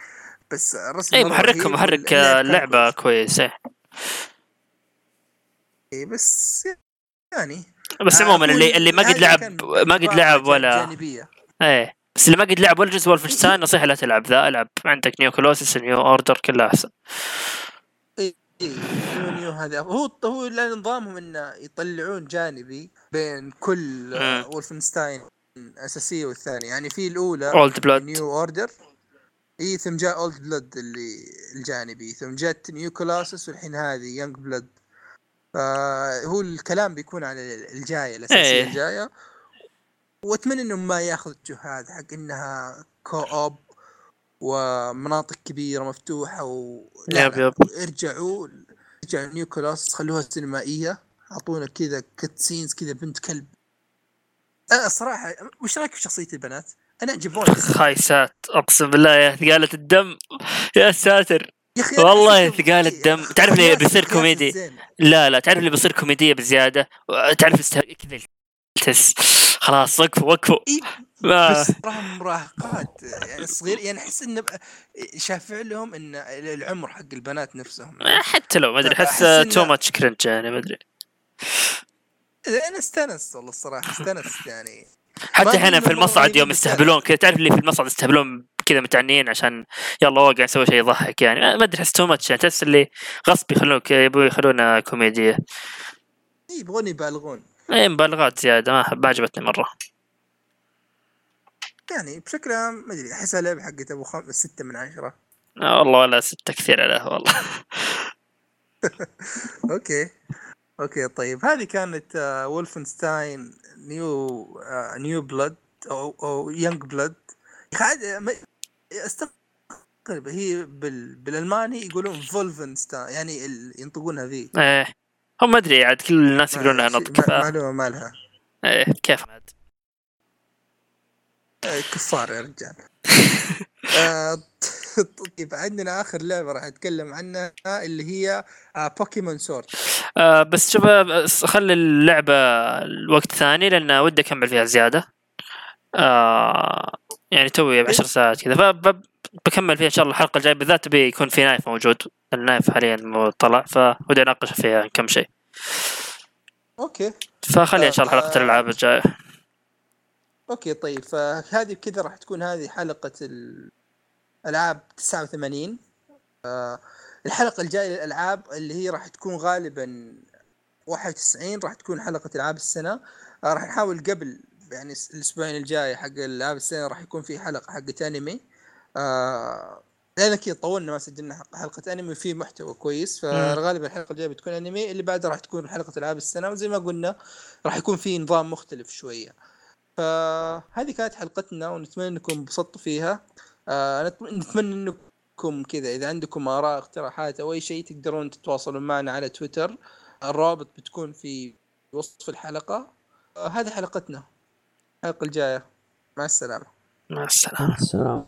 بس الرسم إي محرك واللعب كان اللعبة كويس. كويس إيه. إي بس يعني. بس آه، عموما أقول اللي اللي ما قد لعب ما قد لعب ولا جانبية. إيه. بس اللي ما قد لعب ولا جزء Wolfenstein نصيحة لا تلعب ذا. ألعب عندك New Colossus New Order كلها أحسن. اي New New هذا؟ هو هو نظامهم إنه يطلعون جانبي بين كل آه، مم. Wolfenstein اساسيه والثانية. يعني في الأولى Old Blood New Order إي ثم جاء Old Blood اللي الجانبي. ثم جت New Colossus والحين هذه Youngblood فهو الكلام بيكون على الجاية الاساسيه إيه. الجاية وأتمنى انهم ما ياخذ الاتجاه حق إنها co-op ومناطق كبيرة مفتوحة و yep yep. ارجعوا ارجعوا New Colossus خلوها سينمائية أعطونا كذا cutscenes كذا بنت كلب أنا الصراحه وش رأيك في شخصية البنات؟ أنا عجبوني خايسات أقسم بالله يا ثقالة الدم يا ساتر يا أخي والله ثقال الدم. تعرف ليه أخياس- بيصير كوميدي؟ لا لا تعرف اللي بيصير كوميدية بزيادة؟ تعرف است... كذا خلاص وقفوا وقفوا. إيه، ما بس راهم مراهقات. يعني صغير يعني أحس إنه شافع لهم إن العمر حق البنات نفسهم. حتى لو ما أدري أحس too much cringe يعني ما أدري. أنا استانست والله الصراحة استانست يعني. حتى هنا في المصعد يوم يستهبلون كذا. تعرف اللي في المصعد يستهبلون كذا متعنيين عشان يلا وقع نسوي شيء يضحك يعني. ما أدري أحس too much يعني. تحس اللي غصب يخلونك يبغوا يخلونا كوميدية. إيه، يبغون يبالغون. اي مبالغات زيادة. ما ما عجبتني مرة. يعني بشكل عام ما أدري احسها لعبه حقت أبو خم... ستة من عشرة. آه والله ولا ستة كثير عليه والله. (laughs) Okay. Okay طيب. هذه كانت آه، Wolfenstein New آه، New Blood أو أو Youngblood أستغرب. هي بال... بالألماني يقولون فولفنستاين يعني ال... ينطقونها ذي. إيه. هم ما أدري عاد كل الناس يقولون لها ما- نطق ف... معلومة ما لها إيه كيف؟ عاد آه، كفار يا رجال. (laughs) آه، طيب عندنا آخر لعبة راح أتكلم عنها اللي هي آه، Pokemon Sword آه بس شوف آه، خلي اللعبة الوقت ثاني لأن ودي أكمل فيها زيادة. آه يعني توي بعشر ساعات كذا. فبكمل فيها إن شاء الله الحلقة الجاية بالذات بيكون في نايف موجود. النايف حاليا مو- طلع فودي أناقش فيها كم شيء. Okay. فخليها إن شاء الله آه. الألعاب الجاية. أوكي طيب. فهذه بكذا راح تكون هذه حلقة الألعاب 89 آه، الحلقة الجاية للألعاب اللي هي راح تكون غالبا 91 راح تكون حلقة ألعاب السنة. آه، راح نحاول قبل يعني الأسبوعين الجاي حق ألعاب السنة راح يكون في حلقة حقت أنمي. آه لأن كذا طولنا ما سجلنا حلقه أنمي وفي محتوى كويس. فغالبا الحلقة الجاية بتكون أنمي اللي بعدها راح تكون حلقة ألعاب السنة. وزي ما قلنا راح يكون في نظام مختلف شوية. فهذه كانت حلقتنا ونتمنى أنكم انبسطتوا فيها. آه نت- نتمنى إنكم كذا إذا عندكم آراء اقتراحات أو أي شيء تقدرون تتواصلون معنا على تويتر الرابط بتكون في وصف الحلقة. آه هذه حلقتنا. الحلقة الجاية. مع السلامة. مع السلامة. السلام